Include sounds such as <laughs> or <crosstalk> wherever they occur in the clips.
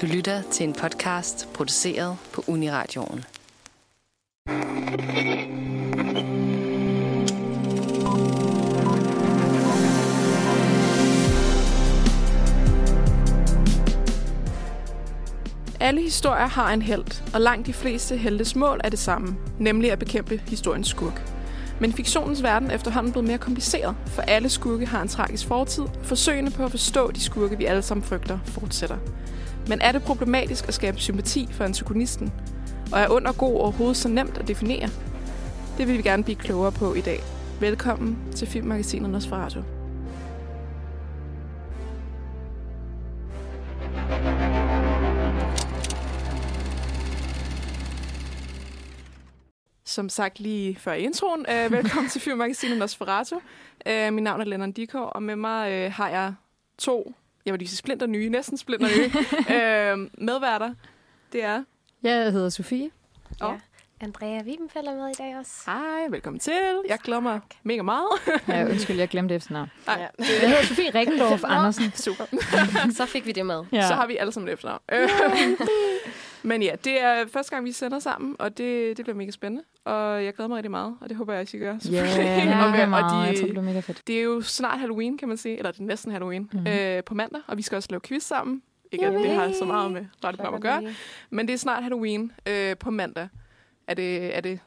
Du lytter til en podcast produceret på Uniradioen. Alle historier har en held, og langt de fleste heltes mål er det samme, nemlig at bekæmpe historiens skurk. Men fiktionens verden er efterhånden blevet mere kompliceret, for alle skurke har en tragisk fortid, og forsøgene på at forstå de skurke, vi alle sammen frygter, fortsætter. Men er det problematisk at skabe sympati for antagonisten? Og er under god overhovedet så nemt at definere? Det vil vi gerne blive klogere på i dag. Velkommen til Filmmagasinet Nosferatu. Som sagt lige før introen, øh, velkommen til <laughs> Filmmagasinet Nosferatu. Øh, mit navn er Lennon Dikov, og med mig øh, har jeg to, jeg vil lige sige splinter nye, næsten splinter nye, <laughs> øh, medværter. Det er... Jeg hedder Sofie. Og- Ja. Andrea Wiebenfeldt er med i dag også. Hej, velkommen til. Jeg mig mega meget. Ja, undskyld, jeg glemte efternavn. Ej, Ja. Jeg hedder Sofie Rikkendorf Andersen. super. <laughs> Så fik vi det med. Ja. Så har vi alle sammen et efternavn. <laughs> Øh, Men ja, det er første gang, vi sender sammen, og det, det bliver mega spændende. Og jeg glæder mig rigtig meget, og det håber jeg også, I gør. Ja, yeah, <laughs> og, ja, og meget. de- Jeg tror, det bliver mega fedt. Det er jo snart Halloween, kan man sige. Eller det er næsten Halloween. Mhm. Mm-hmm. Øh, på mandag. Og vi skal også lave quiz sammen. Ikke at det har så meget med radioprogram at gøre. Men det er snart Halloween øh, på mandag. Er det, er det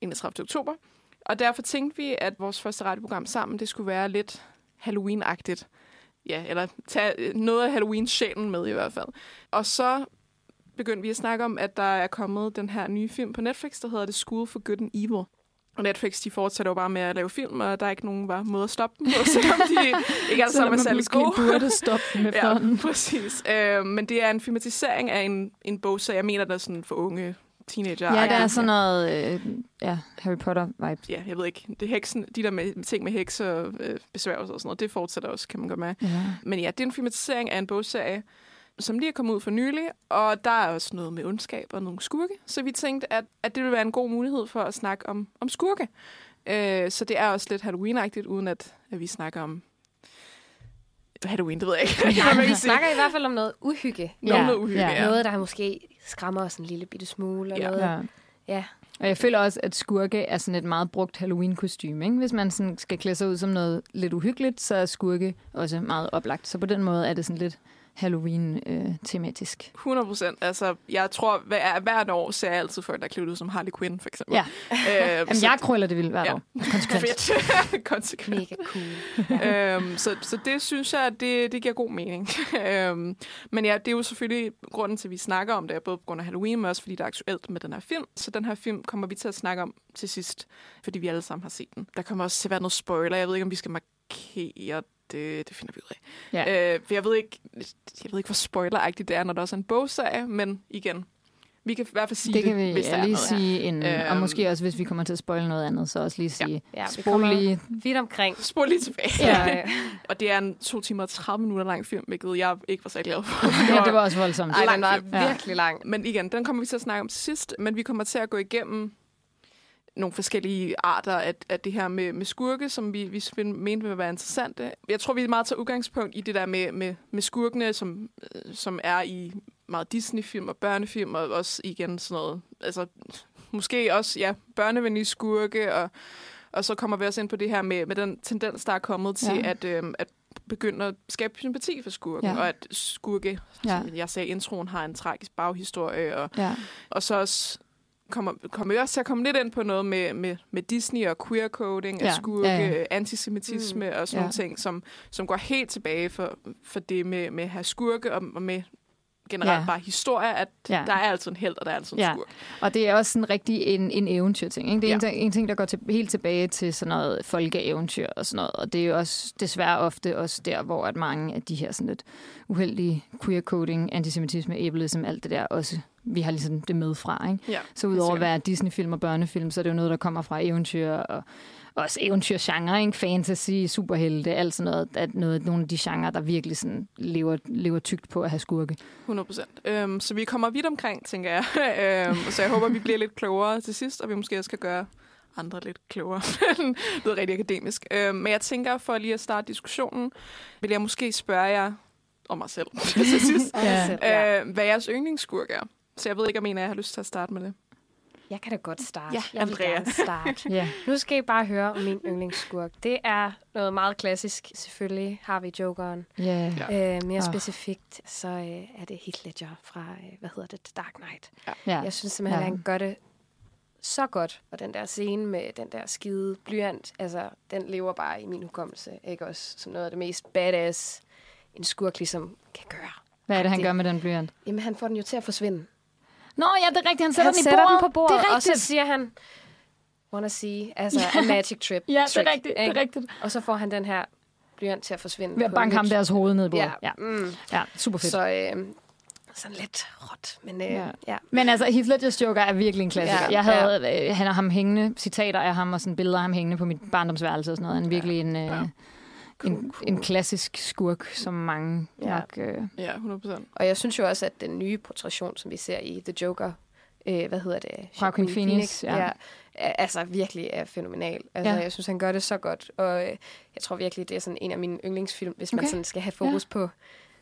31. oktober. Og derfor tænkte vi, at vores første radioprogram sammen, det skulle være lidt Halloween-agtigt. Ja, eller tage noget af Halloween-sjælen med i hvert fald. Og så begyndte vi at snakke om, at der er kommet den her nye film på Netflix, der hedder The School for Good and Evil. Og Netflix, de fortsætter jo bare med at lave film, og der er ikke nogen bare måde at stoppe dem på, <laughs> selvom de ikke alle sammen er særlig gode. burde stoppe med <laughs> Ja, præcis. Øh, men det er en filmatisering af en, en bog, så jeg mener, der er sådan for unge teenager. Ja, der er sådan noget øh, ja, Harry Potter-vibe. Ja, jeg ved ikke. Det heksen, de der med, ting med hekse og øh, besværgelser og sådan noget, det fortsætter også, kan man godt mærke. Ja. Men ja, det er en filmatisering af en bogserie, som lige er kommet ud for nylig, og der er også noget med ondskab og nogle skurke. Så vi tænkte, at, at det ville være en god mulighed for at snakke om, om skurke. Øh, så det er også lidt Halloween-agtigt, uden at, at vi snakker om Halloween, det ved jeg ikke. <laughs> Man Vi snakker i hvert fald om noget uhygge. Noget Ja, med uhygge, ja. ja. Noget, der måske skræmmer os en lille bitte smule. Og Ja. noget. Ja. Ja. Og jeg føler også, at skurke er sådan et meget brugt Halloween-kostyme. Ikke? Hvis man sådan skal klæde sig ud som noget lidt uhyggeligt, så er skurke også meget oplagt. Så på den måde er det sådan lidt Halloween-tematisk. 100 procent. Altså, jeg tror, hver, hvert år ser jeg altid folk, der er klædt ud som Harley Quinn, for eksempel. Ja. Øh, Jamen, så- jeg krøller det vildt hvert Ja. år. Konsekvent. <laughs> <laughs> Konsekvent. Mega cool. <laughs> øhm, så, så det synes jeg, at det, det giver god mening. øhm, men ja, det er jo selvfølgelig grunden til, at vi snakker om det, både på grund af Halloween, men også fordi det er aktuelt med den her film. Så den her film kommer vi til at snakke om til sidst, fordi vi alle sammen har set den. Der kommer også til at være noget spoiler. Jeg ved ikke, om vi skal markere det. Det finder vi ud af. Ja. Øh, for jeg ved ikke, jeg ved ikke hvor spoileragtigt det er, når der også er en bogserie, men igen, vi kan i hvert fald sige Det kan vi hvis der ja, er lige noget. sige inden. Og Øhm. måske også, hvis vi kommer til at spoile noget andet, så også lige sige, Ja, vi spol kommer lige. vidt omkring. Spol lige tilbage. Ja. <laughs> Og det er en to timer og 30 minutter lang film, hvilket jeg ikke var så glad for. <laughs> Ja, det var også voldsomt. Ej, den var film. Ja. virkelig lang. Men igen, den kommer vi til at snakke om til sidst, men vi kommer til at gå igennem nogle forskellige arter af, af det her med, med skurke, som vi, vi mente ville være interessante. Jeg tror, vi er meget tager udgangspunkt i det der med, med, med skurkene, som, øh, som er i meget Disney-film og børnefilm, og også igen sådan noget, altså måske også, ja, børnevenlige skurke, og, og så kommer vi også ind på det her med, med den tendens, der er kommet til Ja. at, øhm, at begynde at skabe sympati for skurken, Ja. og at skurke, Ja. ja. som jeg sagde i introen, har en tragisk baghistorie, og Ja. og så også kommer, kommer vi også til at komme lidt ind på noget med, med, med Disney og queer coding, ja. Skurke, ja, ja, antisemitisme mm. og sådan Ja. nogle ting, som, som går helt tilbage for, for det med, med at have skurke og, og med generelt Ja. bare historie, at Ja. der er altid en held, og der er altid en Ja. skurk. Og det er også sådan rigtig en, en eventyrting. Ikke? Det er ja. En, en ting, der går til, helt tilbage til sådan noget folkeeventyr og sådan noget. Og det er jo også desværre ofte også der, hvor at mange af de her sådan lidt uheldige queer coding, antisemitisme, ableism, alt det der også, vi har ligesom det med fra. Ikke? Ja, Så udover at være Disney-film og børnefilm, så er det jo noget, der kommer fra eventyr og også eventyrgenre, ikke? fantasy, superhelte, alt sådan noget. At noget, nogle af de genrer, der virkelig sådan lever, lever tygt på at have skurke. 100 procent. Øhm, så vi kommer vidt omkring, tænker jeg. <laughs> øhm, så jeg håber, vi bliver lidt klogere til sidst, og vi måske også kan gøre andre lidt klogere. <laughs> det lyder rigtig akademisk. Øhm, men jeg tænker, for lige at starte diskussionen, vil jeg måske spørge jer, og mig selv <laughs> til sidst, Ja. ja. øh, hvad jeres yndlingsskurk er. Så jeg ved ikke, om en af jer har lyst til at starte med det. Jeg kan da godt starte. Ja, jeg vil Andrea. gerne starte. <laughs> Ja. Nu skal I bare høre om min yndlingsskurk. Det er noget meget klassisk. Selvfølgelig har vi Jokeren. Ja. Ja. Øh, mere Åh. specifikt, så øh, er det Heath Ledger fra, øh, hvad hedder det, The Dark Knight. ja. Jeg synes simpelthen, Ja. at han gør det så godt. Og den der scene med den der skide blyant, altså, den lever bare i min hukommelse. Ikke også som noget af det mest badass, en skurk ligesom kan gøre. Hvad er det, han Det- gør med den blyant? Jamen, han får den jo til at forsvinde. Nå, ja, det er rigtigt. Han sætter han den i sætter bordet. den på bordet, Det er og så rigtigt. siger han, wanna see, altså a magic trip. Ja, det trick, er rigtigt. Det er rigtigt. Og så får han den her blyant til at forsvinde. Ved at banke ham deres hoved ned i bordet. Ja, Ja, mm. ja super fedt. Så øh, sådan lidt råt, men øh, Ja. ja. ja. Men altså, Heath Ledgers Joker er virkelig en klassiker. Ja, jeg havde øh, han har ham hængende, citater af ham og sådan billeder af ham hængende på mit barndomsværelse og sådan noget. Han er virkelig en, øh, Ja. En, en klassisk skurk, som mange Ja. nok... Øh, Ja, 100 procent. Og jeg synes jo også, at den nye portrætion, som vi ser i The Joker, øh, hvad hedder det? Joaquin Phoenix, ja. ja. er, altså virkelig er fænomenal. Altså, Ja. ja. Jeg synes, han gør det så godt, og øh, jeg tror virkelig, det er sådan en af mine yndlingsfilm, hvis okay. Man sådan skal have fokus ja. på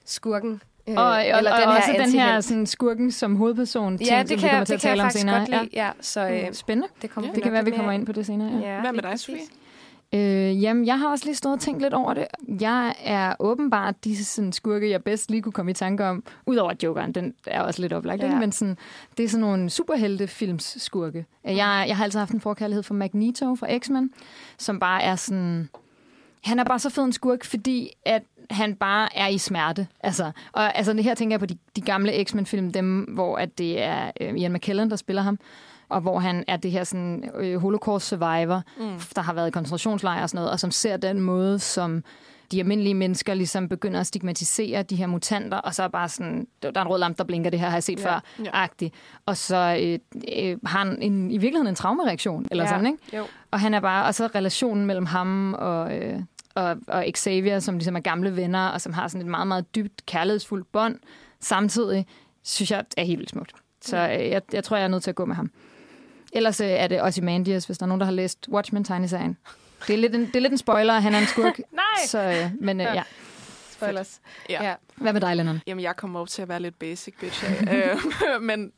skurken. Øh, og, og, eller og den her også den her sådan, skurken som hovedperson. ting, Ja, som det vi kan, kommer jeg, til det at tale om faktisk senere. godt lide. Ja, så øh, Mm, Spændende. det kommer Ja. Det kan være, vi kommer ind på det senere. Ja. Ja, Hvad med dig, Sofie? Øh, jamen, jeg har også lige stået og tænkt lidt over det. Jeg er åbenbart de sådan, skurke, jeg bedst lige kunne komme i tanke om. Udover Jokeren, den er også lidt oplagt. Ja. Men sådan, det er sådan nogle superhelte-films skurke. Jeg, jeg har altid haft en forkærlighed for Magneto fra X-Men, som bare er sådan... Han er bare så fed en skurk, fordi at han bare er i smerte. Altså, og altså, det her tænker jeg på de, de gamle X-Men-film, dem, hvor at det er øh, Ian McKellen, der spiller ham, og hvor han er det her sådan, øh, holocaust survivor, mm. der har været i koncentrationslejre og sådan noget, og som ser den måde, som de almindelige mennesker ligesom begynder at stigmatisere de her mutanter, og så er bare sådan, der er en rød lampe, der blinker, det her har jeg set Ja, før, ja. agtigt. Og så øh, øh, har han en, i virkeligheden en traumereaktion, eller Ja, sådan, ikke? Jo. Og han er bare, og så relationen mellem ham og, øh, og, og Xavier, som ligesom er gamle venner, og som har sådan et meget, meget dybt kærlighedsfuldt bånd, samtidig, synes jeg er helt vildt smukt. Så øh, jeg, jeg tror, jeg er nødt til at gå med ham. Ellers øh, er det Ozymandias, hvis der er nogen, der har læst Watchmen-tegneserien. Det er lidt en, det er lidt en spoiler, at han er en skurk. <laughs> Nej! Så, øh, men øh, ja. Spoilers. Ja. Ja. Hvad med dig, Lennon? Jamen, jeg kommer op til at være lidt basic, bitch. af. øh, <laughs> <laughs> men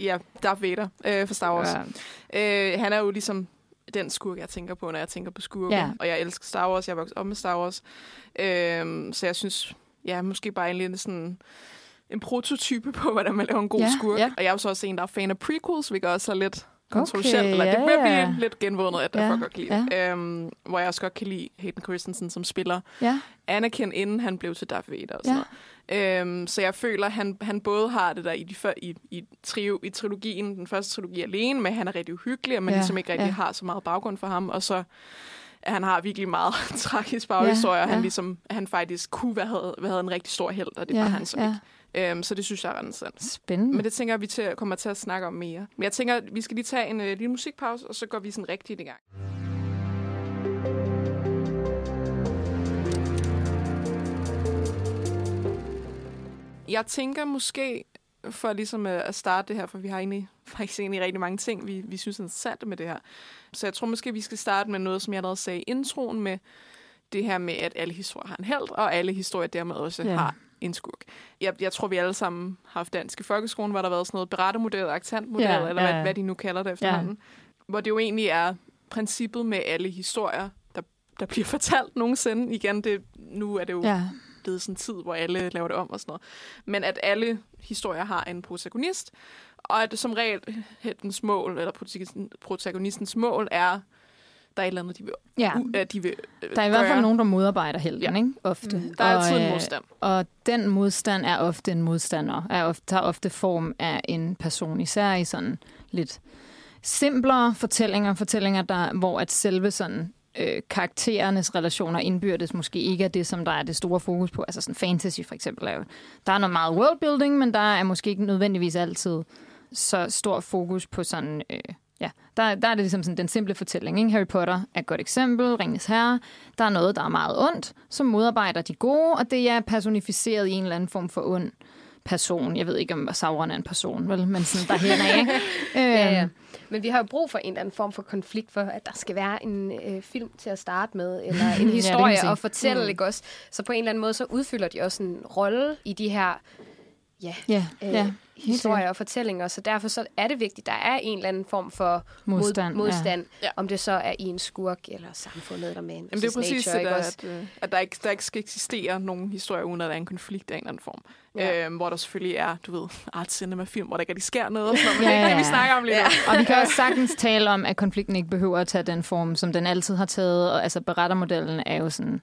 ja, Darth Vader øh, for Star Wars. Ja. Øh, han er jo ligesom den skurk, jeg tænker på, når jeg tænker på skurke. Ja. Og jeg elsker Star Wars. Jeg er vokset op med Star Wars. Øh, så jeg synes, ja, måske bare en lille sådan en prototype på, hvordan man laver en god Ja, skurk. ja. Og jeg er jo så også en, der er fan af prequels, hvilket også er lidt kontroversielt. Okay, eller det ja, vil ja. blive lidt genvundet, at jeg Ja, ja, godt kan lide. Ja. Øhm, hvor jeg også godt kan lide Hayden Christensen, som spiller Ja. Anakin, inden han blev til Darth Vader og sådan Ja. noget. Øhm, så jeg føler, at han, han både har det der i, de før, i, i, trio, i trilogien, den første trilogi alene, men han er rigtig uhyggelig, og man Ja, ligesom ikke rigtig ja. har så meget baggrund for ham. Og så at han har virkelig meget <laughs> tragisk baghistorie, Ja, og han, ja. ligesom, han faktisk kunne være, havde, været en rigtig stor held, og det ja, var han så ja. ikke. Øhm, så det synes jeg er ret interessant. Spændende. Men det tænker vi til, kommer til at snakke om mere. Men jeg tænker, vi skal lige tage en uh, lille musikpause, og så går vi sådan rigtigt i gang. Jeg tænker måske, for ligesom øh, at starte det her, for vi har egentlig <laughs> faktisk egentlig rigtig mange ting, vi, vi synes er interessante med det her. Så jeg tror måske, vi skal starte med noget, som jeg allerede sagde i introen, med det her med, at alle historier har en held, og alle historier dermed også ja. har en skurk. Jeg, jeg tror, vi alle sammen har haft dansk i folkeskolen, hvor der har været sådan noget berettemodel og accentmodel, Ja, eller ja, hvad, hvad de nu kalder det efterhånden. Ja. Hvor det jo egentlig er princippet med alle historier, der, der bliver <laughs> fortalt nogensinde. Igen, det, nu er det jo Ja. blevet sådan en tid, hvor alle laver det om og sådan noget. Men at alle historier har en protagonist, og at som regel heltens mål, eller protagonisten- protagonistens mål, er, der er et eller andet, de vil, ja. u- at de vil øh, Der er i hvert fald nogen, der modarbejder helten, Ja. ikke? Ofte. Mm. Der er altid Og, en øh, modstand. Og den modstand er ofte en modstander, er ofte, tager ofte form af en person, især i sådan lidt simplere fortællinger, fortællinger der, hvor at selve sådan øh, karakterernes relationer indbyrdes måske ikke er det, som der er det store fokus på. Altså sådan fantasy for eksempel. Er jo, der er noget meget worldbuilding, men der er måske ikke nødvendigvis altid så stor fokus på sådan... Øh, ja, der, der er det ligesom sådan den simple fortælling. Ikke? Harry Potter er et godt eksempel. Ringens Herre. Der er noget, der er meget ondt, som modarbejder de gode, og det er personificeret i en eller anden form for ond person. Jeg ved ikke, om Sauron er en person, vel? men sådan derhen af, ikke? <laughs> Ja, ja. Øhm, Men vi har jo brug for en eller anden form for konflikt, for at der skal være en øh, film til at starte med, eller <laughs> en historie sige. at fortælle, mm. ikke også? Så på en eller anden måde, så udfylder de også en rolle i de her ja, Ja, øh, ja. historier og fortællinger. Så derfor så er det vigtigt, der er en eller anden form for Modstand, mod, modstand Ja. om det så er i en skurk, eller samfundet, eller med Jamen, det er præcis nature, det, der, at, øh, at der, ikke, der ikke skal eksistere nogen historie, uden at der er en konflikt af en eller anden form. Ja. Ja. Øhm, hvor der selvfølgelig er, du ved, art cinema film, hvor der ikke rigtig sker noget. Og sådan noget, men Ja, det er ikke det, ja, vi ja. snakker om lige nu. Og vi kan også <laughs> sagtens tale om, at konflikten ikke behøver at tage den form, som den altid har taget. Og altså berettermodellen er jo sådan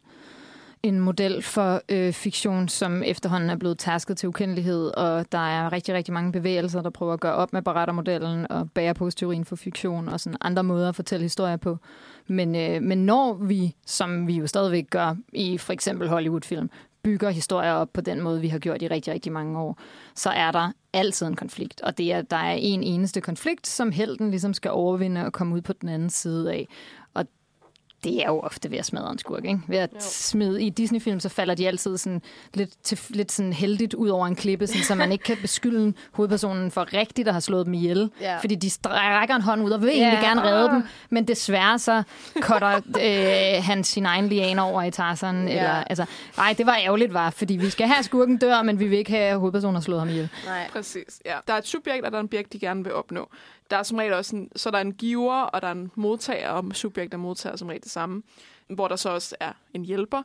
en model for øh, fiktion, som efterhånden er blevet tasket til ukendelighed, og der er rigtig, rigtig mange bevægelser, der prøver at gøre op med berettermodellen og bære teorien for fiktion og sådan andre måder at fortælle historier på. Men, øh, men når vi, som vi jo stadigvæk gør i for eksempel Hollywood-film, bygger historier op på den måde, vi har gjort i rigtig, rigtig mange år, så er der altid en konflikt. Og det er, der er en eneste konflikt, som helten ligesom skal overvinde og komme ud på den anden side af. Det er jo ofte ved at smadre en skurk, ikke? Ved at Jo. smide i Disney-film, så falder de altid sådan lidt, til, lidt sådan heldigt ud over en klippe, sådan, så man ikke kan beskylde hovedpersonen for rigtigt at have slået dem ihjel. Ja. Fordi de str- rækker en hånd ud og vil Ja. egentlig gerne redde dem, men desværre så cutter øh, han sin egen liane over i Tarzan. Ja. Eller, altså, nej, det var ærgerligt, var, fordi vi skal have skurken dør, men vi vil ikke have, at hovedpersonen har slået ham ihjel. Nej. Præcis, ja. Der er et subjekt, og der er en objekt, de gerne vil opnå. Der er som regel også en, så der er en giver, og der er en modtager, og subjekt og modtager er som regel det samme. Hvor der så også er en hjælper.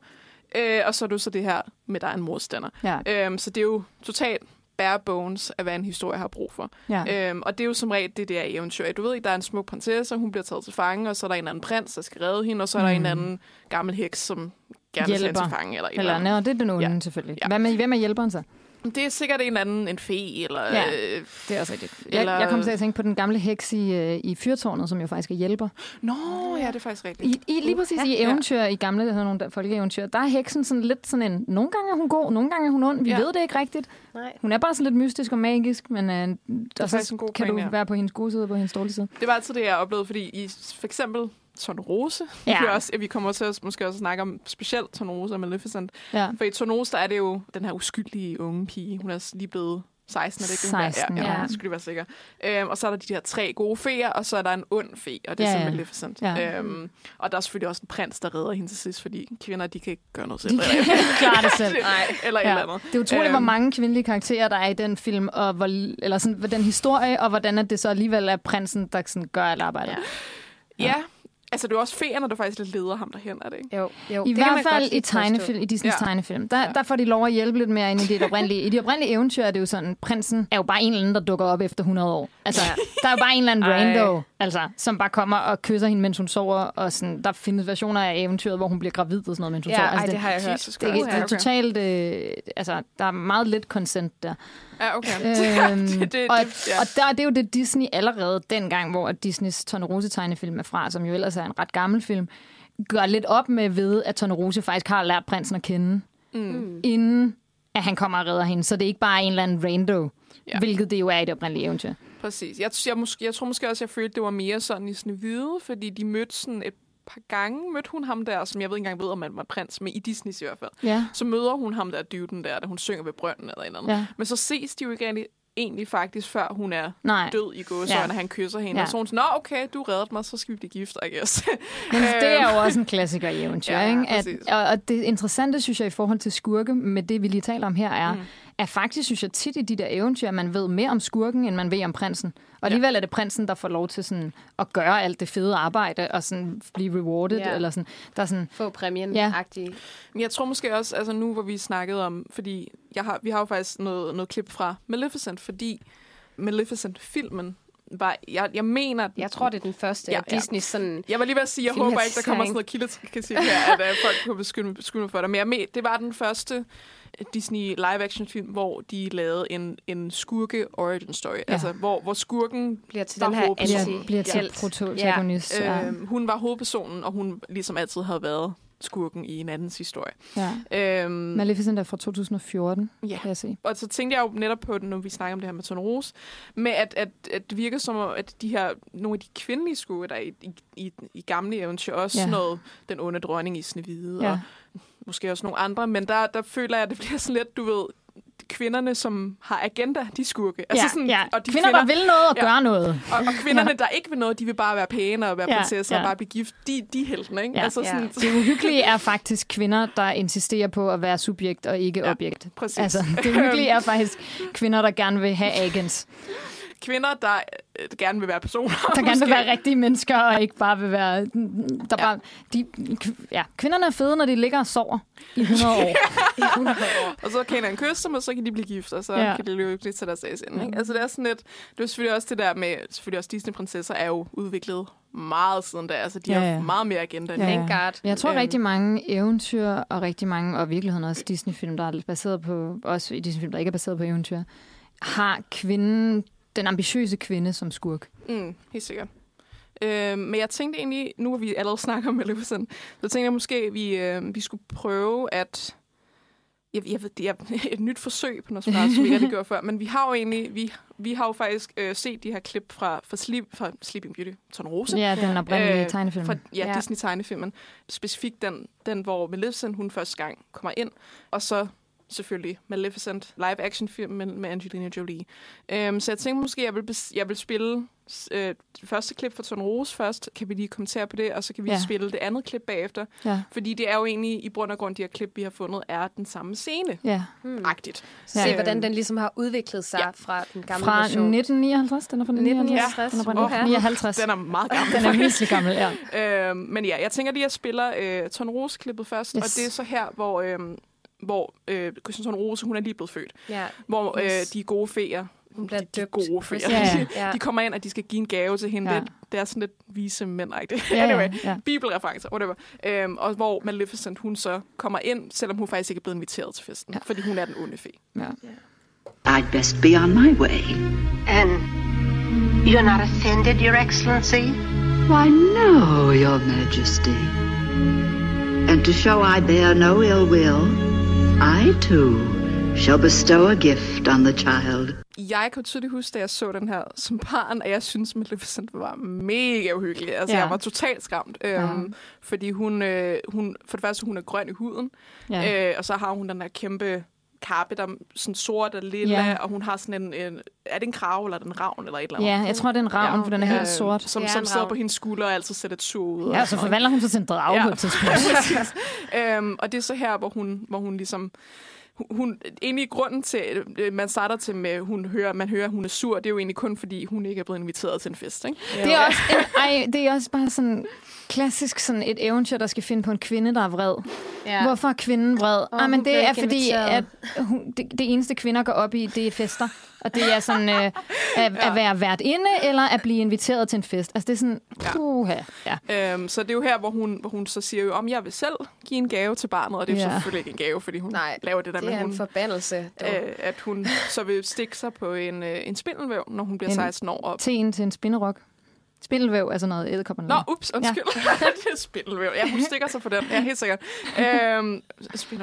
Øh, og så er du så det her med, der er en modstander. Ja. Øhm, så det er jo totalt bare bones af, hvad en historie har brug for. Ja. Øhm, og det er jo som regel det der eventyr. Du ved ikke, der er en smuk prinsesse, og hun bliver taget til fange, og så er der en anden prins, der skal redde hende, og så er der Mm. en eller anden gammel heks, som gerne vil til fange. Eller, Eller, eller andet. det er den onde, Ja. selvfølgelig. Ja. Hvad med, hvem er hjælperen så? Det er sikkert en eller anden, en fe, eller... Ja. Øh, Det er også rigtigt. Jeg, Eller- jeg kom til at tænke på den gamle heks i, øh, i fyrtårnet, som jo faktisk er hjælper. Nå, ja, det er faktisk rigtigt. I, i, lige præcis i eventyr, i gamle sådan nogle der folkeeventyr, der er heksen sådan lidt sådan en, nogle gange er hun god, nogle gange er hun ond. Vi Ja. ved det ikke rigtigt. Nej. Hun er bare sådan lidt mystisk og magisk, men øh, og faktisk så en god kan pointe, du ja. være på hendes gode side og på hendes dårlige side. Det var altid det, jeg oplevede, fordi i for eksempel Tornerose, Ja. ja. også, vi kommer til at måske også snakke om specielt Tornerose og Maleficent. Ja. For i Tornerose, der er det jo den her uskyldige unge pige. Hun er lige blevet 16, er det ikke? det, hun er? 16, ja. ja. ja. skulle være sikker. Øhm, og så er der de her tre gode feer, og så er der en ond fe, og det er Ja, så. Maleficent. Ja. Øhm, og der er selvfølgelig også en prins, der redder hende til sidst, fordi kvinder, de kan ikke gøre noget selv. De kan ikke <laughs> klare det selv. Nej. Eller et Ja. eller andet. Det er utroligt, hvor Øhm. mange kvindelige karakterer, der er i den film, og hvor, eller sådan, den historie, og hvordan at det så alligevel er prinsen, der sådan gør alt arbejdet. Ja. Ja. Altså, det er jo også feerne, der faktisk lidt leder ham derhen, er det ikke? Jo, jo. I det hvert fald i tegnefilm, i Disneys Ja. tegnefilm, der, Ja. der får de lov at hjælpe lidt mere end i det oprindelige. I det oprindelige eventyr er det jo sådan, prinsen er jo bare en eller anden, der dukker op efter 100 år. Altså, der er jo bare en eller anden rando, altså, som bare kommer og kysser hende, mens hun sover. Og sådan, der findes versioner af eventyret, hvor hun bliver gravid og sådan noget, mens hun Ja, sover. ej, Altså, det har jeg hørt. Det, Christ. det, det er totalt... Øh, altså, der er meget lidt consent der. Ja, okay. Øhm, <laughs> det, det, og, det, ja. og der, det er jo det Disney allerede dengang, hvor Disneys Tornerose-tegnefilm er fra, som jo ellers er en ret gammel film, gør lidt op med ved, at Tornerose faktisk har lært prinsen at kende, Mm. inden at han kommer og redder hende. Så det er ikke bare en eller anden rando, Ja. ja. hvilket det jo er i det oprindelige eventyr. Præcis. Jeg, jeg, måske, jeg tror måske også, jeg følte, det var mere sådan i Snevide, fordi de mødte sådan et par gange, mødte hun ham der, som jeg ved ikke engang ved, om han var prins, men i Disney i hvert fald. Ja. Så møder hun ham der dyden der, da hun synger ved brønden eller eller andet. ja. Men så ses de jo ikke egentlig, egentlig faktisk, før hun er Nej. død i gåsøjne, Ja. og han kysser hende. Ja. Og så hun sådan, Nå, okay, du reddede mig, så skal vi blive gift, I guess. <laughs> Men det er jo også en klassiker i eventyr. Ja, ikke? At, præcis. og, og det interessante, synes jeg, i forhold til skurke, med det, vi lige taler om her, er, Mm. At faktisk, synes jeg, tit i de der eventyr, at man ved mere om skurken, end man ved om prinsen. Og alligevel er det prinsen, der får lov til sådan, at gøre alt det fede arbejde, og sådan blive rewarded, Ja. eller sådan. Der er sådan, Få præmien Ja. Men jeg tror måske også, altså nu hvor vi snakkede om, fordi jeg har, vi har jo faktisk noget, noget klip fra Maleficent, fordi Maleficent-filmen var, jeg, jeg mener... Jeg tror, det er den første Ja, ja. Disney sådan... Jeg var lige ved at sige, jeg håber ikke, der kommer sådan noget kildekritik her, at uh, folk kunne beskylde, beskylde mig for det. Men jeg med, det var den første Disney live-action-film, hvor de lavede en, en skurke origin story. Ja. Altså, hvor, hvor skurken, bliver til den er her hovedpersonen. bliver, bliver til protagonist. Ja. Øh, hun var hovedpersonen, og hun ligesom altid havde været skurken i en andens historie. Ja. Øhm, Maleficent er fra 2014, Ja. kan jeg se. og så tænkte jeg jo netop på det, når vi snakker om det her med Tornerose, med at, at, at det virker som, om, at de her, nogle af de kvindelige skue, der er i, i, i, i gamle eventyr, også Ja. noget den onde dronning i Snevide. Ja. og måske også nogle andre, men der, der føler jeg, at det bliver sådan lidt, du ved, kvinderne, som har agenda, de skurke. Altså ja, sådan, ja. Og de kvinder, kvinder, der vil noget og ja. gøre noget. Og, og kvinderne, ja. der ikke vil noget, de vil bare være pæne og være ja, prinsesser ja. og bare blive gift. De, de er heltene, ikke? Ja. Altså, sådan, ja. Det uhyggelige er faktisk kvinder, der insisterer på at være subjekt og ikke ja, objekt. Præcis. Altså, det uhyggelige er faktisk kvinder, der gerne vil have agens kvinder, der øh, gerne vil være personer. Der gerne vil være rigtige mennesker, og ikke bare vil være... Der ja. bare, de, ja, kvinderne er fede, når de ligger og sover i 100 år. <laughs> I 100 år. og så kan en kysse dem, og så kan de blive gift, og så ja. kan de løbe lidt til deres ind. Ikke? Altså det er sådan lidt... Det er selvfølgelig også det der med... Selvfølgelig også Disney-prinsesser er jo udviklet meget siden da. Altså, de ja, ja. har meget mere agenda. Ja, ja. God. Jeg tror, um, rigtig mange eventyr og rigtig mange, og virkeligheden også Disney-film, der er baseret på, også i Disney-film, der ikke er baseret på eventyr, har kvinden den ambitiøse kvinde som skurk. Mm, helt sikkert. Øh, men jeg tænkte egentlig, nu hvor vi allerede snakker om Maleficent, så tænkte jeg måske, at vi, øh, vi skulle prøve at... Jeg, jeg ved, det er et nyt forsøg på noget smart, som vi ikke <laughs> gjort før, men vi har jo egentlig, vi, vi har jo faktisk øh, set de her klip fra, fra, Sleep, fra Sleeping Beauty, Rose. Ja, den oprindelige øh, tegnefilm. Fra, ja, ja, Disney-tegnefilmen. Specifikt den, den, hvor Maleficent, hun første gang kommer ind, og så selvfølgelig Maleficent live-action film med, med Angelina Jolie. Um, så jeg tænkte måske, jeg vil, jeg vil spille øh, det første klip fra Ton Rose først, kan vi lige kommentere på det, og så kan vi ja. spille det andet klip bagefter. Ja. Fordi det er jo egentlig, i bund og grund, de her klip, vi har fundet, er den samme scene. Ja. Hmm. Agtigt. Ja. Se, hvordan den ligesom har udviklet sig ja. fra den gamle fra version. Fra 1959? Den er fra 1959? Ja. Den er fra 1959. Den er meget gammel. den er virkelig gammel, ja. øh, men ja, jeg tænker lige, at jeg spiller øh, Ton Rose-klippet først, yes. og det er så her, hvor... Øh, hvor øh, Christian Rose, hun er lige blevet født. Ja. Hvor øh, de gode feer, hun bliver de, de gode feer, ja, ja. <laughs> de kommer ind, og de skal give en gave til hende. Ja. Det, det er sådan lidt vise mænd ja, <laughs> anyway, ja, ja. bibelreferencer, whatever. Øhm, og hvor Maleficent, hun så kommer ind, selvom hun faktisk ikke er blevet inviteret til festen, ja. fordi hun er den onde fe. Ja. Yeah. I'd best be on my way. And you're not offended, Your Excellency? Why, no, Your Majesty. And to show I bear no ill will, I too shall bestow a gift on the child. Jeg kan tydeligt huske, da jeg så den her som barn, at jeg synes, Maleficent var mega uhyggelig. Altså, ja. jeg var totalt skræmt. Ja. Øhm, fordi hun, øh, hun, for det første, hun er grøn i huden. Ja. Øh, og så har hun den der kæmpe kappe, der er sådan sort og lille, ja. og hun har sådan en, en... Er det en krav, eller er det en ravn, eller et eller andet? Ja, jeg tror, det er en ravn, ja. for den er helt sort. Som, ja, som sidder på hendes skulder og altid sætter et ud. Ja, så forvandler hun sig til en drage ja. på et tidspunkt. <laughs> øhm, og det er så her, hvor hun, hvor hun ligesom hun, egentlig grunden til, at man starter til med, hun hører, man hører, at hun er sur, det er jo egentlig kun, fordi hun ikke er blevet inviteret til en fest. Ikke? Det, er også, ej, det er også bare sådan klassisk sådan et eventyr, der skal finde på en kvinde, der er vred. Ja. Hvorfor er kvinden vred? Oh, ah, men det er fordi, at hun, det, det eneste kvinder går op i, det er fester. Og det er sådan øh, <laughs> at, ja. at være vært inde, eller at blive inviteret til en fest. Altså det er sådan, puha. Ja. Ja. Øhm, så det er jo her, hvor hun, hvor hun så siger jo, om jeg vil selv give en gave til barnet, og det er ja. selvfølgelig ikke en gave, fordi hun Nej, laver det der det med, hun, en forbandelse. Øh, at hun så vil stikke sig på en, øh, en spindelvæv, når hun bliver en 16 år. Op. Til en til en spinderok. Spindelvæv er sådan noget æderkopperne. Nå, ups, undskyld. Ja. <laughs> det er spindelvæv. Ja, hun stikker sig for den. Ja, helt sikkert. Øhm,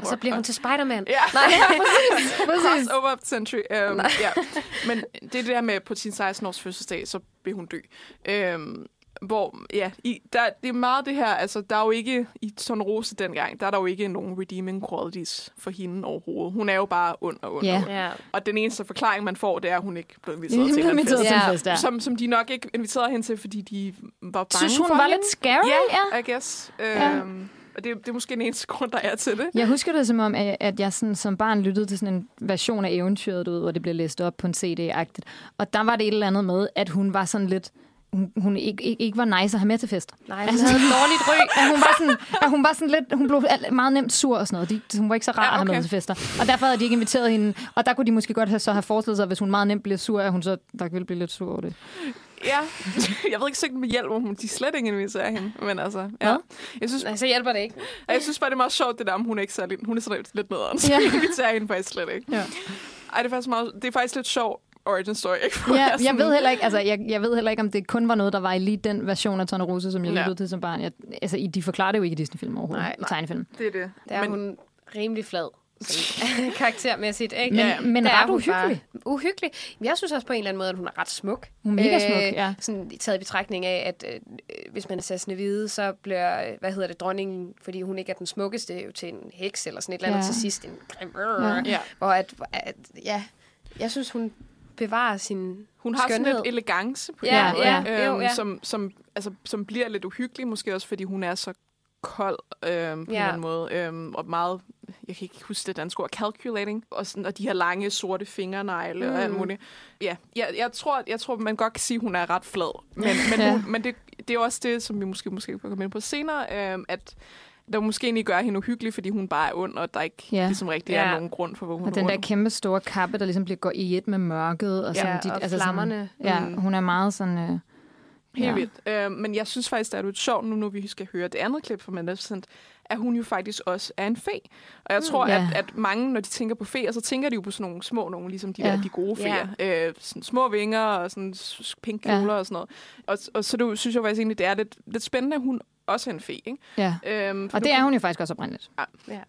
og så bliver hun til Spider-Man. Ja, Nej, <laughs> præcis. <laughs> præcis. Cross over century. Øhm, ja. Men det er det der med, på sin 16-års fødselsdag, så vil hun dø. Øhm, hvor, ja, i, der, det er meget det her, altså, der er jo ikke, i Ton Rose dengang, der er der jo ikke nogen redeeming qualities for hende overhovedet. Hun er jo bare ond og ond. Yeah. Yeah. Og den eneste forklaring, man får, det er, at hun ikke blev inviteret til en fest. Ja. fest ja. som, som de nok ikke inviterede hende til, fordi de var bange Synes hun for var hende. lidt scary? Ja, yeah, I guess. Ja. Øhm, og det, det er måske den eneste grund, der er til det. Jeg husker det som om, at jeg sådan, som barn lyttede til sådan en version af eventyret, ud, hvor det blev læst op på en CD-agtigt. Og der var det et eller andet med, at hun var sådan lidt hun, hun ikke, ikke, ikke var nice at have med til fest. Nej, altså, hun havde et dårligt <laughs> ryg. At hun, var sådan, at hun var sådan lidt, hun blev meget nemt sur og sådan noget. De, hun var ikke så rar ja, okay. at have med til fester. Og derfor havde de ikke inviteret hende. Og der kunne de måske godt have, så have forestillet sig, at hvis hun meget nemt bliver sur, at hun så der ville blive lidt sur over det. Ja, <laughs> jeg ved ikke sikkert med hjælp, om de slet ikke inviterer hende. Men altså, ja. Jeg synes, Nej, så hjælper det ikke. Jeg synes bare, det er meget sjovt, det der, om hun er ikke særlig, hun er sådan lidt nederen. Så ja. <laughs> inviterer hende faktisk slet ikke. Ja. Ej, det er faktisk, meget, det er faktisk lidt sjovt, origin story. Ikke? <laughs> Ja, jeg, sådan... jeg, ved heller ikke, altså, jeg, jeg ved heller ikke, om det kun var noget, der var i lige den version af Rose, som jeg lyttede ja. til som barn. Jeg, altså, de forklarer det jo ikke i Disney-film overhovedet. Nej, i tegnefilm. det er det. Der er Men... hun rimelig flad <laughs> karaktermæssigt. Ikke? Men- Ja, men der ret er bare uhyggelig. Uhyggelig. Jeg synes også på en eller anden måde, at hun er ret smuk. Hun er mega smuk, ja. Sådan taget i betragtning af, at øh, hvis man er sassende hvide, så bliver, øh, hvad hedder det, dronningen, fordi hun ikke er den smukkeste, jo til en heks eller sådan et eller andet Ja. til sidst. En Ja. Ja. Hvor at, at, ja, jeg synes, hun bevarer sin Hun har skønhed. sådan lidt elegance på Ja, en måde, ja, jo, ja. Som, som, altså, som bliver lidt uhyggelig, måske også fordi hun er så kold øh, på ja. en eller anden måde, øh, og meget, jeg kan ikke huske det danske ord, calculating, og, sådan, og de her lange sorte fingernegle mm. og alt muligt. Ja, jeg, jeg, tror, jeg tror, man godt kan sige, at hun er ret flad, men, <laughs> men, Ja. hun, men det, det er også det, som vi måske, måske kan komme ind på senere, øh, at der måske egentlig gør hende uhyggelig, fordi hun bare er ond, og der ikke Ja. ligesom rigtig ja. Er nogen grund for, hvor hun Og er den der ond. kæmpe store kappe, der ligesom bliver går i et med mørket. Og, sådan, Ja, og flammerne. Sådan, ja, Mm. hun er meget sådan... Øh, Helt Ja. vildt. Øh, men jeg synes faktisk, det er lidt sjovt nu, når vi skal høre det andet klip fra Maleficent, at hun jo faktisk også er en fe. Og jeg tror, Mm. Ja. at, at mange, når de tænker på feer, så tænker de jo på sådan nogle små nogle, ligesom de Ja. ja. der de gode feer. Ja. Øh, sådan små vinger og sådan pink kjoler ja. og sådan noget. Og, og så du, synes jeg faktisk egentlig, det er lidt, lidt spændende, at hun også er en fe. Ikke? ja. Øhm, Og det er hun jo faktisk også oprindeligt.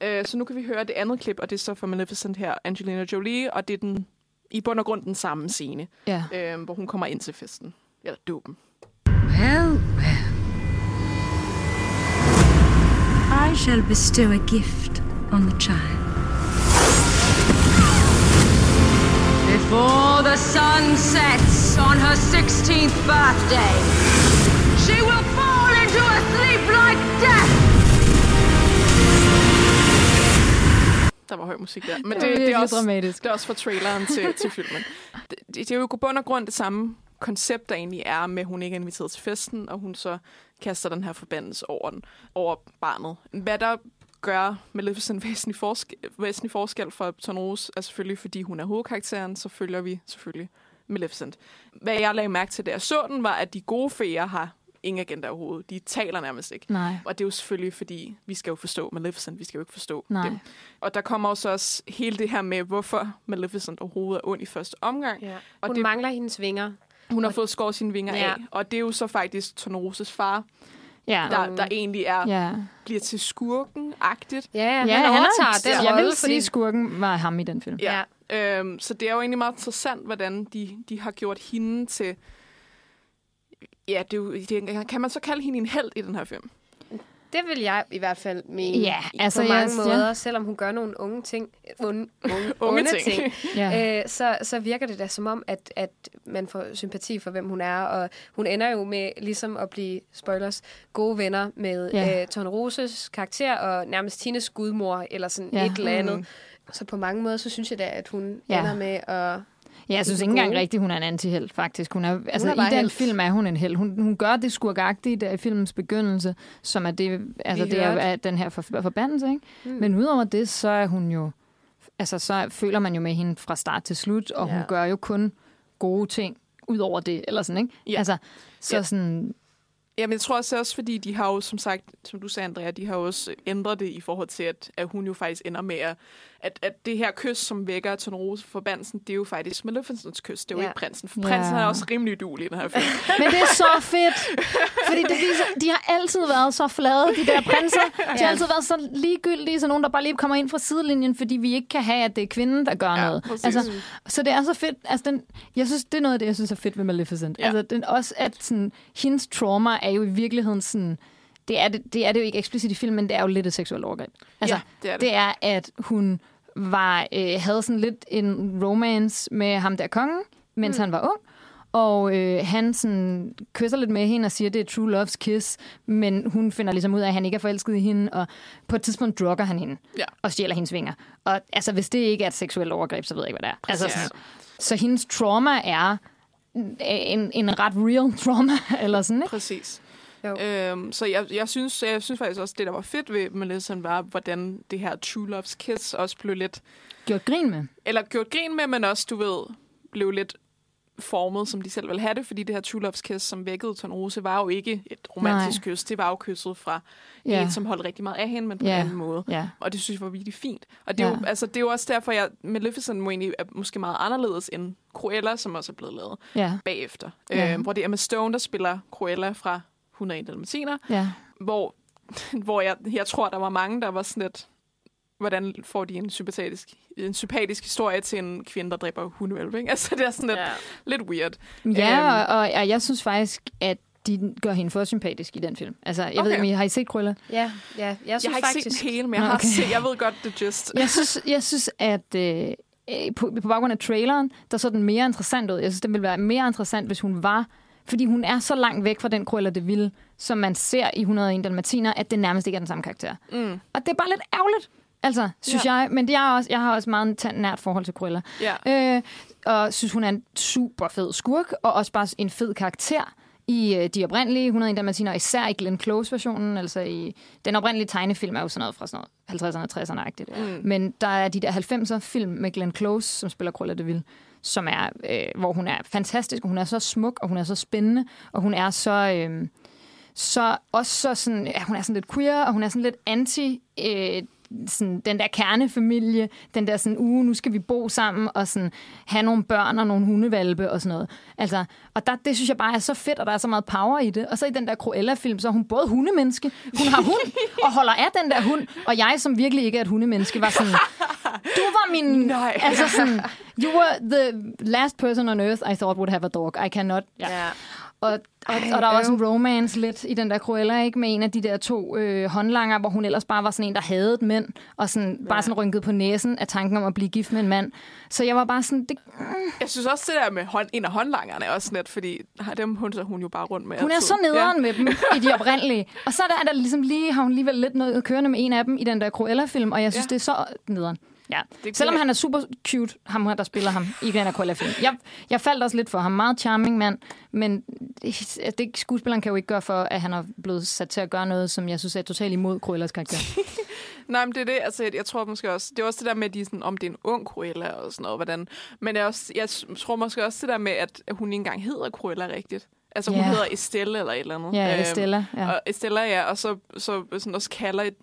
Øh, så nu kan vi høre det andet klip, og det er så fra Maleficent her, Angelina Jolie, og det er den, i bund og grund den samme scene, Ja. øh, hvor hun kommer ind til festen. Eller dåben. Well, well. I shall bestow a gift on the child. Before the sun sets on her 16th birthday, she will into a sleep like death. Der var høj musik der. Men Det det, er det, er også, dramatisk. det er også fra traileren til, til filmen. <laughs> Det, det, er jo i bund og grund det samme koncept, der egentlig er med, at hun ikke er inviteret til festen, og hun så kaster den her forbandelse over, den, over barnet. Hvad der gør Maleficent væsentlig forskel, væsentlig forskel for Tonrose, er selvfølgelig, fordi hun er hovedkarakteren, så følger vi selvfølgelig Maleficent. Hvad jeg lagde mærke til, da jeg så den, var, at de gode feer har ingen agenda overhovedet. De taler nærmest ikke. Nej. Og det er jo selvfølgelig, fordi vi skal jo forstå Maleficent, vi skal jo ikke forstå Nej. dem. Og der kommer også også hele det her med, hvorfor Maleficent overhovedet er ond i første omgang. Ja. Og Hun det- det... mangler hendes vinger. Hun har fået skåret sine vinger Ja. af, og det er jo så faktisk Tonroses far, Ja. der, der egentlig er, ja. bliver til skurken-agtigt. Ja, Ja, han han overtager er, den Jeg rolle, vil sige, at skurken var ham i den film. Ja. Øhm, så det er jo egentlig meget interessant, hvordan de, de har gjort hende til... Ja, det er jo, det, kan man så kalde hende en held i den her film? Det vil jeg i hvert fald mene Ja, altså, på mange jeg- ja. måder, selvom hun gør nogle unge ting, <laughs> unge, unge, Unge unge ting. ting, <laughs> Ja. øh, så, så virker det da som om, at, at man får sympati for, hvem hun er, og hun ender jo med ligesom at blive, spoilers, gode venner med Ja. ja. øh, Tone Roses karakter, og nærmest Tines gudmor, eller sådan Ja. ja. et eller andet. Mm. Så på mange måder, så synes jeg da, at hun Ja. ja. ender med at... Ja, jeg synes ikke engang rigtigt, hun er en antihelt, faktisk. Hun er, altså, er I den helt. film er hun en held. Hun, hun gør det skurkagtige der i filmens begyndelse, som er det, altså, Vi det er, er den her for, forbandelse. Ikke? Mm. Men udover det, så er hun jo... Altså, så føler man jo med hende fra start til slut, og ja. hun gør jo kun gode ting ud over det, eller sådan, ikke? Ja. Altså, så Ja. sådan... Jamen, jeg tror også, også, fordi de har jo, som sagt, som du sagde, Andrea, de har også ændret det i forhold til, at, at hun jo faktisk ender med at, at, at det her kys, som vækker Tonrose forbandelsen, det er jo faktisk Maleficents kys, det er jo Ja. ikke prinsen. Ja. Prinsen er også rimelig udulig i den her film. <laughs> Men det er så fedt, fordi det viser, de har altid været så flade, de der prinser. De har Ja. altid været så ligegyldige, så nogen, der bare lige kommer ind fra sidelinjen, fordi vi ikke kan have, at det er kvinden, der gør Ja, noget. præcis. Altså, så det er så fedt. Altså, den, jeg synes, det er noget af det, jeg synes er fedt ved Maleficent. Ja. Altså, den, også at sådan, hendes trauma er jo i virkeligheden sådan... Det er det, det er det jo ikke eksplicit i filmen, men det er jo lidt et seksuelt overgreb. Altså, ja, det er det. det er, at hun var, øh, havde sådan lidt en romance med ham der kongen, mens mm. han var ung. Og øh, han sådan kysser lidt med hende og siger, at det er true love's kiss, men hun finder ligesom ud af, at han ikke er forelsket i hende, og på et tidspunkt drukker han hende Ja. og stjæler hendes vinger. Og altså, hvis det ikke er et seksuelt overgreb, så ved jeg ikke, hvad det er. Altså, sådan, så hendes trauma er en, en ret real <laughs> trauma, eller sådan, ikke? Præcis. Jo. Øhm, så jeg, jeg, synes, jeg synes faktisk også, det der var fedt ved Maleficent var, hvordan det her True Love's Kiss også blev lidt, Gjort grin med. eller gjort grin med, men også, du ved, blev lidt formet, som de selv ville have det, fordi det her True Love's Kiss, som vækkede Tonrose, var jo ikke et romantisk Nej. kys. Det var jo kysset fra Ja. en, som holdt rigtig meget af hende, men på Ja. en anden måde. Ja. Og det synes jeg var virkelig fint. Og det er, jo, altså, det er jo også derfor, jeg Maleficent må egentlig er måske meget anderledes end Cruella, som også er blevet lavet Ja. bagefter. Ja. Øh, hvor det er Emma Stone, der spiller Cruella fra 101 Dalmatiner, Ja. hvor, <laughs> hvor jeg, jeg tror, der var mange, der var sådan lidt, hvordan får de en sympatisk, en sympatisk historie til en kvinde, der dræber hundevælve, ikke? <laughs> Altså, det er sådan lidt, Ja. lidt weird. Ja, Øhm. og, og, og jeg synes faktisk, at de gør hende for sympatisk i den film. Altså, jeg okay. ved ikke, om I har I set Krøller? Ja, ja. Jeg, Jeg synes har ikke faktisk, set den hele, men jeg, har okay. set, jeg ved godt det gist. Jeg synes, jeg synes at øh, øh, på, på baggrund af traileren, der så den mere interessant ud. Jeg synes, det ville være mere interessant, hvis hun var... Fordi hun er så langt væk fra den Cruella de Vil, som man ser i 101 Dalmatiner, at det nærmest ikke er den samme karakter. Mm. Og det er bare lidt ærgerligt, altså, synes Ja. jeg. Men det er også, jeg har også meget et nært forhold til Cruella. Ja. Øh, og synes, hun er en super fed skurk, og også bare en fed karakter i øh, de oprindelige 101 Dalmatiner, og især i Glenn Close-versionen. Altså i den oprindelige tegnefilm er jo sådan noget fra sådan noget 50'erne, 60'erne-agtigt. Mm. Men der er de der 90'er film med Glenn Close, som spiller Cruella de Vil, som er, øh, hvor hun er fantastisk, og hun er så smuk, og hun er så spændende, og hun er så... Øh, så også så sådan, ja, hun er sådan lidt queer, og hun er sådan lidt anti øh, sådan, den der kernefamilie, den der sådan, uge, nu skal vi bo sammen, og sådan, have nogle børn og nogle hundevalpe og sådan noget. Altså, og der, det synes jeg bare er så fedt, og der er så meget power i det. Og så i den der Cruella-film, så er hun både hundemenneske, hun har hund, og holder af den der hund, og jeg, som virkelig ikke er et hundemenneske, var sådan, du var min... Nej. Altså sådan, you were the last person on earth I thought would have a dog. I cannot... Ja. Ja. Og, og, Ej, og der er også øv. en romance lidt i den der Cruella, ikke? Med en af de der to øh, håndlanger, hvor hun ellers bare var sådan en, der havde mænd, og sådan, ja. bare sådan rynket på næsen af tanken om at blive gift med en mand. Så jeg var bare sådan, det, Jeg synes også, det der med hånd, en af håndlangerne er også net, fordi dem hun, så hun jo bare rundt med. hun er altid. så nederen ja. med dem i de oprindelige. Og så er der, der ligesom lige, har hun alligevel lidt noget kørende med en af dem i den der Cruella-film, og jeg synes, ja. det er så nederen. Ja. Det Selvom han er super cute, ham her, der spiller ham i den her. Jeg, jeg faldt også lidt for ham. Meget charming mand, men det, det, skuespilleren kan jo ikke gøre for, at han er blevet sat til at gøre noget, som jeg synes er totalt imod Cruellas karakter. <laughs> Nej, men det er det. Altså, jeg, tror måske også, det er også det der med, at de, sådan, om det er en ung Cruella og sådan noget, hvordan. Men jeg, også, jeg tror måske også det der med, at hun ikke engang hedder Cruella rigtigt. Altså, hun Ja. hedder Estelle eller et eller andet. Ja, Øhm, Estella. Ja. Og Estella, ja, og så, så sådan også kalder et,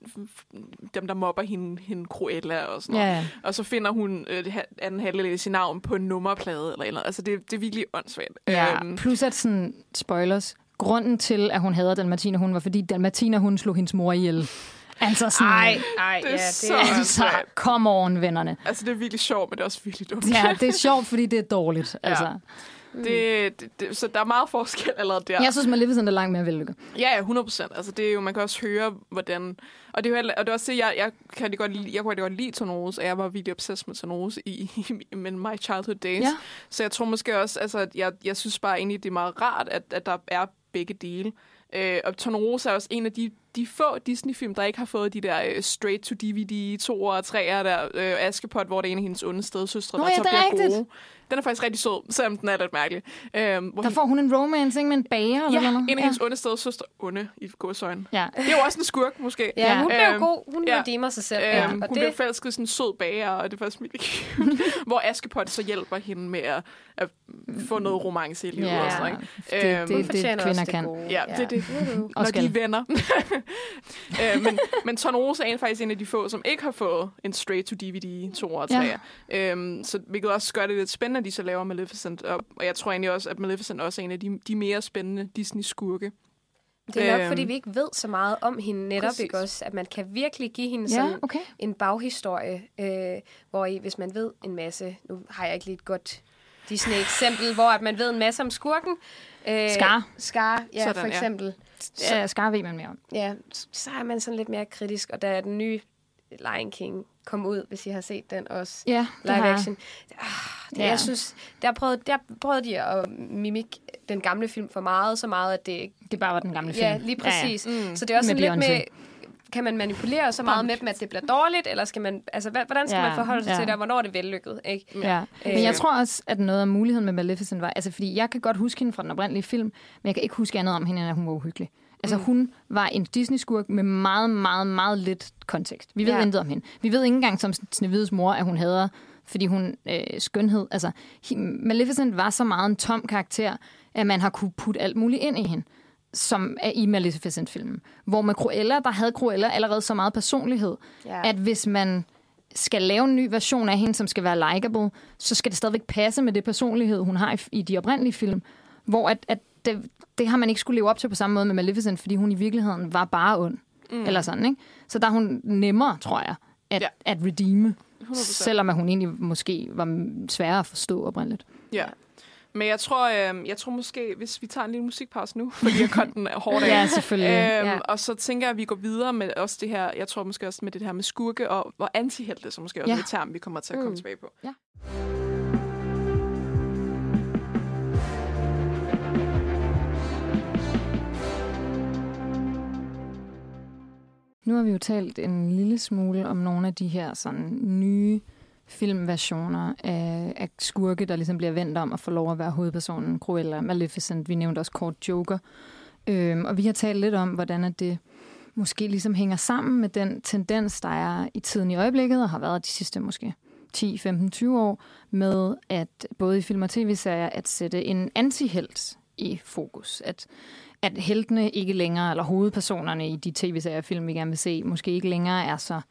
dem, der mobber hende, hende Cruella og sådan noget. Ja, ja. Og så finder hun øh, anden halvdel af sin navn på en nummerplade eller eller andet. Altså, det, det er virkelig åndssvagt. ja. Øhm, Plus at sådan, spoilers, grunden til, at hun hader Dalmatina, hun var fordi Dalmatina, hun slog hendes mor ihjel. Altså sådan, Ej, ej, Det er ja, det så- er... altså, come on, vennerne. altså, det er virkelig sjovt, men det er også virkelig dumt. Ja, det er <laughs> sjovt, fordi det er dårligt. Altså. Det, det, det, så der er meget forskel allerede der. Jeg synes, Maleficent er langt mere vellykket. Ja, ja, 100 procent. Altså, det er jo, man kan også høre, hvordan... Og det er, jo, og det er også det, jeg, jeg kan det godt, lide- jeg kunne rigtig godt lide Tonose, og jeg var virkelig obsessed med Tonose i, i, i my childhood days. Ja. Så jeg tror måske også, altså, at jeg, jeg synes bare egentlig, det er meget rart, at, at der er begge dele. Øh, og Tornerose er også en af de, de få Disney-film, der ikke har fået de der uh, straight-to-DVD 2 og 3'er der. Øh, Askepot, hvor det er en af hendes onde stedsøstre, Nå der ja, så det er bliver rigtigt. gode. Den er faktisk rigtig sød, selvom den er lidt mærkelig. Øh, hvor Der får hun en romance, ikke, med en bager eller Ja, noget. en af hendes onde stedsøstre. Onde i gåsøjne. Ja. Det er jo også en skurk, måske. Ja, hun bliver Øhm, god. Hun ja. redeemer sig selv. Øhm, Ja, hun og bliver det, forelsket i sådan en sød bager, og det er faktisk virkelig cute. <laughs> hvor Askepot så hjælper hende med at, at få noget romance i livet Ja, og sådan noget. det, Øhm, det, hun det, det kvinder kan. det gode. Ja, det er det. Når de er venner. <laughs> øh, men, men Tornerose er faktisk en af de få, som ikke har fået en straight-to-DVD 2 og 3. Ja. Ja. Øhm, så hvilket også gør det lidt spændende, at de så laver Maleficent. Og, og jeg tror egentlig også, at Maleficent også er en af de, de mere spændende Disney-skurke. Det er nok, Øhm, fordi vi ikke ved så meget om hende netop, præcis. ikke også? At man kan virkelig give hende Ja, sådan okay. en baghistorie, øh, hvor I, hvis man ved en masse, nu har jeg ikke lige et godt Disney-eksempel, <laughs> hvor at man ved en masse om skurken. Øh, Scar. Scar, ja, Sådan, for ja. eksempel. Ja, Scar ved man mere om. Ja, så er man sådan lidt mere kritisk, og da den nye Lion King kom ud, hvis I har set den også, Ja, det live har jeg. action. Ah, det, Ja. Jeg synes, der prøvede, der prøvede de at mimik den gamle film for meget, så meget, at det Det bare var den gamle film. Ja, lige præcis. Ja, ja. Mm. Så det er også Med sådan lidt med, kan man manipulere så meget med dem, at det bliver dårligt, eller skal man, altså, hvordan skal Ja, man forholde sig ja. til det, og hvornår er det vellykket, ikke? Ja, men jeg Øh. tror også, at noget af muligheden med Maleficent var, altså fordi jeg kan godt huske hende fra den oprindelige film, men jeg kan ikke huske andet om hende, end at hun var uhyggelig. Altså mm. hun var en Disney-skurk med meget, meget, meget lidt kontekst. Vi ved Ja. intet om hende. Vi ved ikke engang som Snevides mor, at hun hader, fordi hun øh, skønhed. Altså, he, Maleficent var så meget en tom karakter, at man har kunne putte alt muligt ind i hende som er i Maleficent-filmen. Hvor med Cruella, der havde Cruella allerede så meget personlighed, Ja. at hvis man skal lave en ny version af hende, som skal være likable, så skal det stadigvæk passe med det personlighed, hun har i, i de oprindelige film. Hvor at, at det, det har man ikke skulle leve op til på samme måde med Maleficent, fordi hun i virkeligheden var bare ond. Mm. Eller sådan, ikke? Så der er hun nemmere, tror jeg, at, Ja. at redeeme, 100%. selvom at hun egentlig måske var sværere at forstå oprindeligt. Ja. Men jeg tror, øh, jeg tror måske, hvis vi tager en lille musikpause nu, <laughs> fordi jeg kom den hårdt af. Ja, selvfølgelig. Øhm, Ja. Og så tænker jeg, at vi går videre med også det her, jeg tror måske også med det her med skurke og, og antihelte, som måske også Ja. er et term, vi kommer til at komme Mm. tilbage på. Ja. Nu har vi jo talt en lille smule om nogle af de her sådan nye filmversioner af, af skurke, der ligesom bliver vendt om at få lov at være hovedpersonen. Cruella, Maleficent, vi nævnte også kort Joker. Øhm, og vi har talt lidt om, hvordan at det måske ligesom hænger sammen med den tendens, der er i tiden i øjeblikket, og har været de sidste måske 10, 15, 20 år, med at både i film og tv-serier, at sætte en antihelt i fokus. At, at heltene ikke længere, eller hovedpersonerne i de tv-serier og film, vi gerne vil se, måske ikke længere er så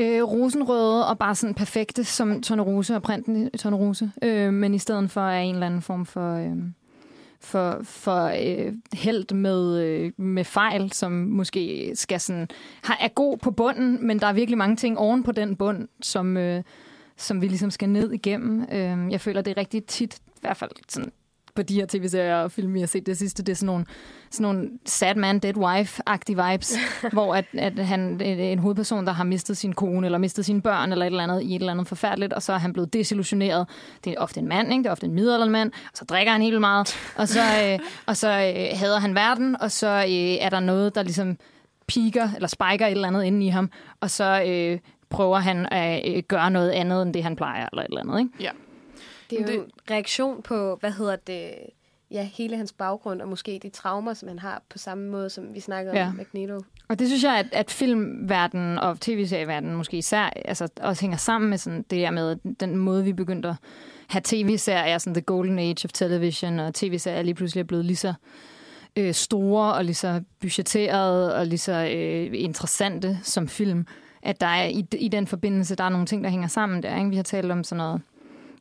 øh, rosenrøde og bare sådan perfekte som Tornerose og printen Tone Rose, øh, men i stedet for er en eller anden form for... Øh, for, for øh, held med, øh, med fejl, som måske skal sådan, har, er god på bunden, men der er virkelig mange ting oven på den bund, som, øh, som vi ligesom skal ned igennem. Øh, jeg føler, det er rigtig tit, i hvert fald sådan, på de her tv-serier og film, vi har set det sidste, det er sådan nogle, sådan nogle sad man, dead wife-agtige vibes, <laughs> hvor at, at han en hovedperson, der har mistet sin kone, eller mistet sine børn, eller et eller andet i et eller andet forfærdeligt, og så er han blevet desillusioneret. Det er ofte en mand, ikke? det er ofte en middelalderen mand, og så drikker han helt meget, og så, <laughs> øh, og så øh, hader han verden, og så øh, er der noget, der ligesom piker, eller spiker et eller andet inde i ham, og så øh, prøver han at øh, gøre noget andet, end det han plejer, eller et eller andet. Ikke? Det er jo det- en reaktion på, hvad hedder det, ja, hele hans baggrund, og måske de traumer, som han har, på samme måde, som vi snakkede Ja. om Magneto. Og det synes jeg, at, at filmverdenen og tv-serieverdenen måske især altså, også hænger sammen med sådan det der med den måde, vi begyndte at have tv-serier, sådan the golden age of television, og tv-serier lige pludselig er blevet lige så øh, store og lige så budgetterede og lige så øh, interessante som film. At der er i, i den forbindelse, der er nogle ting, der hænger sammen der. Ikke? Vi har talt om sådan noget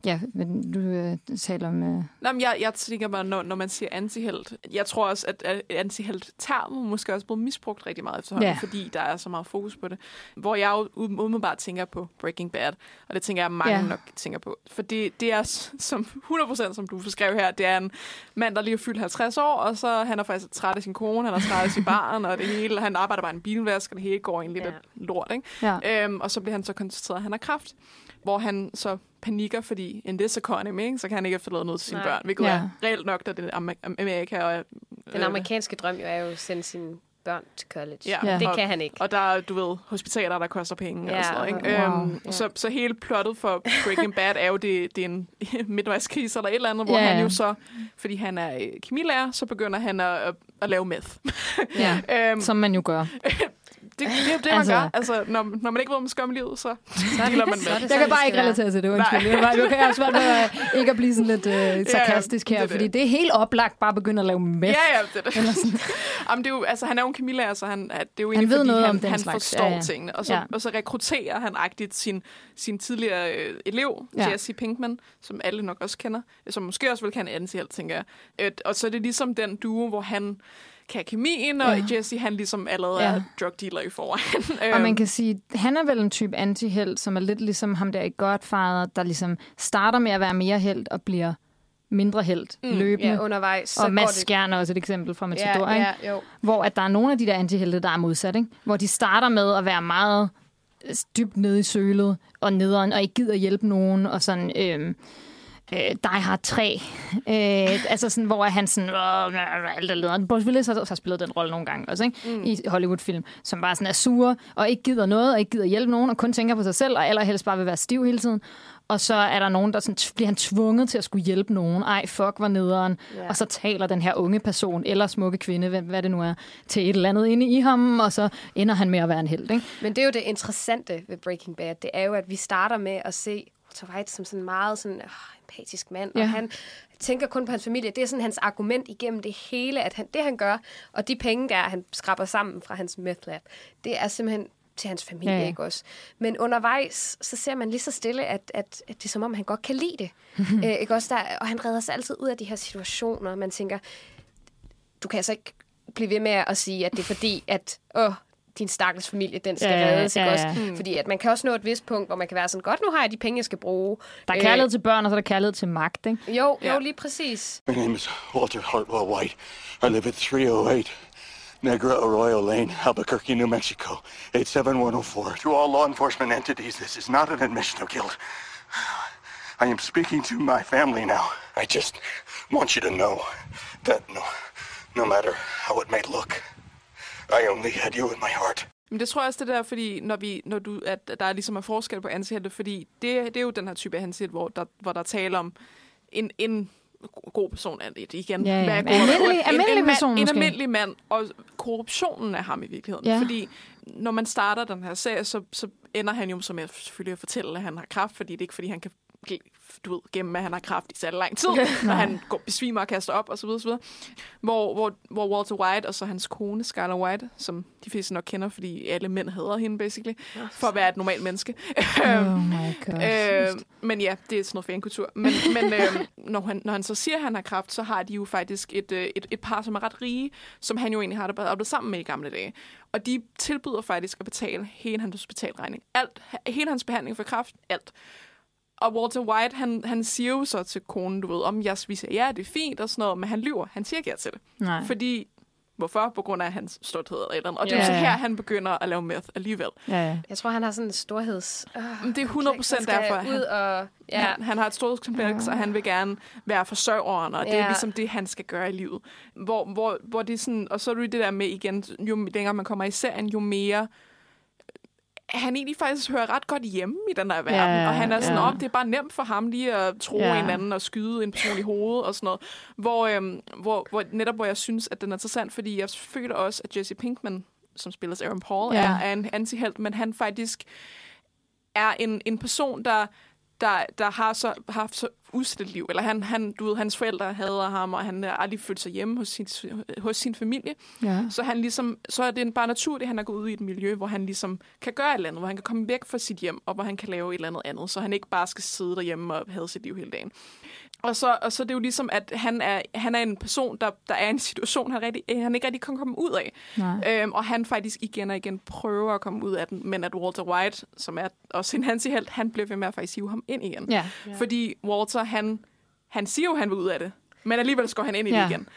Ja, men du øh, taler om... Øh, Nå, men jeg, jeg tænker bare, når, når man siger antihelt, jeg tror også, at, at antihelt-termen måske også er blevet misbrugt rigtig meget efterhånden, Ja. fordi der er så meget fokus på det. Hvor jeg jo umiddelbart tænker på Breaking Bad, og det tænker jeg, mange Ja. nok tænker på. For det, det er som 100% som du beskrev her, det er en mand, der lige er fyldt 50 år, og så han er faktisk træt af sin kone, han er træt af sin barn, og det hele, han arbejder bare i en bilvask, og det hele går egentlig Ja. lidt lort, ikke? ja. Øhm, og så bliver han så konstateret, at han har kræft, hvor han så panikker, fordi in this economy, ikke, så kan han ikke efterlade noget til sine Nej. børn, hvilket Ja. er reelt nok, da det er Amer- Amerika. Og, Den amerikanske drøm jo er jo at sende sine børn til college. Ja. Ja. Det Og- kan han ikke. og der er, du ved, hospitaler, der koster penge Ja, og sådan noget, ikke? wow. Øhm, Ja. så, så hele plottet for Breaking Bad er jo, det, det er en <laughs> midtvejskrise eller et eller andet, hvor Ja, han jo så, fordi han er øh, kemilærer, så begynder han at, at, at lave meth. ja. <laughs> øhm, Som man jo gør. <laughs> det, det er det, man Altså- gør. Altså, når, når man ikke ved, hvad man skal om livet, så Så er dealer man så med. er det Jeg kan bare det ikke relatere til det, undskyld. Jeg, kan have svært ved øh, ikke at blive sådan lidt øh, sarkastisk det er her, det. fordi det er helt oplagt bare at begynde at lave meth. Ja, ja, det er det. Eller sådan. <laughs> Jamen, det er jo, altså, han er jo en kemilærer, så han, det er jo Han ved fordi noget han, om den han slags. forstår Ja, ja. tingene. Og så, Ja. og så rekrutterer han agtigt sin, sin tidligere øh, elev, Ja. Jesse Pinkman, som alle nok også kender, som måske også vil kende antihelt, tænker jeg. Et, og så er det ligesom den duo, hvor han kan kemien, og Ja. Jesse han ligesom allerede Ja. er drug dealer i forvejen. <laughs> Og man Øhm, kan sige, han er vel en type antihelt, som er lidt ligesom ham der i Godfather, der ligesom starter med at være mere held og bliver mindre held Mm, løbende. Ja, undervejs. Så og Mads det- Skjern er også et eksempel fra Matador, ja, ja, jo. hvor at der er nogle af de der antihelte, der er modsat, ikke? hvor de starter med at være meget øh, dybt nede i sølet og nederen, og ikke gider hjælpe nogen, og sådan... Øh, øh, Die Hard 3. Øh, altså sådan, hvor han sådan, øh, alt er lederen. Bruce Willis har, har spillet den rolle nogle gange også, ikke? Mm. i Hollywood-film, som bare sådan er sure, og ikke gider noget, og ikke gider hjælpe nogen, og kun tænker på sig selv, og allerhelst bare vil være stiv hele tiden. Og så er der nogen, der sådan, bliver han tvunget til at skulle hjælpe nogen. Ej, fuck, var nederen. Ja. Og så taler den her unge person, eller smukke kvinde, hvad, hvad det nu er, til et eller andet inde i ham, og så ender han med at være en held. Ikke? Men det er jo det interessante ved Breaking Bad. Det er jo, at vi starter med at se Walter White som sådan en meget sådan, øh, empatisk mand. Ja. Og han tænker kun på hans familie. Det er sådan hans argument igennem det hele, at han, det han gør, og de penge, der han skraber sammen fra hans meth lab, det er simpelthen til hans familie, Ja, ja, ja. ikke også? Men undervejs, så ser man lige så stille, at, at, at det er som om, han godt kan lide det. Æ, <laughs> ikke også? Der, og han redder sig altid ud af de her situationer. Man tænker, du kan altså ikke blive ved med at sige, at det er fordi, at åh, din stakkels familie, den skal Ja, ja, reddes, ikke ja, også? ja. Mm. Fordi at man kan også nå et vist punkt, hvor man kan være sådan, godt, nu har jeg de penge, jeg skal bruge. Der er Øh, kærlighed til børn, og så er der kærlighed til magt, ikke? Jo, Ja. jo, lige præcis. My name is Walter Hartwell White. I live at 308 Negra Arroyo Lane, Albuquerque, New Mexico, 87104. To all law enforcement entities, this is not an admission of guilt. I am speaking to my family now. I just want you to know that no, no matter how it may look, I only had you in my heart. Men det tror jeg også, det der, fordi når, vi, når du, at der er ligesom en forskel på antihelte, fordi det, det er jo den her type antihelt, hvor der, hvor der taler om en, en god person er det igen. Ja, ja. Hvad er god- Almindelig- en, almindelig en, mand, person en måske. almindelig mand, og korruptionen af ham i virkeligheden. Ja. Fordi når man starter den her serie, så, så ender han jo som jeg selvfølgelig at fortælle, at han har kraft, fordi det er ikke fordi, han kan du ved, gemme, at han har kraft i så lang tid, <laughs> når han går, besvimer og kaster op, og så videre, så videre. Hvor, hvor, hvor Walter White og så hans kone, Skylar White, som de fleste nok kender, fordi alle mænd hader hende, basically, for at være et normalt menneske. <laughs> Oh my god. Øh, men ja, det er sådan noget fankultur. Men, men øh, når, han, når han så siger, at han har kraft, så har de jo faktisk et, øh, et, et par, som er ret rige, som han jo egentlig har arbejdet sammen med i gamle dage. Og de tilbyder faktisk at betale hele hans hospitalregning. Alt, hele hans behandling for kraft, alt. Og Walter White, han, han siger jo så til konen, du ved, om jeg vi siger, ja, det er fint og sådan noget, men han lyver. Han siger ikke ja til det. Nej. Fordi, hvorfor? På grund af hans stolthed eller et eller andet. Og det er jo Ja, så ja. her, han begynder at lave meth alligevel. Ja, ja. Jeg tror, han har sådan en storheds... Øh, Men det er 100 procent derfor, at ud han, og... Ja, Ja. Han, han har et stort kompleks, og han vil gerne være forsørgeren, og det er Ja. ligesom det, han skal gøre i livet. Hvor, hvor, hvor det er sådan, og så er det det der med igen, jo længere man kommer i serien, jo mere han egentlig faktisk hører ret godt hjemme i den her verden. Ja, og han er sådan, ja. om det er bare nemt for ham lige at tro Ja. en anden og skyde en person i hovedet og sådan noget. Hvor, øhm, hvor, hvor netop hvor jeg synes, at den er interessant, fordi jeg føler også, at Jesse Pinkman, som spiller Aaron Paul, Ja. er, er en antihelt, men han faktisk er en, en person, der, der, der har så har haft så udsat et liv. Eller han, han, du ved, hans forældre hader ham, og han har aldrig følt sig hjemme hos sin, hos sin familie. ja. Så, han ligesom, så er det bare naturligt, at han er gået ud i et miljø, hvor han ligesom kan gøre et eller andet, hvor han kan komme væk fra sit hjem, og hvor han kan lave et eller andet andet, så han ikke bare skal sidde derhjemme og have sit liv hele dagen. Og så, og så er det jo ligesom, at han er, han er en person, der, der er i en situation, han, rigtig, han ikke rigtig kan komme ud af. Nej. Øhm, og han faktisk igen og igen prøver at komme ud af den, men at Walter White, som er også en antihelt, han bliver ved med at faktisk hive ham ind igen. Ja. Fordi Walter, han, han siger jo, at han vil ud af det, men alligevel går han ind i Ja. det igen.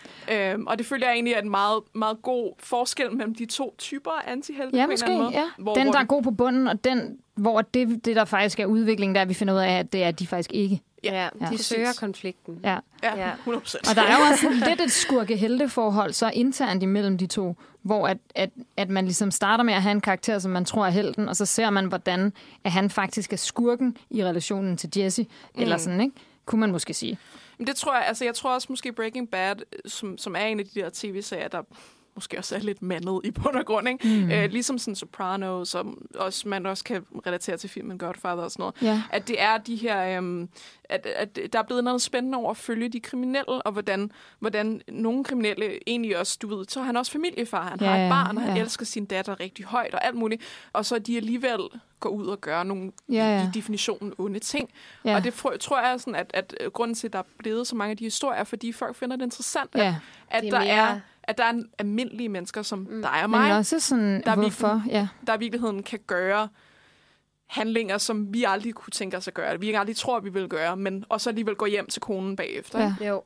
Øhm, og det føler jeg egentlig er en meget, meget god forskel mellem de to typer af antihelte Ja, på en måske. eller anden måde. Ja. Hvor, den, hvor der er god på bunden, og den, hvor det, det der faktisk er udviklingen, der er, vi finder ud af, at det er de faktisk ikke. Ja, ja, ja. de præcis. søger konflikten. Ja. Ja, Ja. 100 procent. Og der er jo også <laughs> lidt et skurke-helte-forhold så internt imellem de to, hvor at, at, at man ligesom starter med at have en karakter, som man tror er helten, og så ser man, hvordan at han faktisk er skurken i relationen til Jesse, mm. eller sådan, ikke? Kunne man måske sige. Men det tror jeg, altså jeg tror også måske Breaking Bad, øh, som, som er en af de der tv-serier, der måske også er lidt mandet i bund og grund, ikke? Mm. Øh, ligesom sådan Sopranos, som også, man også kan relatere til filmen Godfather og sådan noget. Ja. At det er de her, øhm, at, at der er blevet noget spændende over at følge de kriminelle, og hvordan, hvordan nogle kriminelle egentlig også, du ved, så er han også familiefar, han Ja, har et barn, og han ja. elsker sin datter rigtig højt og alt muligt, og så de alligevel går ud og gør nogle Ja, ja. i definitionen onde ting. Ja. Og det fr- tror jeg er sådan, at, at grunden til, at der er blevet så mange af de historier, er, fordi folk finder det interessant, at, Ja. at, Det er der mere- er, at der er en almindelige mennesker, som mm. dig og Men mig, også sådan, Der er hvorfor? Ja. der i virkeligheden kan gøre handlinger, som vi aldrig kunne tænke os at gøre, vi aldrig tror, vi vil gøre, men og så alligevel gå hjem til konen bagefter. Ja. ikke? Jo.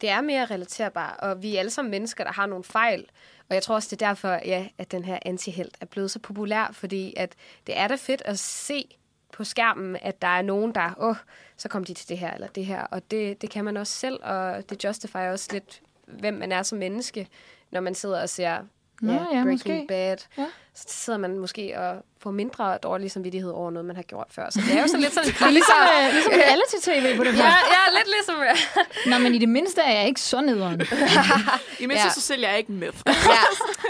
Det er mere relaterbart, og vi er alle sammen mennesker, der har nogle fejl. Og jeg tror også, det er derfor, ja, at den her antihelt er blevet så populær, fordi at det er da fedt at se på skærmen, at der er nogen, der, åh, så kom de til det her eller det her. Og det, det kan man også selv, og det justifier også lidt, hvem man er som menneske, når man sidder og ser Nå, ja, ja, Breaking måske. Bad. Ja. Så sidder man måske og får mindre dårlig samvittighed over noget, man har gjort før. Så det er jo sådan lidt sådan... <laughs> Det er ligesom, øh, ligesom reality-tv på det ja, punkt. ja, lidt ligesom... <laughs> Nå, men i det mindste er jeg ikke så nederen. <laughs> I mindste Ja. ja. så sælger jeg ikke med. ja,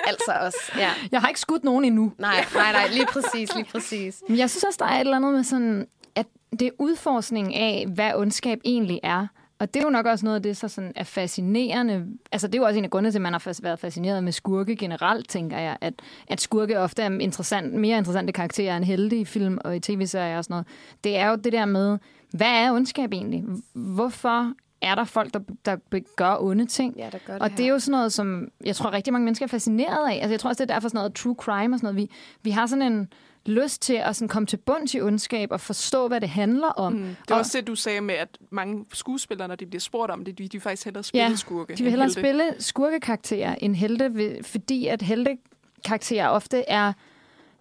altså også. Ja. Jeg har ikke skudt nogen endnu. Nej, nej, nej, lige præcis, lige præcis. Men jeg synes også, der er et eller andet med sådan, at det er udforskning af, hvad ondskab egentlig er. Og det er jo nok også noget af det, så sådan er fascinerende. Altså, det er jo også en af grundene til, at man har været fascineret med skurke generelt, tænker jeg. At, at skurke ofte er interessant, mere interessante karakterer end helte i film og i tv-serier og sådan noget. Det er jo det der med, hvad er ondskab egentlig? Hvorfor er der folk, der, der gør onde ting. Ja, der gør det Og her. det er jo sådan noget, som jeg tror rigtig mange mennesker er fascineret af. Altså jeg tror også, det er derfor sådan noget true crime og sådan noget. Vi, vi har sådan en lyst til at sådan komme til bunds i ondskab og forstå, hvad det handler om. Mm. Det er også det, du sagde med, at mange skuespillere, når de bliver spurgt om det, de, de faktisk hellere spille Ja, skurke. De vil hellere helte. spille skurkekarakterer end helte, fordi at heltekarakterer ofte er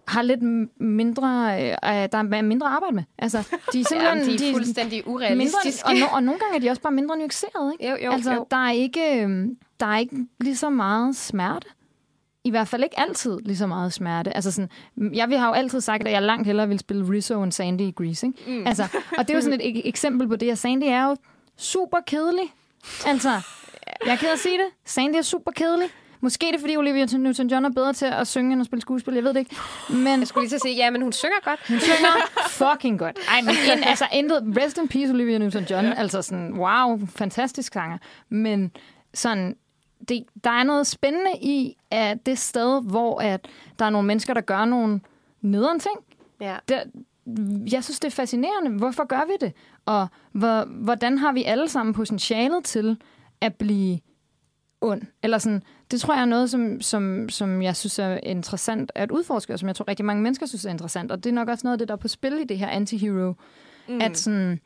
har lidt mindre, øh, øh, der er mindre arbejde med. Altså, de er <laughs> simpelthen Jamen, de er fuldstændig mindre, urealistiske. og, no, og nogle gange er de også bare mindre nuancerede, ikke? Jo, jo, altså, jo. Der, er ikke, øhm, der er ikke lige så meget smerte. I hvert fald ikke altid lige så meget smerte. Altså sådan, jeg vi har jo altid sagt, at jeg langt hellere vil spille Rizzo end Sandy i Grease. Ikke? Mm. Altså, og det er jo sådan et ek- eksempel på det, at Sandy er jo super kedelig. Altså, jeg er ked at sige det. Sandy er super kedelig. Måske er det, fordi Olivia Newton-John er bedre til at synge end at spille skuespil. Jeg ved det ikke. Men Jeg skulle lige at sige, ja, men hun synger godt. hun synger fucking godt. Ej, men <laughs> en, altså intet, rest in peace Olivia Newton-John. Ja. Altså sådan, wow, fantastisk sanger. Men sådan, det, der er noget spændende i, at det sted, hvor at der er nogle mennesker, der gør nogle nederen ting. Ja. Det, jeg synes, det er fascinerende. Hvorfor gør vi det? Og hvor, hvordan har vi alle sammen potentialet til at blive ond? Eller sådan, det tror jeg er noget, som, som, som jeg synes er interessant at udforske, og som jeg tror rigtig mange mennesker synes er interessant. Og det er nok også noget af det, der er på spil i det her antihero. Mm. At sådan,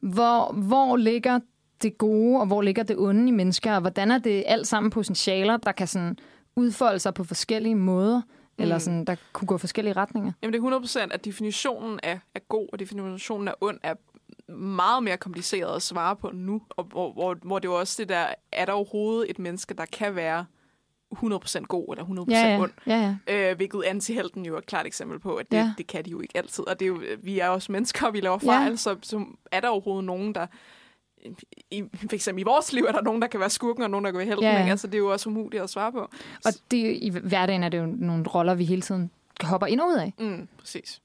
hvor, hvor ligger det gode, og hvor ligger det onde i mennesker, og hvordan er det alt sammen potentialer, der kan sådan udfolde sig på forskellige måder, mm. eller sådan, der kunne gå forskellige retninger. Jamen det er 100% at definitionen af, af god og definitionen af ond er meget mere kompliceret at svare på nu, og hvor, hvor, hvor det er jo også det der, er der overhovedet et menneske, der kan være 100% god eller 100% Ja, ja. ond? ja, ja. Øh, hvilket antihelten jo er et klart eksempel på, at det, Ja. ja. det kan de jo ikke altid. Og det er jo, vi er også mennesker, og vi laver Ja. fejl, så, så er der overhovedet nogen, der... I, for eksempel i vores liv er der nogen, der kan være skurken, og nogen, der kan være helten. Ja. Altså, det er jo også umuligt at svare på. Og det, i hverdagen er det jo nogle roller, vi hele tiden hopper ind og ud af. Mm, præcis.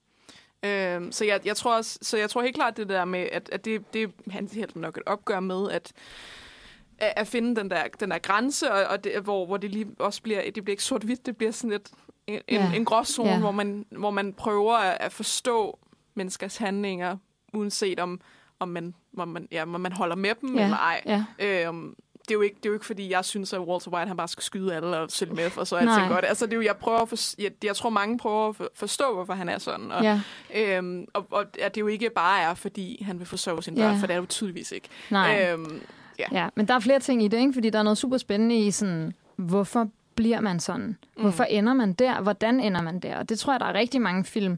Øhm, så, jeg, jeg tror også, så jeg tror helt klart det der med, at, at det, det er han helt nok et opgør med, at, at at finde den der, den der grænse, og, og det, hvor, hvor det lige også bliver, det bliver ikke sort-hvidt, det bliver sådan et, en, Ja. ja. en gråzone, ja. hvor, man, hvor man prøver at, at forstå menneskers handlinger, uanset om, om, man, om, man, ja, om man holder med dem Ja. eller ej. Ja. Øhm, det er, jo ikke, det er jo ikke, fordi jeg synes, at Walter White han bare skal skyde alle og sælge med, og så er alting godt. Altså, det er jo, jeg, prøver at for, jeg, jeg tror, mange prøver at for- forstå, hvorfor han er sådan. Og, Ja. Øhm, og, og at det jo ikke bare er, fordi han vil forsørge sine børn, Ja. for det er jo tydeligvis ikke. Nej. Øhm, Ja, men der er flere ting i det, ikke? fordi der er noget super spændende i, sådan, hvorfor bliver man sådan? Hvorfor ender man der? Hvordan ender man der? Og det tror jeg, der er rigtig mange film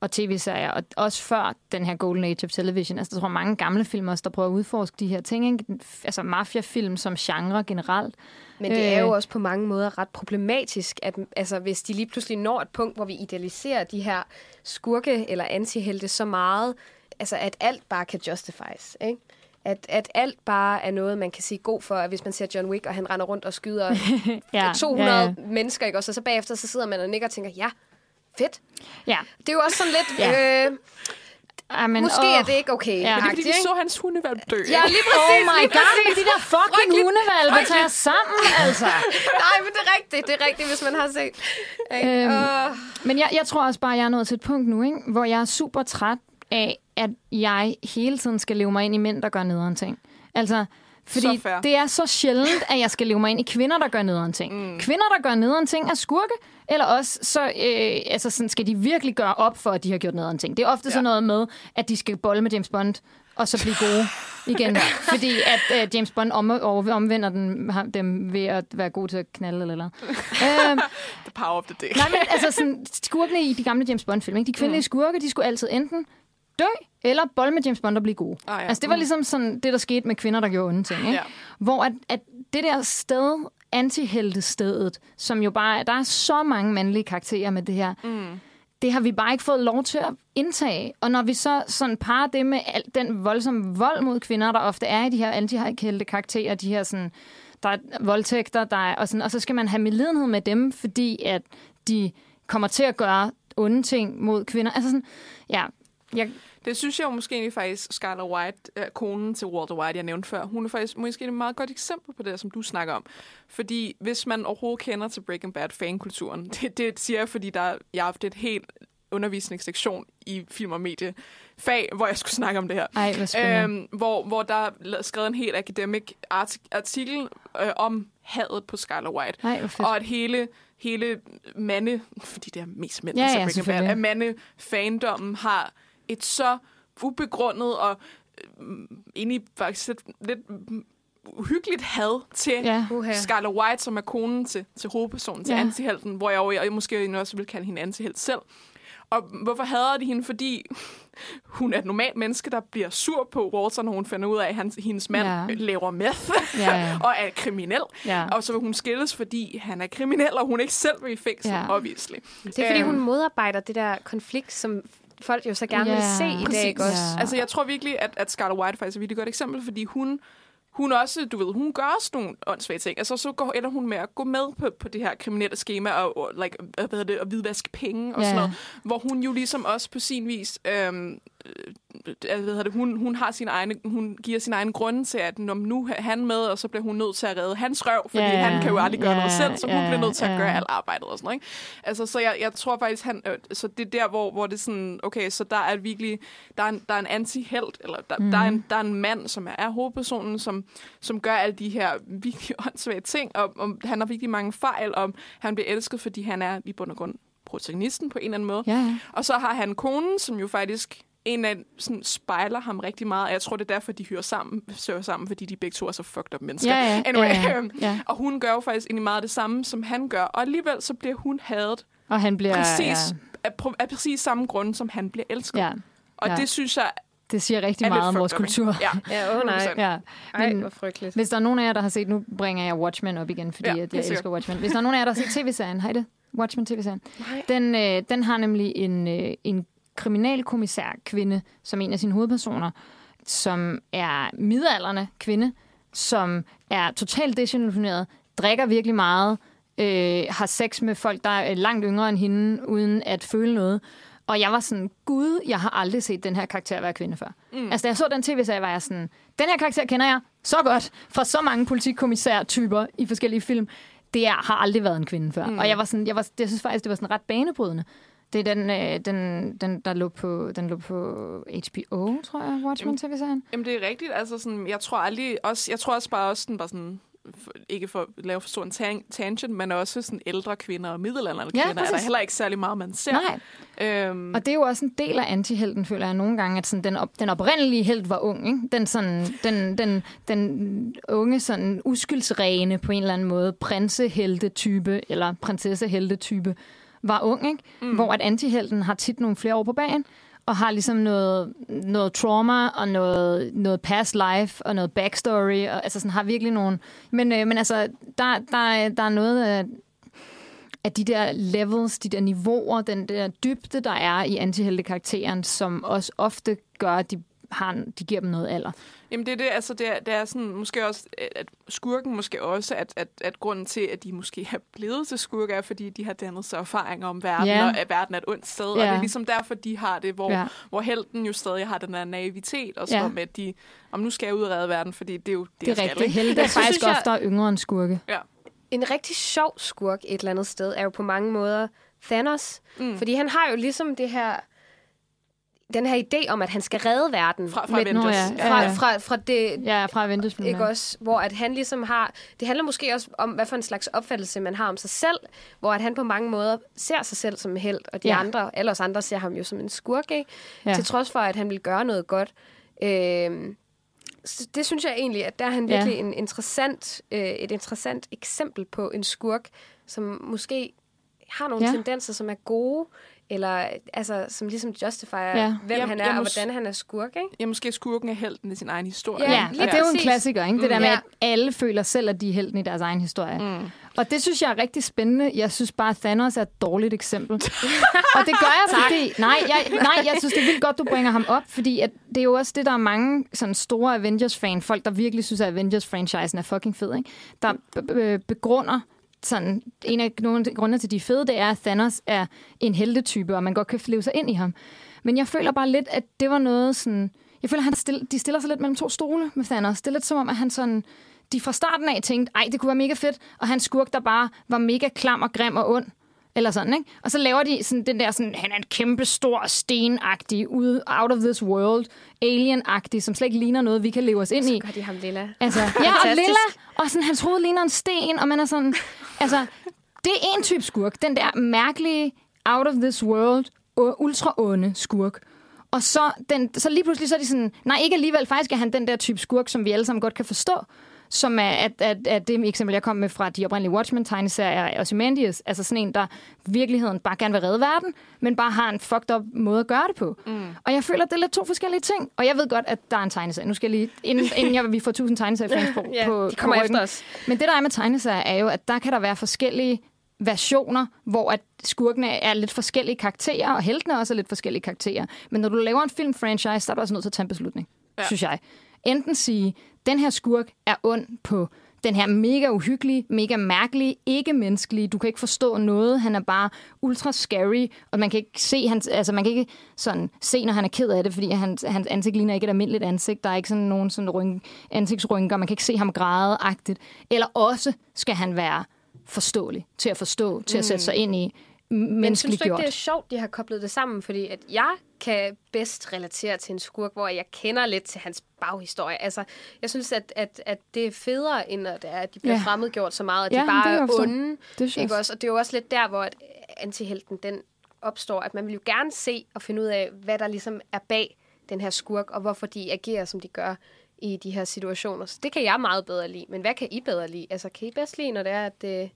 og tv-serier, og også før den her Golden Age of Television. Altså, jeg tror, mange gamle film også, der prøver at udforske de her ting. Ikke? Altså, mafiafilm som genre generelt. Men det er jo Øh. også på mange måder ret problematisk, at altså, hvis de lige pludselig når et punkt, hvor vi idealiserer de her skurke eller antihelte så meget, altså at alt bare kan justifies, ikke? At, at alt bare er noget, man kan sige god for, at hvis man ser John Wick, og han render rundt og skyder Ja, <laughs> 200 ja, ja. mennesker, ikke? Og så, så bagefter så sidder man og nikker og tænker, ja, fedt. Ja, Det er jo også sådan lidt, Ja. øh, Ej, men, måske åh. er det ikke okay. Ja. men det er, fordi vi så hans hundevalg dø. Ja, lige præcis. Oh my lige god, men de der fucking hundevalve tager sammen, altså. <laughs> Nej, men det er rigtigt. Det er rigtigt, hvis man har set. Øhm, Åh. Men jeg, jeg tror også bare, at jeg er nået til et punkt nu, ikke? hvor jeg er super træt af, at jeg hele tiden skal leve mig ind i mænd, der gør nederen ting. Altså, fordi det er så sjældent, at jeg skal leve mig ind i kvinder, der gør nederen ting. Mm. Kvinder, der gør nederen ting, er skurke, eller også så øh, altså sådan, skal de virkelig gøre op for, at de har gjort nederen ting. Det er ofte ja. sådan noget med, at de skal bolle med James Bond, og så blive gode igen. <laughs> Fordi at øh, James Bond om, omvender den, ham- dem ved at være god til at knalde eller noget. <laughs> øhm, The power of the dick. Nej, men altså <laughs> sådan, skurkene i de gamle James Bond-film, de kvindelige mm. skurke, de skulle altid enten dø, eller bolle med James Bond og blive gode. Ah, ja. Altså, det var Mm. ligesom sådan, det, der skete med kvinder, der gjorde onde ting. Ikke? Ja. Hvor at, at det der sted, antiheltestedet, som jo bare, der er så mange mandlige karakterer med det her, mm. det har vi bare ikke fået lov til at indtage. Og når vi så sådan parer det med al den voldsomme vold mod kvinder, der ofte er i de her antihelte karakterer, de her sådan, der er voldtægter, der er, og, sådan, og så skal man have medlidenhed med dem, fordi at de kommer til at gøre onde ting mod kvinder. Altså sådan, ja, jeg, Det synes jeg jo måske egentlig faktisk, Scarlet White, øh, konen til Walter White, jeg nævnte før, hun er faktisk måske et meget godt eksempel på det, som du snakker om. Fordi hvis man overhovedet kender til Breaking Bad fankulturen, <laughs> det, det siger jeg, fordi der, jeg har haft et helt undervisningssektion i film- og mediefag, hvor jeg skulle snakke om det her. Ej, hvor. Øhm, hvor, hvor der er skrevet en helt akademisk art- artikel øh, om hadet på Skylar White. Ej. Og at hele, hele mande, fordi det er mest mænd, Ja, ja, Bad, at mande-fandommen har et så ubegrundet og øh, egentlig faktisk lidt, lidt uhyggeligt had til Ja. Skylar White, som er konen til, til hovedpersonen, til Ja. antihelten, hvor jeg, jo, jeg måske også vil kalde hende antihelt selv. Og hvorfor hader de hende? Fordi <laughs> hun er et normalt menneske, der bliver sur på Walter, når hun finder ud af, at hans, hendes mand Ja. laver meth Ja, ja. <laughs> og er kriminel. Ja. Og så vil hun skilles, fordi han er kriminel, og hun ikke selv vil i fængsel, Ja. ja. obviously. Det er, fordi Øhm, hun modarbejder det der konflikt, som folk jo så gerne Ja, vil se i dag, ikke også? Ja. Altså, jeg tror virkelig, at, at Scarlet White faktisk er et virkelig godt eksempel, fordi hun, hun også, du ved, hun gør også nogle åndssvage ting. Altså, så går, ender hun med at gå med på, på det her kriminelle schema og, og like, hvad det, og hvidvaske penge og Ja. sådan noget. Hvor hun jo ligesom også på sin vis, øhm, øh, hvad hedder det, hun, hun har sin egne, hun giver sin egen grunde til, at når nu er han med, og så bliver hun nødt til at redde hans røv, fordi ja, han kan jo aldrig gøre ja, noget selv, så hun ja, bliver nødt til at ja. gøre alt arbejdet og sådan noget. Ikke? Altså, så jeg, jeg tror faktisk, han, øh, så det er der, hvor, hvor det er sådan, okay, så der er virkelig, der er en, der er en anti-held, eller der, mm. der, er en, der er en mand, som er, er hovedpersonen, som, som gør alle de her virkelig <laughs> åndssvage ting, og, og han har virkelig mange fejl, og han bliver elsket, fordi han er i bund og grund protagonisten på en eller anden måde. Ja, ja. Og så har han konen, som jo faktisk en af sådan, spejler ham rigtig meget, og jeg tror, det er derfor, de hører sammen, søger sammen, fordi de begge to er så fucked up mennesker. Ja, ja, <laughs> anyway, ja, ja, øhm, ja. Og hun gør jo faktisk egentlig meget det samme, som han gør, og alligevel så bliver hun hadet Og han bliver... præcis Ja, af, af præcis samme grund, som han bliver elsket. ja. Og ja. det synes jeg Det siger rigtig er meget om vores kultur. Ja, <laughs> Ja, åh nej. 100%. Ja. Ej, Men hvor frygteligt. hvis der er nogen af jer, der har set... Nu bringer jeg Watchmen op igen, fordi Ja, at jeg sikkert. elsker Watchmen. Hvis der er nogen af jer, der har set <laughs> tv-serien, har I det? Watchmen tv-serien? Den, øh, den har nemlig en, øh, en kriminalkommissær kvinde som en af sine hovedpersoner, som er midalderne kvinde, som er totalt desillusioneret, drikker virkelig meget, øh, har sex med folk, der er langt yngre end hende, uden at føle noget. Og jeg var sådan, gud, jeg har aldrig set den her karakter være kvinde før. Mm. Altså, da jeg så den tv-serie, var jeg sådan, den her karakter kender jeg så godt fra så mange politikommissær-typer i forskellige film. Det er, har aldrig været en kvinde før. Mm. Og jeg var sådan, jeg, var, jeg synes faktisk, det var sådan ret banebrydende. Det er den, øh, den, den, der lå på, den lå på HBO, tror jeg, Watchmen tv-serien. Jamen, det er rigtigt. Altså, sådan, jeg tror aldrig også, jeg tror også bare også, sådan, bare sådan, for, ikke for at lave for stor en tang- tangent, men også sådan ældre kvinder og middelalderne Ja, kvinder. er der præcis. heller ikke særlig meget, man ser. Nej. Øhm, Og det er jo også en del af antihelten, føler jeg nogle gange, at sådan, den, op, den oprindelige held var ung. Ikke? Den, sådan, den, den, den unge, sådan, uskyldsrene på en eller anden måde, prinsehelte-type eller prinsessehelte-type, var ung. Ikke? Mm. Hvor at antihelten har tit nogle flere år på bagen, og har ligesom noget, noget trauma og noget, noget past life og noget backstory. Og, altså sådan har virkelig nogle... Men, øh, men altså, der, der, er- der er noget af, af de der levels, de der niveauer, den der dybde, der er i antiheltekarakteren, som også ofte gør, at de, har, de giver dem noget alder. Jamen det er det, altså det er, det er sådan, måske også, at skurken måske også, at, at, at grunden til, at de måske er blevet til skurke, er, fordi de har dannet sig erfaringer om verden, Ja. og at verden er et ondt sted. Og Ja. det er ligesom derfor, de har det, hvor, Ja. hvor helten jo stadig har den der naivitet, og sådan Ja. med, at de, om nu skal jeg ud og redde verden, fordi det er jo det, Det jeg er skal, rigtigt. Helte er Jeg faktisk jeg- ofte yngre end skurke. Ja. En rigtig sjov skurk et eller andet sted er jo på mange måder Thanos. Mm. Fordi han har jo ligesom det her den her idé om, at han skal redde verden. Fra, fra med- Avengers. Ja, fra, ja. fra, fra det, Ja, fra Avengers ikke også? Hvor at han ligesom har... Det handler måske også om, hvad for en slags opfattelse man har om sig selv, hvor at han på mange måder ser sig selv som en held, og de Ja. ja. andre, alle os andre ser ham jo som en skurk, ikke? Ja. Ja. Til trods for, at han vil gøre noget godt. Så det synes jeg egentlig, at der er han Ja. virkelig en interessant, øh, et interessant eksempel på en skurk, som måske har nogle Ja. ja. tendenser, som er gode, eller altså, som ligesom justifier, Ja. hvem Jeg- han er, jeg og hvordan han er skurk, ikke? Ja, måske skurken er helten i sin egen historie. Ja, Ja, og det er jo en klassiker, ikke? Det der med, at alle føler selv, at de er helten i deres egen historie. Mm. Og det synes jeg er rigtig spændende. Jeg synes bare, at Thanos er et dårligt eksempel. <laughs> og det gør jeg, fordi... Nej jeg, nej, jeg synes, det er vildt godt, du bringer ham op, fordi at det er jo også det, der er mange sådan store Avengers-fan, folk, der virkelig synes, at Avengers-franchisen er fucking fed, ikke? der b- begrunder sådan, en af nogle af grundene til, de fede, det er, at Thanos er en heltetype, og man godt kan leve sig ind i ham. Men jeg føler bare lidt, at det var noget sådan... Jeg føler, at han still, de stiller sig lidt mellem to stole med Thanos. Det er lidt som om, at han sådan... De fra starten af tænkte, ej, det kunne være mega fedt, og han skurk, der bare var mega klam og grim og ond. Eller sådan, ikke? Og så laver de sådan den der, sådan, han er en kæmpe stor, stenagtig, ud, out of this world, alien-agtig, som slet ikke ligner noget, vi kan leve os ind i. Så gør de ham lilla. Altså, ja, og lilla, og sådan, hans hoved ligner en sten, og man er sådan, altså, det er en type skurk, den der mærkelige, out of this world, ultra onde skurk. Og så, den, så lige pludselig så er de sådan, nej, ikke alligevel, faktisk er han den der type skurk, som vi alle sammen godt kan forstå, som er at, at, at det eksempel, jeg kom med fra de oprindelige Watchmen-tegneserier, Ozymandias, altså sådan en, der i virkeligheden bare gerne vil redde verden, men bare har en fucked up måde at gøre det på. Mm. Og jeg føler, at det er lidt to forskellige ting. Og jeg ved godt, at der er en tegneserie. Nu skal jeg lige, inden, <laughs> inden jeg, vi får tusind tegneseriefans på, <laughs> Ja, på de kommer på efter os. Men det, der er med tegneserier, er jo, at der kan der være forskellige versioner, hvor at skurkene er lidt forskellige karakterer, og heltene også er lidt forskellige karakterer. Men når du laver en filmfranchise, så er du også nødt til at tage en beslutning. Ja. synes jeg. Enten sige, den her skurk er ond på den her mega uhyggelige, mega mærkelige, ikke menneskelige. Du kan ikke forstå noget. Han er bare ultra scary, og man kan ikke se hans, altså man kan ikke sådan se, når han er ked af det, fordi hans, hans ansigt ligner ikke et almindeligt ansigt. Der er ikke sådan nogen sådan rynk, ansigtsrynker. Man kan ikke se ham græde-agtigt. Eller også skal han være forståelig, til at forstå, til at sætte sig ind i Men synes du ikke, det er sjovt, de har koblet det sammen? Fordi at jeg kan bedst relatere til en skurk, hvor jeg kender lidt til hans baghistorie. Altså, jeg synes, at, at, at det er federe, end at, det er, at de bliver Ja. fremmedgjort så meget, at Ja, de det bare jeg er forstå. onde. Det jeg Ikke også. Og det er jo også lidt der, hvor at antihelten den opstår, at man vil jo gerne se og finde ud af, hvad der ligesom er bag den her skurk, og hvorfor de agerer, som de gør i de her situationer. Så det kan jeg meget bedre lide. Men hvad kan I bedre lide? Altså, kan I bedst lide, når det er, at det...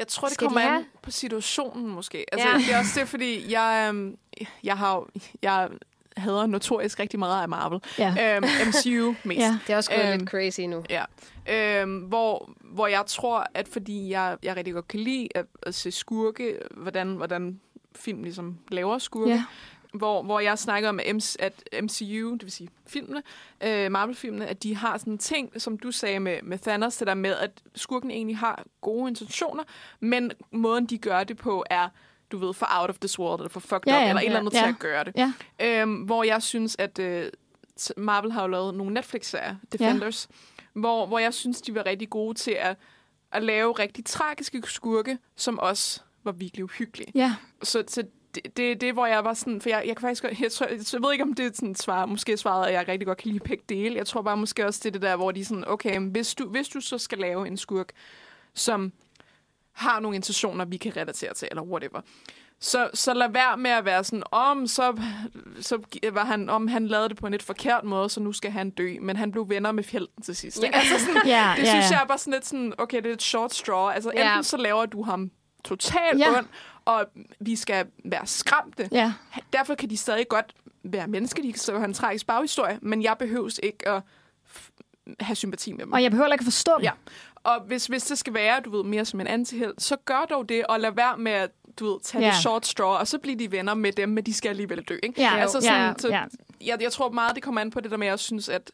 Jeg tror, det Skal de kommer have? an på situationen måske. Altså, Ja. Det er også det, fordi jeg, øhm, jeg har jeg hader notorisk rigtig meget af Marvel. Ja. Øhm, MCU <laughs> mest. Ja. Det er også gået Øhm, lidt crazy nu. Ja. Øhm, hvor, hvor jeg tror, at fordi jeg, jeg rigtig godt kan lide at, at se skurke, hvordan, hvordan film ligesom laver skurke, Ja. Hvor, hvor jeg snakker om, at, MC, at MCU, det vil sige filmene, øh, Marvel-filmene, at de har sådan ting, som du sagde med, med Thanos, det der med, at skurken egentlig har gode intentioner, men måden, de gør det på, er du ved, for out of this world, eller for fucked Ja, up, ja, eller et eller ja, andet ja. til at gøre det. Ja. Øhm, hvor jeg synes, at øh, Marvel har jo lavet nogle Netflix-serier, Defenders, ja. hvor, hvor jeg synes, de var rigtig gode til at, at lave rigtig tragiske skurke, som også var virkelig uhyggelige. Ja. Så, så det, det, det, hvor jeg var sådan, for jeg, jeg kan faktisk jeg, tror, jeg, ved ikke, om det er sådan svar, måske svaret, at jeg rigtig godt kan lide begge dele. Jeg tror bare måske også, det er det der, hvor de sådan, okay, hvis du, hvis du så skal lave en skurk, som har nogle intentioner, vi kan relatere til, eller whatever, så, så lad være med at være sådan, om så, så var han, om han lavede det på en lidt forkert måde, så nu skal han dø, men han blev venner med fjelten til sidst. Ikke? Altså sådan, <laughs> Ja, det ja, synes jeg er bare sådan lidt sådan, okay, det er et short straw. Altså Ja. enten så laver du ham totalt ja. ond, og vi skal være skræmte. Ja. Derfor kan de stadig godt være mennesker, de kan stadig have en tragisk baghistorie, men jeg behøves ikke at f- have sympati med dem. Og jeg behøver ikke at forstå dem. Ja. Og hvis, hvis det skal være, du ved, mere som en antihelt, så gør dog det, og lad være med at, du ved, tage ja. det short straw, og så bliver de venner med dem, men de skal alligevel dø, ikke? Ja, altså sådan, ja, så, ja. jeg, jeg tror meget, det kommer an på det der med, at jeg synes, at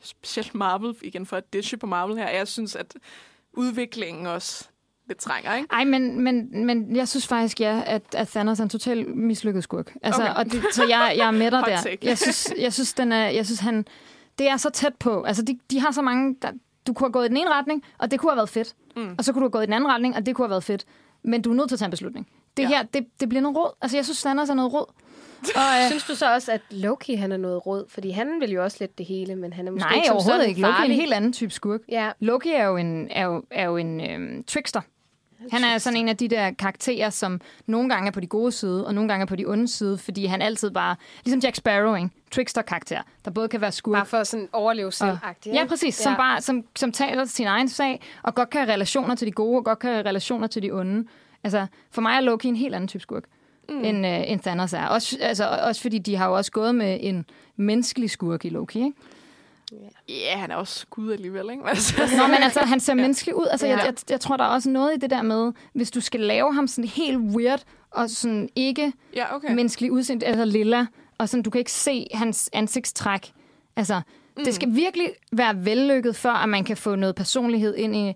specielt Marvel, igen for at ditche på Marvel her, jeg synes, at udviklingen også lidt trænger, ikke? Ej, men, men, men jeg synes faktisk, ja, at, at Thanos er en total mislykket skurk. Altså, Okay. og det, så jeg, jeg er med dig <laughs> der. Jeg synes, jeg synes, den er, jeg synes han, det er så tæt på. Altså, de, de har så mange... Der, du kunne have gået i den ene retning, og det kunne have været fedt. Mm. Og så kunne du have gået i den anden retning, og det kunne have været fedt. Men du er nødt til at tage en beslutning. Det Ja. her, det, det bliver noget råd. Altså, jeg synes, Thanos er noget råd. Og, øh, Synes du så også, at Loki han er noget råd? Fordi han vil jo også lidt det hele, men han er måske nej, ikke som overhovedet sådan ikke. Loki er en farlig. helt anden type skurk. Ja, Loki er jo en, er jo, er jo en øhm, trickster. Han er sådan en af de der karakterer, som nogle gange er på de gode side, og nogle gange er på de onde side, fordi han altid bare, ligesom Jack Sparrow, ikke? trickster-karakter, der både kan være skurk bare for sådan overleve selv Ja, præcis. Som, bare, som, som taler sin egen sag, og godt kan have relationer til de gode, og godt kan have relationer til de onde. Altså, for mig er Loki en helt anden type skurk, mm. end, øh, end Thanos er. Også, altså, også fordi de har jo også gået med en menneskelig skurk i Loki, ikke? Ja, yeah, han er også gud alligevel, ikke? Altså, Nå, men altså, han ser <laughs> menneskelig ud. Altså, Ja. jeg, jeg, jeg tror, der er også noget i det der med, hvis du skal lave ham sådan helt weird, og sådan ikke ja, okay. okay. menneskelig udseende, altså lilla, og sådan, du kan ikke se hans ansigtstræk. Altså, mm. det skal virkelig være vellykket, før at man kan få noget personlighed ind i,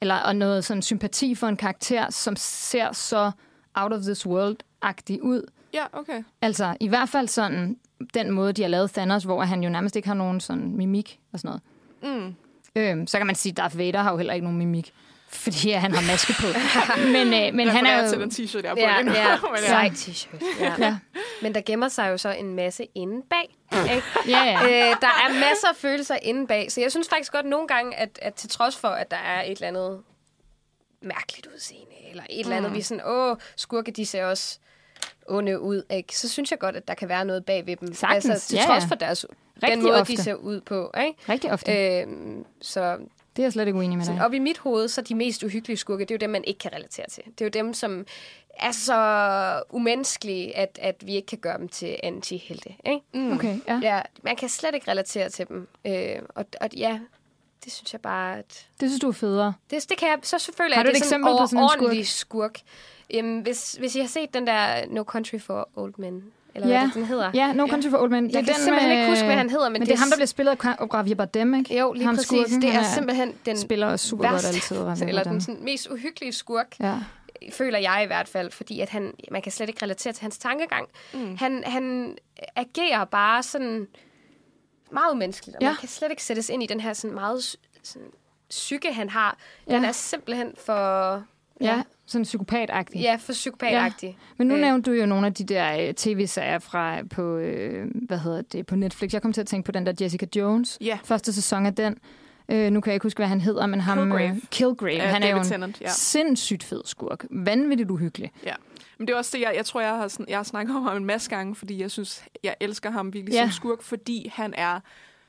eller og noget sådan sympati for en karakter, som ser så out of this world-agtig ud. Ja, okay. Altså, i hvert fald sådan, den måde, de har lavet Thanos, hvor han jo nærmest ikke har nogen sådan mimik og sådan noget. Mm. Øhm, så kan man sige, at Darth Vader har jo heller ikke nogen mimik. fordi han har maske på. <laughs> men øh, men han er til jo... den t-shirt, jeg har på Ja, lige nu. ja, <laughs> Men sej t-shirt. Ja. <laughs> Ja, Men der gemmer sig jo så en masse inde bag. Ikke? ja, ja. øh, der er masser af følelser inde bag, så jeg synes faktisk godt nogle gange, at, at til trods for, at der er et eller andet mærkeligt udseende, eller et eller andet, vi er sådan, åh, skurke, de ser også onde ud, ikke? så synes jeg godt, at der kan være noget bag ved dem. Sagtens, altså, til ja, trods for deres, Rigtig den måde, ofte. de ser ud på. Ikke? Rigtig ofte. Øhm, så Det er jeg slet ikke uenig med dig. op i mit hoved, så de mest uhyggelige skurke, det er jo dem, man ikke kan relatere til. Det er jo dem, som er så umenneskelige, at, at vi ikke kan gøre dem til anti-helte. Ikke? Mm. Okay, ja. Ja, man kan slet ikke relatere til dem. Øh, og, og ja, det synes jeg bare, at... Det synes du er federe. Det, det kan jeg så selvfølgelig... Har at du det et er sådan eksempel på sådan en skurk? skurk? Jamen, hvis, hvis I har set den der No Country for Old Men, eller Ja. hvad det, den hedder. Ja, No Country for Old Men. Det Jeg er kan den simpelthen med- ikke huske, hvad han hedder, men Men det det er ham, der bliver spillet af Javier Bardem, ikke? Jo, lige ham præcis. skurken, det er simpelthen den spiller også super godt værste, altid. Javier eller den sådan, mest uhyggelige skurk, Ja. føler jeg i hvert fald, fordi at han, man kan slet ikke relatere til hans tankegang. Mm. Han, han agerer bare sådan meget umenneskeligt, og Ja. man kan slet ikke sættes ind i den her sådan meget sådan, psyke, han har. Den Ja. er simpelthen for... Ja, sådan psykopatagtig. Ja, for psykopatagtig. Men nu Øh. nævnte du jo nogle af de der øh, tv-serier fra på, øh, hvad hedder det, på Netflix. Jeg kom til at tænke på den der Jessica Jones. Ja. Første sæson af den. Øh, nu kan jeg ikke huske, hvad han hedder, men ham... Kilgrave. Øh, Kilgrave. Ja, han er jo David en Tennant, ja. sindssygt fed skurk. Vanvittigt uhyggelig. Ja. Men det er også det, jeg, jeg tror, jeg har, sådan, jeg har snakket om ham en masse gange, fordi jeg synes, jeg elsker ham virkelig Ja. som skurk, fordi han er...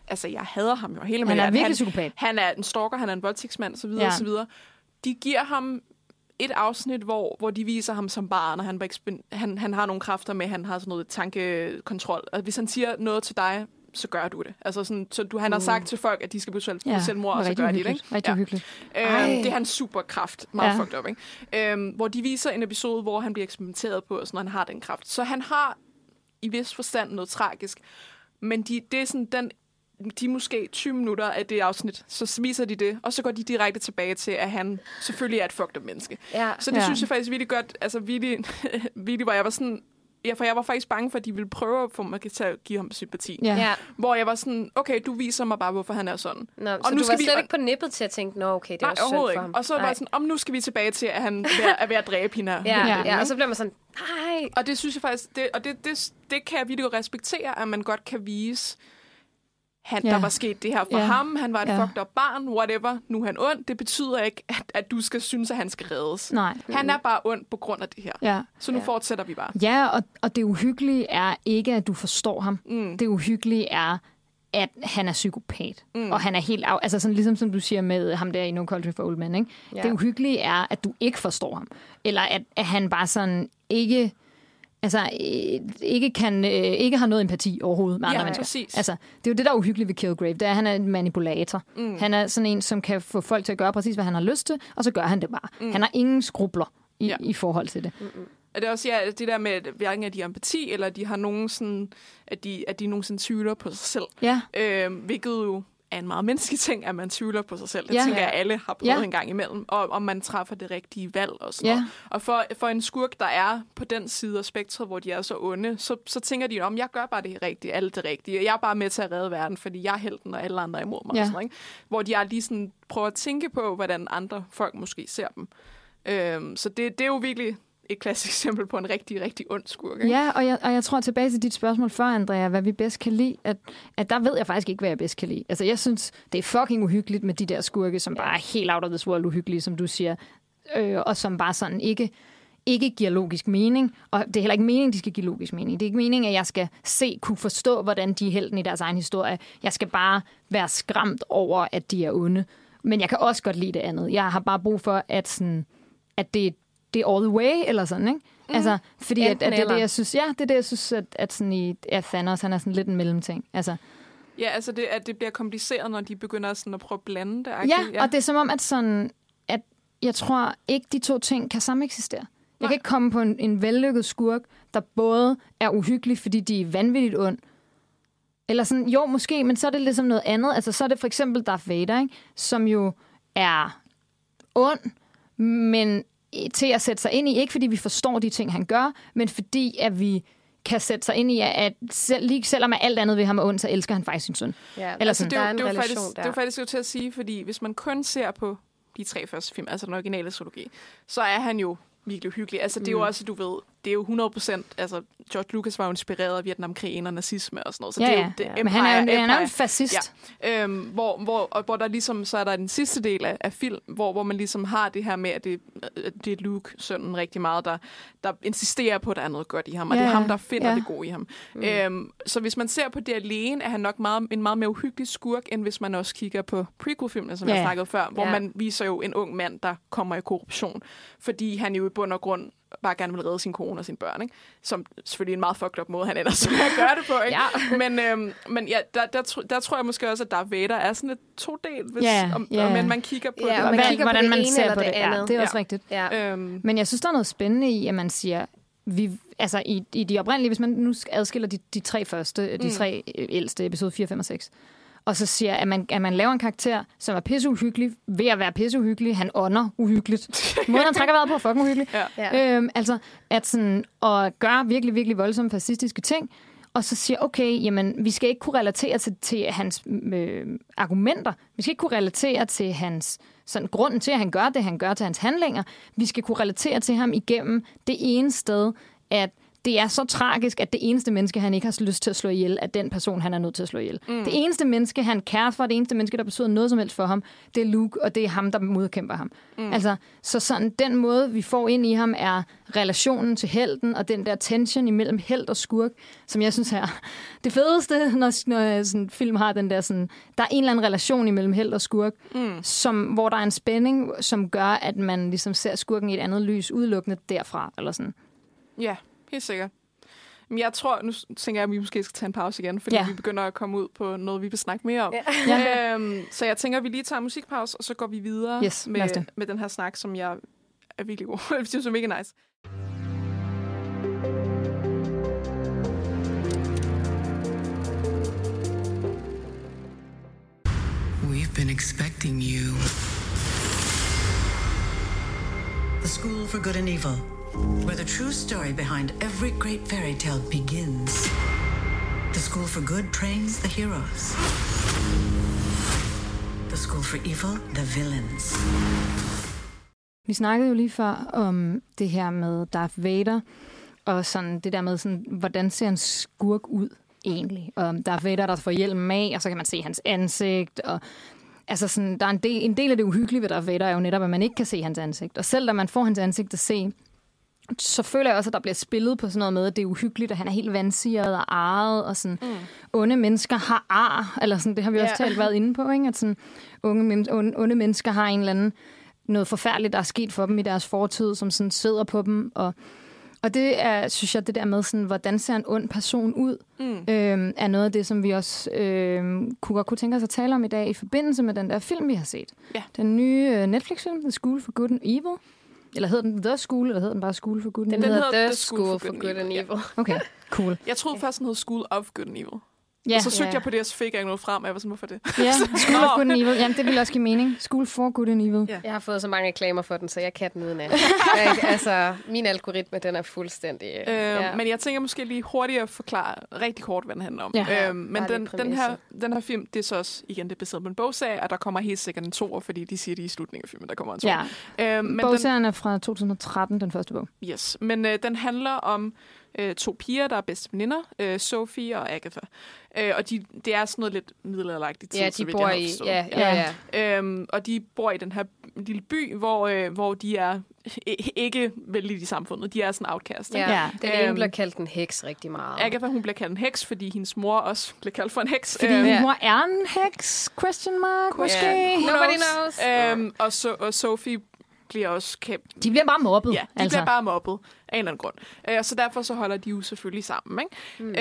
Altså, jeg hader ham jo hele med Han er virkelig han, psykopat. Han er en stalker, han er en voldtægtsmand, osv. Ja. Ja. videre. De giver ham et afsnit, hvor, hvor de viser ham som barn, og han, han, han har nogle kræfter med, han har sådan noget tankekontrol. Og hvis han siger noget til dig, så gør du det. Altså sådan, så du, han har sagt til folk, at de skal begå selv, Ja, selvmord, og så gør de det. Ikke? Rigtig uhyggeligt. Øhm, det er hans superkraft. Meget Ja. ja. fucked up, ikke? Øhm, hvor de viser en episode, hvor han bliver eksperimenteret på, og sådan, og han har den kraft. Så han har i vis forstand noget tragisk. Men de, det er sådan den de måske 20 minutter af det afsnit, så viser de det, og så går de direkte tilbage til, at han selvfølgelig er et fucked up menneske. Ja. Så det Ja. synes jeg faktisk virkelig godt, altså virkelig, <laughs> virkelig hvor jeg var sådan, ja, for jeg var faktisk bange for, at de ville prøve at få mig til at give ham sympati. Ja. Ja. Hvor jeg var sådan, okay, du viser mig bare, hvorfor han er sådan. Nå, Og så nu du skal var vi- slet ikke på nippet til at tænke, nå okay, det Nej, var synd for ikke. ham. Og så var jeg sådan, om nu skal vi tilbage til, at han er ved, at dræbe hende her. Ja, Ja. ja, ja, og så bliver man sådan, nej. Og det synes jeg faktisk, det, og det, det, det kan jeg virkelig respektere, at man godt kan vise, han, Ja. der var sket det her for Ja. ham, han var et Ja. fucked up barn, whatever, nu er han ond. Det betyder ikke, at, at du skal synes, at han skal reddes. Nej. Han er bare ond på grund af det her. Ja. Så nu ja. fortsætter vi bare. Ja, og, og det uhyggelige er ikke, at du forstår ham. Mm. Det uhyggelige er, at han er psykopat. Mm. Og han er helt af, altså sådan ligesom som du siger med ham der i No Country for Old Men, ikke? Ja. Det uhyggelige er, at du ikke forstår ham. Eller at, at han bare sådan ikke altså øh, ikke kan øh, ikke har noget empati overhovedet med andre Ja, mennesker. præcis. Altså, det er jo det der er uhyggeligt ved Kilgrave, det er at han er en manipulator. Mm. Han er sådan en som kan få folk til at gøre præcis hvad han har lyst til, og så gør han det bare. Mm. Han har ingen skrubler i, Ja. i forhold til det. Det er også ja, det der med, at hverken at de empati, eller de har nogen sådan, at de, at de nogensinde tvivler på sig selv. Ja, Øh, hvilket jo er en meget menneskelig ting, at man tvivler på sig selv. Det Ja. tænker jeg, alle har prøvet Ja. ja. en gang imellem. Og om man træffer det rigtige valg og sådan Ja. noget. Og for, for en skurk, der er på den side af spektret, hvor de er så onde, så, så tænker de om, jeg gør bare det rigtige, alt det rigtige. Jeg er bare med til at redde verden, fordi jeg er helten, og alle andre er imod mig. Ja. Og sådan, noget, ikke? Hvor de er lige sådan, prøver at tænke på, hvordan andre folk måske ser dem. Øhm, så det, det er jo virkelig et klassisk eksempel på en rigtig, rigtig ond skurk. Ikke? Ja, og jeg, og jeg tror tilbage til dit spørgsmål før, Andrea, hvad vi bedst kan lide, at, at der ved jeg faktisk ikke, hvad jeg bedst kan lide. Altså, jeg synes, det er fucking uhyggeligt med de der skurke, som bare er helt out of this world uhyggelige, som du siger, øh, og som bare sådan ikke, ikke giver logisk mening, og det er heller ikke meningen, de skal give logisk mening. Det er ikke meningen, at jeg skal se, kunne forstå, hvordan de er helten i deres egen historie. Jeg skal bare være skræmt over, at de er onde. Men jeg kan også godt lide det andet. Jeg har bare brug for, at, sådan, at det, det all the way, eller sådan, ikke? Mm. Altså, fordi at, Enten at det er det, jeg synes, ja, det er det, jeg synes, at, at sådan i at Thanos, han er sådan lidt en mellemting. Altså, Ja, altså det, at det bliver kompliceret, når de begynder sådan at prøve at blande det. ja, og det er som om, at sådan, at jeg tror ikke, de to ting kan sameksistere. Jeg kan ikke komme på en, en vellykket skurk, der både er uhyggelig, fordi de er vanvittigt ond, eller sådan, jo, måske, men så er det ligesom noget andet. Altså, så er det for eksempel Darth Vader, ikke? som jo er ond, men til at sætte sig ind i, ikke fordi vi forstår de ting, han gør, men fordi at vi kan sætte sig ind i, at selv, lige selvom alt andet ved ham er ondt, så elsker han faktisk sin søn. Ja, Eller sådan, det, er det, er faktisk, der. det er jo faktisk jo til at sige, fordi hvis man kun ser på de tre første film, altså den originale trilogi, så er han jo virkelig hyggelig. Altså, det er jo Mm. også, du ved, det er jo 100 procent, altså, George Lucas var jo inspireret af Vietnamkrigen og nazisme og sådan noget, så Ja, det er jo det, Ja. Men han er, jo- Empire- han er en Empire. fascist. Ja. Øhm, hvor, hvor, og hvor der ligesom, så er der den sidste del af, af film, hvor, hvor man ligesom har det her med, at det, at det er Luke, sønnen, rigtig meget, der, der insisterer på, at der er noget godt i ham, og Ja, det er ham, der finder Ja. det gode i ham. Mm. Øhm, så hvis man ser på det alene, er han nok meget, en meget mere uhyggelig skurk, end hvis man også kigger på prequel-filmene, som Ja, jeg snakkede før, hvor Ja. man viser jo en ung mand, der kommer i korruption, fordi han jo i bund og grund bare gerne vil redde sin kone og sine børn, ikke? som selvfølgelig er en meget fucked up måde, han ender med at gøre det på. Ikke? Ja. Men, øhm, men ja, der, der, tro- der tror jeg måske også, at Darth Vader er sådan lidt to-del, hvis, Ja, om, ja. men man kigger på Ja, det. man Hvad- kigger på hvordan det man ene ser eller på det det. Ja, andet. det er også Ja. rigtigt. Ja. Øhm, Men jeg synes, der er noget spændende i, at man siger, vi, altså i, i de oprindelige, hvis man nu adskiller de, de tre første, de Mm. tre øh, ældste, episode 4, 5 og 6, og så siger, at man, at man laver en karakter, som er pisseuhyggelig, ved at være pisseuhyggelig, han ånder uhyggeligt. <laughs> Måden, han trækker vejret på, er fucking uhyggelig. ja. Øhm, altså, at sådan, at gøre virkelig, virkelig voldsomme fascistiske ting, og så siger, okay, jamen, vi skal ikke kunne relatere til, til hans øh, argumenter. Vi skal ikke kunne relatere til hans sådan, grunden til, at han gør det, han gør til hans handlinger. Vi skal kunne relatere til ham igennem det ene sted, at det er så tragisk, at det eneste menneske, han ikke har lyst til at slå ihjel, er den person, han er nødt til at slå ihjel. Mm. Det eneste menneske, han kærer for, det eneste menneske, der betyder noget som helst for ham, det er Luke, og det er ham, der modkæmper ham. Mm. Altså, så sådan, den måde, vi får ind i ham, er relationen til helten, og den der tension imellem held og skurk, som jeg synes er <laughs> det fedeste, når, når sådan, film har den der sådan, der er en eller anden relation imellem held og skurk, mm. som, hvor der er en spænding, som gør, at man ligesom ser skurken i et andet lys, udelukkende derfra, eller sådan. ja, helt sikkert. Men jeg tror, nu tænker jeg, at vi måske skal tage en pause igen, fordi Ja. vi begynder at komme ud på noget, vi vil snakke mere om. Ja. <laughs> Øhm, så jeg tænker, at vi lige tager en musikpause, og så går vi videre Yes, med, med den her snak, som jeg er virkelig god. <laughs> jeg synes, det er mega nice. We've been expecting you. The School for Good and Evil, where the true story behind every great fairy tale begins. The School for Good trains the heroes. The School for Evil, the villains. Vi snakkede jo lige før om det her med Darth Vader, og sådan det der med, sådan, hvordan ser en skurk ud egentlig? Og Darth Vader, der får hjelmen af, og så kan man se hans ansigt, og altså sådan, der er en del, en del af det uhyggelige ved Darth Vader er jo netop, at man ikke kan se hans ansigt. Og selv da man får hans ansigt at se, så føler jeg også, at der bliver spillet på sådan noget med, at det er uhyggeligt, at han er helt vandsiret og arret, og sådan, mm. onde mennesker har ar, eller sådan, det har vi også Ja. talt været inde på, ikke? at sådan, unge men, onde, onde mennesker har en eller anden, noget forfærdeligt, der er sket for dem i deres fortid, som sådan sidder på dem, og og det er, synes jeg, det der med, sådan, hvordan ser en ond person ud, Mm. øhm, er noget af det, som vi også øhm, kunne godt kunne tænke os at tale om i dag, i forbindelse med den der film, vi har set. Ja. Den nye øh, Netflix-film, The School for Good and Evil. Eller hedder den The School, eller hedder den bare School for Good and Den, Evil? hedder hedder The The School for Good and Ja. Evil. Okay, cool. Jeg troede først, den hed School of Good and Evil. Ja, Og så søgte Ja. jeg på det, og så fik jeg ikke noget frem. og Jeg var sådan, hvorfor det? ja School of Good and Evil. Jamen, det ville også give mening. School for Good and Evil. Ja. Jeg har fået så mange reklamer for den, så jeg kan den uden af. <laughs> Ikke? altså, min algoritme, den er fuldstændig... Øh, ja. Men jeg tænker måske lige hurtigt at forklare rigtig kort, hvad den handler om. Ja. Øh, men bare den, den, her, den her film, det er så også, igen, det er baseret på en bogserie, og der kommer helt sikkert en toer, fordi de siger det i slutningen af filmen, der kommer en toer. Ja, Øh, men den, bogserien er fra 2013, den første bog. yes. men øh, den handler om øh, to piger, der er bedste veninder, øh, Sophie og Agatha. Øh, og de, det er sådan noget lidt middelalderagtigt tid, ja, så de vidt bor jeg i... Ja, ja, ja. Øhm, og de bor i den her lille by, hvor, øh, hvor de er ikke vældig i samfundet. De er sådan outcast. ja. Ja. Den ene Øhm, bliver kaldt en heks rigtig meget. Agatha, hun bliver kaldt en heks, fordi hendes mor også bliver kaldt for en heks. Fordi Øhm, ja. mor er en heks, question mark, måske. Ja. who Nobody knows. Øhm, og, so, og Sophie bliver også kæmpe... De bliver bare mobbet. Ja, de altså. bliver bare mobbet af en eller anden grund. Øh, så derfor så holder de jo selvfølgelig sammen. Ikke? Mm.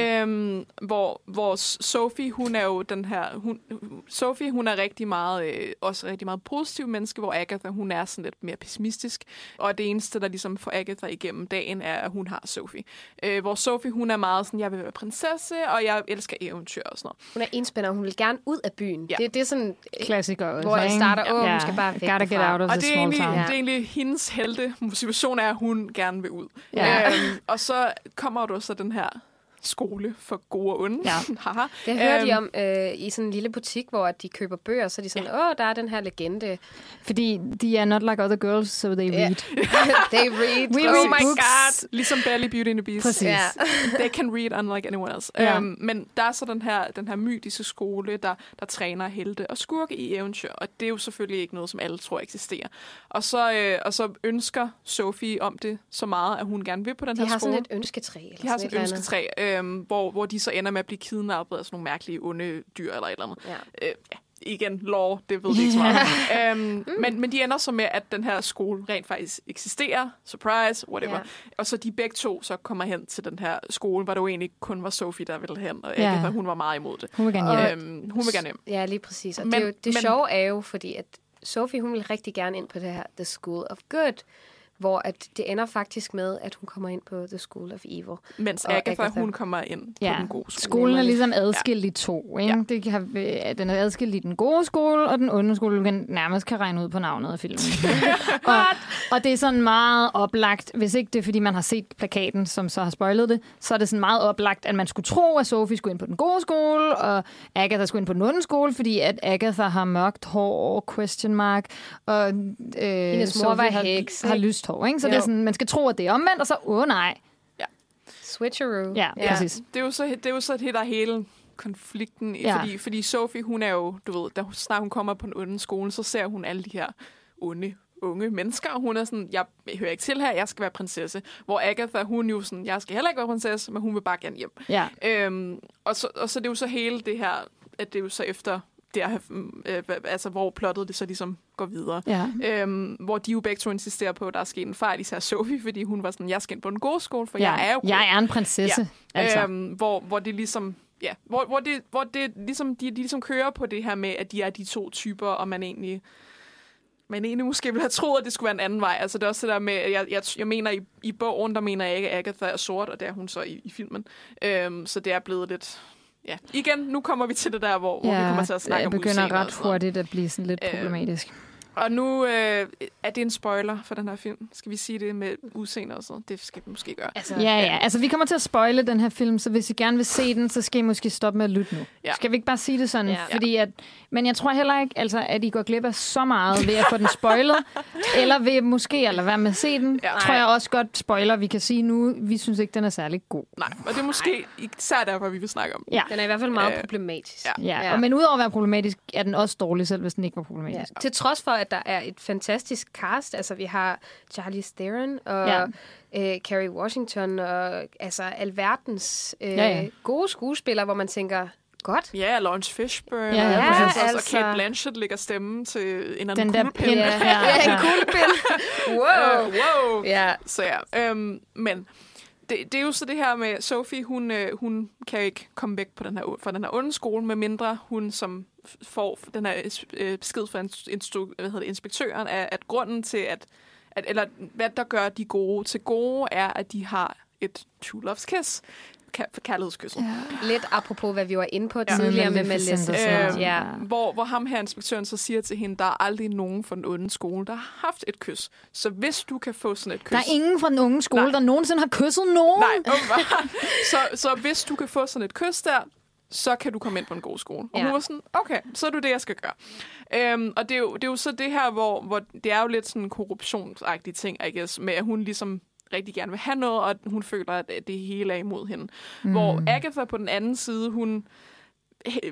Øhm, hvor, hvor Sophie, hun er jo den her... Hun, Sophie, hun er rigtig meget, øh, også rigtig meget positiv menneske, hvor Agatha, hun er sådan lidt mere pessimistisk. Og det eneste, der ligesom får Agatha igennem dagen, er, at hun har Sophie. Øh, hvor Sophie, hun er meget sådan, jeg vil være prinsesse, og jeg elsker eventyr og sådan noget. Hun er enspænder, hun vil gerne ud af byen. Ja. Det, det er sådan... Klassiker også, Hvor jeg ikke? starter, åh, hun skal bare væk Gotta get derfra. out of Og the det er, small egentlig, town. det er egentlig hendes helte motivation er, at hun gerne vil ud. Ja. Øhm, og så kommer du så den her skole for gode og onde. Ja. <laughs> Det hører de Øhm, om øh, i sådan en lille butik, hvor de køber bøger, så er de sådan, åh, der er den her legende. Fordi de er not like other girls, so they read. <laughs> They read. We Oh read my books. god! Ligesom Belly Beauty and the Beast. Præcis. Ja. <laughs> They can read unlike anyone else. Ja. Um, men der er så den her, den her mytiske skole, der, der træner helte og skurke i eventyr, og det er jo selvfølgelig ikke noget, som alle tror eksisterer. Og så, øh, og så ønsker Sophie om det så meget, at hun gerne vil på den De her har skole. sådan et ønsketræ. Eller de har sådan et ønsketræ, øhm, hvor, hvor de så ender med at blive kidnappet af sådan nogle mærkelige onde dyr eller et eller andet. Ja. Øh, ja, igen, lore, det ved vi ikke så meget. <laughs> om. øhm, men, men de ender så med, at den her skole rent faktisk eksisterer. Surprise, whatever. Ja. Og så de begge to så kommer hen til den her skole, hvor det jo egentlig kun var Sophie, der ville hen. Og Ja. Agatha, hun var meget imod det. Hun vil gerne hjem. Øhm, hun vil gerne hjem. Ja, lige præcis. Og Men- men, det, er jo, det men- sjove er jo, fordi at Sophie, hun vil rigtig gerne ind på det her The School of Good, hvor at det ender faktisk med, at hun kommer ind på The School of Evil. Mens Og Agatha, Agatha. hun kommer ind på Ja, den gode skole. skolen er ligesom adskilt i to. Ikke? Ja. Det kan, have- den er adskilt i den gode skole, og den onde skole, du kan nærmest kan regne ud på navnet af filmen. <laughs> og, og det er sådan meget oplagt, hvis ikke det er, fordi man har set plakaten, som så har spoilet det, så er det sådan meget oplagt, at man skulle tro, at Sophie skulle ind på den gode skole, og Agatha skulle ind på den onde skole, fordi at Agatha har mørkt hår, question mark, og øh, Hendes mor var Sophie har, heks, har ikke? lyst hår. Ikke? Så Jo. det er sådan, man skal tro, at det er omvendt, og så, åh oh, nej. Switcheroo. Ja, Ja, præcis. det er jo så det, er jo så det der er hele konflikten, Ja. ja. fordi, fordi Sophie, hun er jo, du ved, da hun, snart hun kommer på den onde skole, så ser hun alle de her onde unge mennesker, og hun er sådan, jeg hører ikke til her, jeg skal være prinsesse. Hvor Agatha, hun jo sådan, jeg skal heller ikke være prinsesse, men hun vil bare gerne hjem. Ja. Øhm, og, så, og så det er jo så hele det her, at det er jo så efter der, øh, altså hvor plottet det så ligesom går videre. Ja. Øhm, hvor de jo begge to insisterer på, at der er sket en fejl, især Sophie, fordi hun var sådan, jeg skal ind på en god skole, for ja. jeg er jo god. jeg er en prinsesse. Ja. Altså. Øhm, hvor, hvor det ligesom... Ja, hvor, hvor, det, hvor det ligesom, de, de ligesom kører på det her med, at de er de to typer, og man egentlig man egentlig måske ville have troet, at det skulle være en anden vej. Altså det er også det der med, jeg, jeg, jeg mener i, i bogen, der mener jeg ikke, at Agatha er sort, og det er hun så i, i filmen. Øhm, så det er blevet lidt... Ja, igen, nu kommer vi til det der, hvor, hvor vi kommer til at snakke det om begynder udseende og ret hurtigt at blive sådan lidt Øh, problematisk. Og nu øh, er det en spoiler for den her film. Skal vi sige det med udseende og sådan noget? Det skal vi måske gøre. Altså, Ja, ja. Altså, vi kommer til at spoile den her film, så hvis I gerne vil se den, så skal I måske stoppe med at lytte nu. Ja. Skal vi ikke bare sige det sådan? Ja. Fordi at, men jeg tror heller ikke, altså, at I går glip af så meget ved at få den spoilet, <laughs> eller ved måske at lade være med at se den. Ja. Tror jeg også godt spoiler, vi kan sige nu. Vi synes ikke, den er særlig god. Nej, og det er måske især derfor, vi vil snakke om. den. Ja. Den er i hvert fald meget Øh, problematisk. ja. Ja, Ja. ja. Og, men udover at være problematisk, er den også dårlig, selv hvis den ikke var Ja. problematisk. Til trods for, at der er et fantastisk cast. Altså, vi har Charlie Theron og Ja. ja. øh, Kerry Washington og altså alverdens øh, Ja, ja, ja. ja. gode skuespillere, hvor man tænker, godt. Ja, Lawrence Fishburne. Ja, og, ja, altså, altså. Og Kate Blanchett lægger stemme til en Den anden der pind. Ja, Ja, <laughs> ja, ja. en kuglepind. <laughs> wow. Øh, wow. Ja, Så ja, øhm, men det, det er jo så det her med, Sophie, hun, øh, hun kan ikke komme væk på den her, fra den her onde skole, medmindre hun som får den her øh, øh, besked fra instru- instru- hvad hedder det, inspektøren, at, at grunden til, at, at, eller hvad der gør de gode. Til gode, er, at de har et true love's kiss, for kærlighedskysset. Ja. lidt apropos, hvad vi var inde på Ja. tidligere med Melissa. og sådan noget. Øhm, ja. hvor, hvor ham her, inspektøren, så siger til hende, der er aldrig nogen fra den onde skole, der har haft et kys. Så hvis du kan få sådan et kys... Der er ingen fra den unge skole, Nej. der nogensinde har kysset nogen. Nej, så, så hvis du kan få sådan et kys der, så kan du komme ind på en god skole. Og Ja. hun var sådan, okay, så er du det, jeg skal gøre. Øhm, og det er, jo, det er jo så det her, hvor, hvor det er jo lidt sådan en korruptionsagtig ting, I guess, med at hun ligesom rigtig gerne vil have noget, og hun føler, at det hele er imod hende. Mm. Hvor Agatha på den anden side, hun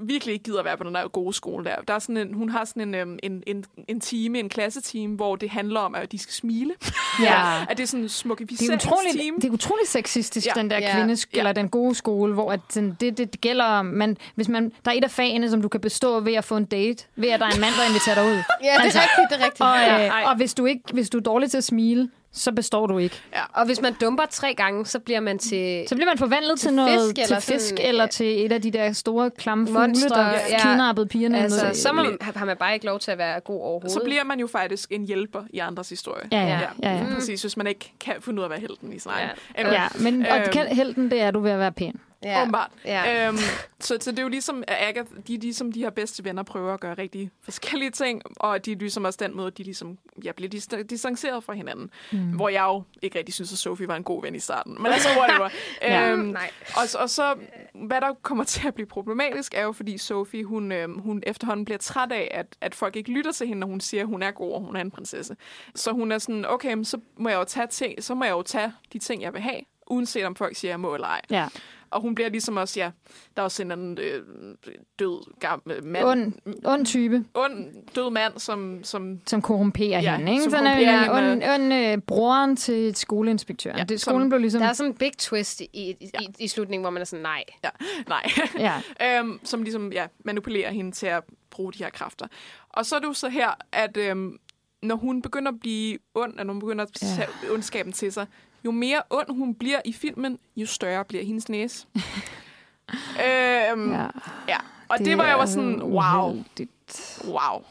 virkelig ikke gider at være på den der gode skole der. der er sådan en, hun har sådan en, øhm, en, en, en time, en klasseteam, hvor det handler om, at de skal smile. <laughs> Ja. at det er sådan en Det er, utroligt, det er utroligt sexistisk, Ja. den der Ja. kvindes, Ja. eller den gode skole, hvor at sådan, det, det, gælder om, man, hvis man, der er et af fagene, som du kan bestå ved at få en date, ved at der er en mand, der inviterer dig ud. ja, det er Altså, rigtigt, det er rigtigt. Og, ja. øh, og hvis, du ikke, hvis du er dårlig til at smile, så består du ikke. Og hvis man dumper tre gange, så bliver man til... Så bliver man forvandlet til, Til noget fisk, til eller fisk, sådan, eller ja. til et af de der store, klamme fugle, der ja. kidnappede pigerne. Altså, ned. så man, har man bare ikke lov til at være god overhovedet. så bliver man jo faktisk en hjælper i andres historie. Ja, ja, ja, ja. Mm. Præcis, hvis man ikke kan finde ud af at være helten i sin egen. Ja. Ja, men og kan- helten, det er du ved at være pæn. Ja. Åbenbart. Ja. Øhm, <laughs> så, så det er jo ligesom, at Agatha, de er ligesom de her bedste venner prøver at gøre rigtig forskellige ting, og de er ligesom også den måde, de ligesom ja, bliver dist- distanceret fra hinanden. Mm. Hvor jeg jo ikke rigtig synes, at Sophie var en god ven i starten. Men altså, whatever. <laughs> Ja. øhm, Nej. og, og så, hvad der kommer til at blive problematisk, er jo, fordi Sophie, hun, øhm, hun efterhånden bliver træt af, at, at folk ikke lytter til hende, når hun siger, at hun er god, og hun er en prinsesse. Så hun er sådan, okay, men så må jeg jo tage, ting, så må jeg jo tage de ting, jeg vil have, uanset om folk siger, at jeg må eller ej. Ja. Og hun bliver ligesom også, ja, der er også en anden øh, død gammel mand. Und, ond type, ond død mand, som, som som korrumperer Ja, hende. Ikke? som Sådan korrumperer en, hende. ond, ond, øh, broren til skoleinspektøren. Ja, Ja, det, som- skolen blev ligesom... Der er sådan en big twist i, i, i, i slutningen, hvor man er sådan, nej. ja, nej, <laughs> Ja. øhm, som ligesom ja, manipulerer hende til at bruge de her kræfter. Og så er det jo så her, at øhm, når hun begynder at blive ond, og når hun begynder at Ja. tage ondskaben til sig, jo mere ond hun bliver i filmen, jo større bliver hendes næse. <laughs> øhm, ja. ja. Og det, det var jeg var sådan, wow, Uheldigt. wow.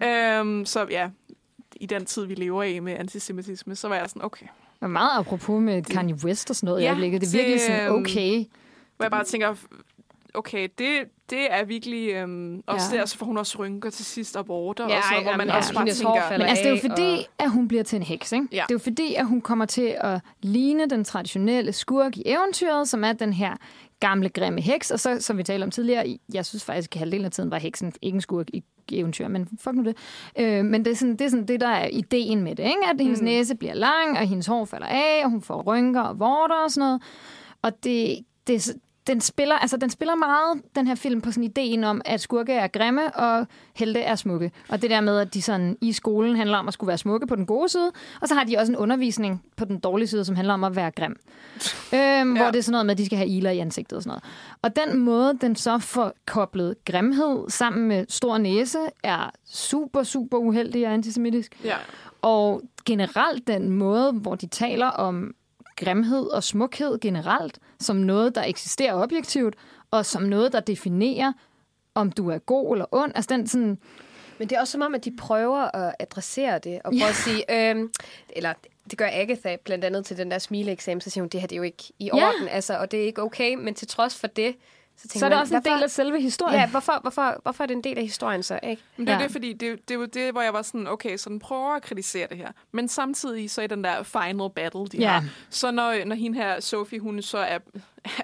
Ja. Øhm, så ja, i den tid, vi lever i med antisemitisme, så var jeg sådan, okay. Og meget apropos med Kanye West og sådan noget ja, i øjeblikket. Det er virkelig sådan, øhm, okay. Hvor jeg bare tænker, okay, det, det er virkelig... Øhm, også Ja. ja. der, så får hun også rynker til sidst og vorter, Ja, og sådan, noget, hvor man jamen, også ja, bare tænker... Men altså, det er jo fordi, og- at hun bliver til en heks, ikke? Ja. Det er jo fordi, at hun kommer til at ligne den traditionelle skurk i eventyret, som er den her gamle, grimme heks. Og så, som vi talte om tidligere, jeg synes faktisk, at halvdelen af tiden var heksen ikke en skurk i eventyr, men fuck nu det. Øh, men det er, sådan, det er sådan det, der er ideen med det, ikke? At hendes mm. næse bliver lang, og hendes hår falder af, og hun får rynker og vorter og sådan noget. Og det, det, er så- den spiller, altså, den spiller meget, den her film, på sådan ideen om, at skurke er grimme, og helte er smukke. Og det der med, at de sådan i skolen handler om at skulle være smukke på den gode side, og så har de også en undervisning på den dårlige side, som handler om at være grim. <laughs> Øhm, ja. Hvor det er sådan noget med, at de skal have iler i ansigtet og sådan noget. Og den måde, den så får koblet grimhed sammen med stor næse, er super, super uheldig og antisemitisk. Ja. Og generelt den måde, hvor de taler om grimhed og smukhed generelt, som noget, der eksisterer objektivt, og som noget, der definerer, om du er god eller ond. Altså den sådan, Men det er også som om, at de prøver at adressere det, og prøve Ja. at sige, øhm, eller det gør Agatha blandt andet til den der smileeksamen, så siger hun, det her det er jo ikke i Ja. orden, altså, og det er ikke okay, men til trods for det, så så er det man, også en del af selve historien. Ja, hvorfor, hvorfor, hvorfor er det en del af historien så, ikke? Men det er Ja. det, fordi det, det er jo det, hvor jeg var sådan, okay, så den prøver at kritisere det her. Men samtidig så i den der final battle, de Ja. har, så når, når hende her, Sophie, hun så er,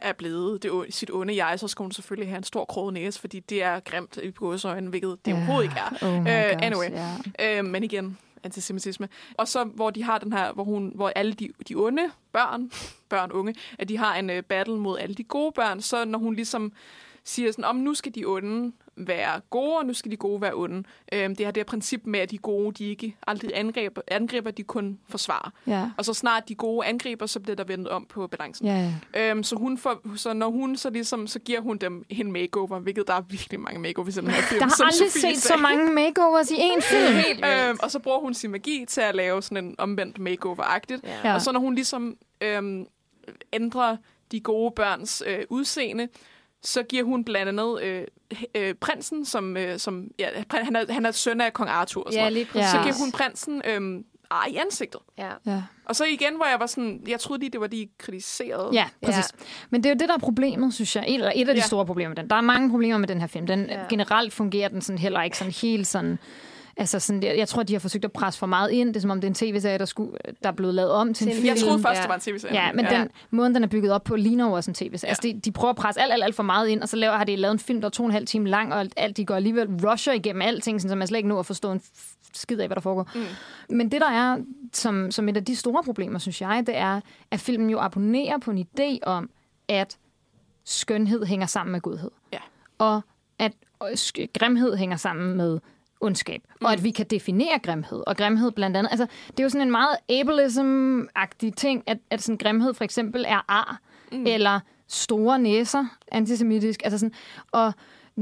er blevet det, sit onde jeg, så skal hun selvfølgelig have en stor kroget næse, fordi det er grimt i gåsøjne, hvilket det Ja. overhovedet ikke er. Oh my Øh, gosh, anyway. ja. Øh, men igen, antisemitisme. Og så, hvor de har den her, hvor, hun, hvor alle de, de onde børn, <laughs> børn, unge, at de har en øh, battle mod alle de gode børn, så når hun ligesom siger sådan, om nu skal de onde være gode, og nu skal de gode være onde. Øhm, det har det her princip med, at de gode, de ikke aldrig angriber, angriber de kun forsvarer. Ja. Og så snart de gode angriber, så bliver der vendt om på balancen. Ja, ja. Øhm, så, hun får, så når hun så ligesom, så giver hun dem en makeover, hvilket der er virkelig mange makeovers i den her film. Der har som aldrig Sofie set så sagde. mange makeovers i én film. <laughs> Helt vildt. Øhm, og så bruger hun sin magi til at lave sådan en omvendt makeover-agtigt. Ja. Og så når hun ligesom øhm, ændrer de gode børns øh, udseende, så giver hun blandt andet øh, øh, prinsen, som, øh, som ja, han, er, han er søn af kong Arthur. Og sådan Ja, lige Ja. præcis. Så giver hun prinsen øh, ar i ansigtet. Ja. Ja. Og så igen, hvor jeg var sådan, jeg troede lige, det var de kritiserede. Ja, præcis. Ja. Men det er jo det, der er problemet, synes jeg. Et, eller et af de Ja. store problemer med den. Der er mange problemer med den her film. Den, ja. Generelt fungerer den sådan heller ikke sådan helt sådan... Altså sådan, jeg, jeg tror, de har forsøgt at presse for meget ind. Det er som om, det er en tv-serie, der, skulle, der er blevet lavet om til en en film. Jeg troede først, Ja. det var en tv-serie. Ja, men ja. den måden, den er bygget op på, ligner jo også en tv-serie. Ja. Altså, de, de prøver at presse alt, alt, alt for meget ind, og så laver, har de lavet en film, der er to og en halv time lang, og alt, de går alligevel rusher igennem alting, sådan, så man slet ikke når at forstå en skid af, hvad der foregår. Mm. Men det, der er som, som et af de store problemer, synes jeg, det er, at filmen jo abonnerer på en idé om, at skønhed hænger sammen med godhed. Ja. Og at grimhed hænger sammen med ondskab. Mm. Og at vi kan definere grimhed. Og grimhed blandt andet. Altså, det er jo sådan en meget ableism-agtig ting, at, at sådan grimhed for eksempel er ar. Mm. Eller store næser, antisemitisk. Altså sådan, og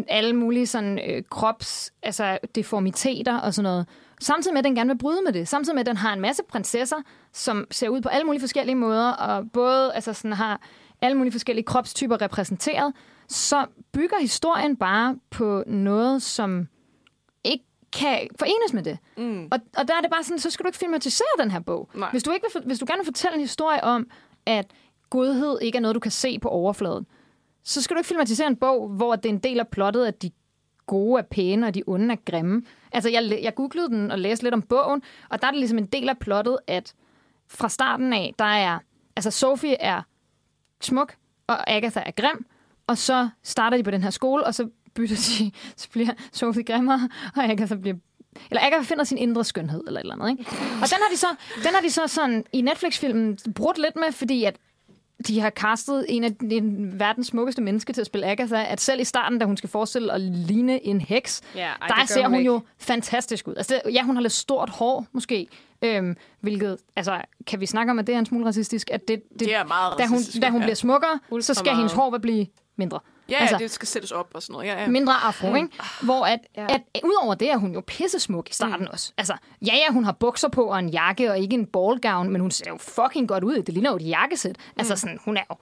alle mulige sådan, øh, krops, altså deformiteter og sådan noget. Samtidig med, at den gerne vil bryde med det. Samtidig med, at den har en masse prinsesser, som ser ud på alle mulige forskellige måder, og både altså sådan, har alle mulige forskellige kropstyper repræsenteret, så bygger historien bare på noget, som kan forenes med det. Mm. Og, og der er det bare sådan, så skal du ikke filmatisere den her bog. Nej. Hvis du, ikke vil, hvis du gerne vil fortælle en historie om, at godhed ikke er noget, du kan se på overfladen, så skal du ikke filmatisere en bog, hvor det er en del af plottet, at de gode er pæne, og de onde er grimme. Altså, jeg, jeg googlede den og læste lidt om bogen, og der er det ligesom en del af plottet, at fra starten af, der er... Altså, Sophie er smuk, og Agatha er grim, og så starter de på den her skole, og så bytter de, <laughs> så bliver Sophie grimmere, og Agatha bliver eller Agatha finder sin indre skønhed, eller et eller andet, ikke? Og den har de så, den har de så sådan i Netflix-filmen brudt lidt med, fordi at de har castet en af de verdens smukkeste mennesker til at spille Agatha, at selv i starten, da hun skal forestille at ligne en heks, Ja, ej, der ser hun ikke. jo fantastisk ud. Altså, ja, hun har lidt stort hår, måske. Øhm, hvilket, altså, kan vi snakke om, at det er en smule racistisk? At det, det, Det er meget da hun, da hun ja. bliver smukkere, Ultra så skal meget. hendes hår blive mindre. Ja, Altså- det skal sættes op og sådan noget. Ja, ja. mindre afro, ikke? Hvor at, Ja. ja. at, udover det er hun jo pissesmuk i starten mm. også. Altså, ja, ja, hun har bukser på og en jakke og ikke en ballgown, men hun ser jo fucking godt ud. Det ligner jo et jakkesæt. Mm. Altså, sådan, hun er jo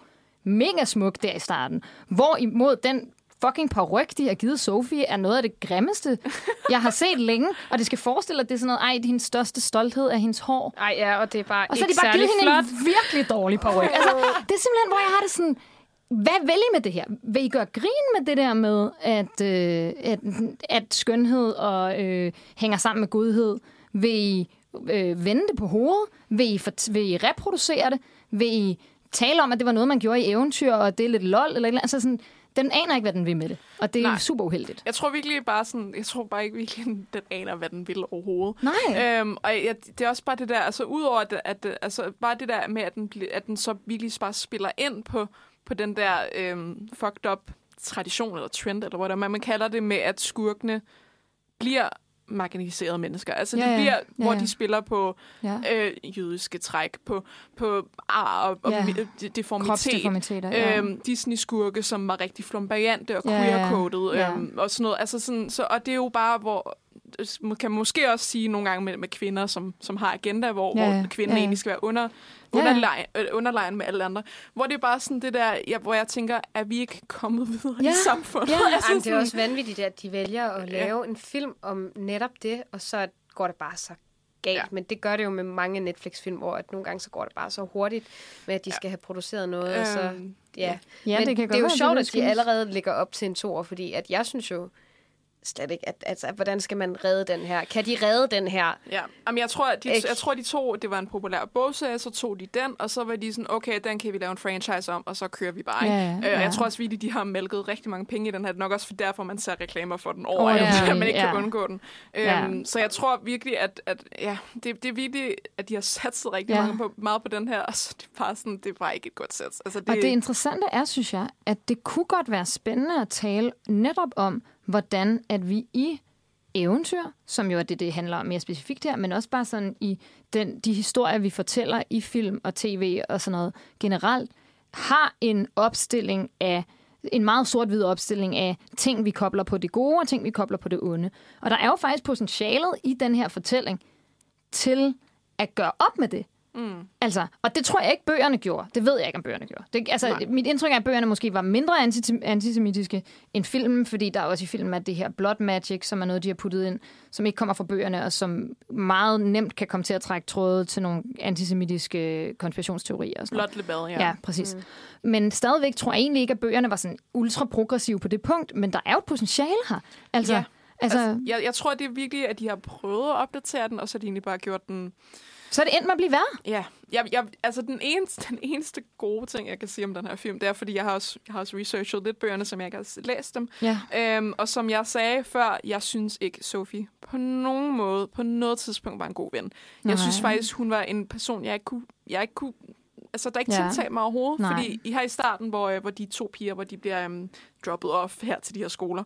mega smuk der i starten. Hvorimod den fucking paryk, de har givet Sofie, er noget af det grimmeste, <laughs> jeg har set længe. Og det skal forestille, at det er sådan noget, ej, hendes største stolthed er hendes hår. Ej, ja, og det er bare Og så ikke de bare givet hende flot. en virkelig dårlig paryk. Altså, det er simpelthen, hvor jeg har det sådan... Hvad vil I med det her? Vil I gøre grin med det der med, at, øh, at, at skønhed og øh, hænger sammen med godhed? Vil I øh, vende det på hovedet? Vil I, for, vil I reproducere det? Vil I tale om, at det var noget, man gjorde i eventyr, og det er lidt lol? Eller, eller altså sådan, den aner ikke, hvad den vil med det. Og det er Nej. super uheldigt. Jeg tror virkelig bare sådan, jeg tror bare ikke virkelig, <laughs> den aner, hvad den vil overhovedet. Nej. Øhm, og jeg, det er også bare det der, altså udover at, at altså, bare det der med, at den, at den så virkelig bare spiller ind på, på den der øhm, fucked up tradition eller trend, eller hvad man, man kalder det, med at skurkene bliver marginaliserede mennesker. Altså Ja, ja, ja. de bliver, Ja, hvor ja. de spiller på Ja. øh, jødiske træk, på, på ar og, og Ja. deformitet. Ja. Øhm, Disney-skurke, som var rigtig flamboyante og ja, queer-coded ja. øhm, og sådan noget. Altså sådan, så, og det er jo bare, hvor man kan måske også sige nogle gange med, med kvinder, som, som har agenda, hvor, Ja, hvor kvinden ja. egentlig skal være under, Ja, ja. underlegen, øh, med alle andre. Hvor det er bare sådan det der, ja, hvor jeg tænker, er vi ikke kommet videre Ja. i samfundet? Ja. <laughs> altså, Ej, men det er sådan- også vanvittigt, at de vælger at lave en film om netop det, og så går det bare så galt. Ja. Ja. Men det gør det jo med mange Netflix-film, hvor at nogle gange så går det bare så hurtigt med, at de skal have produceret noget. og så, Øhm, ja. Ja, Men det kan det godt er jo sjovt, at de allerede ligger op til en toer, fordi at jeg synes jo slet ikke, at, altså, hvordan skal man redde den her? Kan de redde den her? Ja, Jamen, jeg tror, at de, jeg tror, de to, det var en populær bogserie, så tog de den, og så var de sådan, okay, den kan vi lave en franchise om, og så kører vi bare. Ja, Ja, ja, ja, øh, ja. Jeg tror også virkelig, de har mælket rigtig mange penge i den her. Det er nok også for derfor, man ser reklamer for den over, oh, ja, hele, man ikke ja. kan undgå den. Ja. Øhm, så jeg tror virkelig, at, at ja, det, det er virkelig, at de har satset rigtig Ja. ja. mange på, meget på den her, og så det er bare sådan, det bare ikke et godt sæt. Altså, det, Og det interessante er, synes jeg, at det kunne godt være spændende at tale netop om, hvordan at vi i eventyr, som jo er det, det handler om mere specifikt her, men også bare sådan i den, de historier, vi fortæller i film og tv og sådan noget generelt, har en opstilling af en meget sort-hvid opstilling af ting, vi kobler på det gode, og ting, vi kobler på det onde. Og der er jo faktisk potentialet i den her fortælling til at gøre op med det. Mm. Altså, og det tror jeg ikke, bøgerne gjorde. Det ved jeg ikke, om bøgerne gjorde. Det, altså, Nej. mit indtryk er, at bøgerne måske var mindre anti- antisemitiske end filmen, fordi der er også i filmen at det her blood magic, som er noget, de har puttet ind, som ikke kommer fra bøgerne, og som meget nemt kan komme til at trække tråde til nogle antisemitiske konspirationsteorier. Og sådan. Blot Lebel, ja. Ja, præcis. Mm. Men stadigvæk tror jeg egentlig ikke, at bøgerne var sådan ultra progressive på det punkt, men der er jo et potentiale her. Altså, Ja. altså, Altså, jeg, jeg tror, det er virkelig, at de har prøvet at opdatere den, og så har de egentlig bare gjort den så er det endt med at blive værre. Ja, jeg, jeg, altså den eneste, den eneste gode ting, jeg kan sige om den her film, det er, fordi jeg har også, jeg har også researchet lidt bøgerne, som jeg ikke har læst dem. Ja. Øhm, og som jeg sagde før, jeg synes ikke, Sophie på nogen måde, på noget tidspunkt var en god ven. Jeg Nej. synes faktisk, hun var en person, jeg ikke kunne, jeg ikke kunne altså, der ikke Ja. tiltag mig overhovedet. Nej. Fordi I har i starten, hvor, øh, hvor de to piger, hvor de bliver um, droppet off her til de her skoler,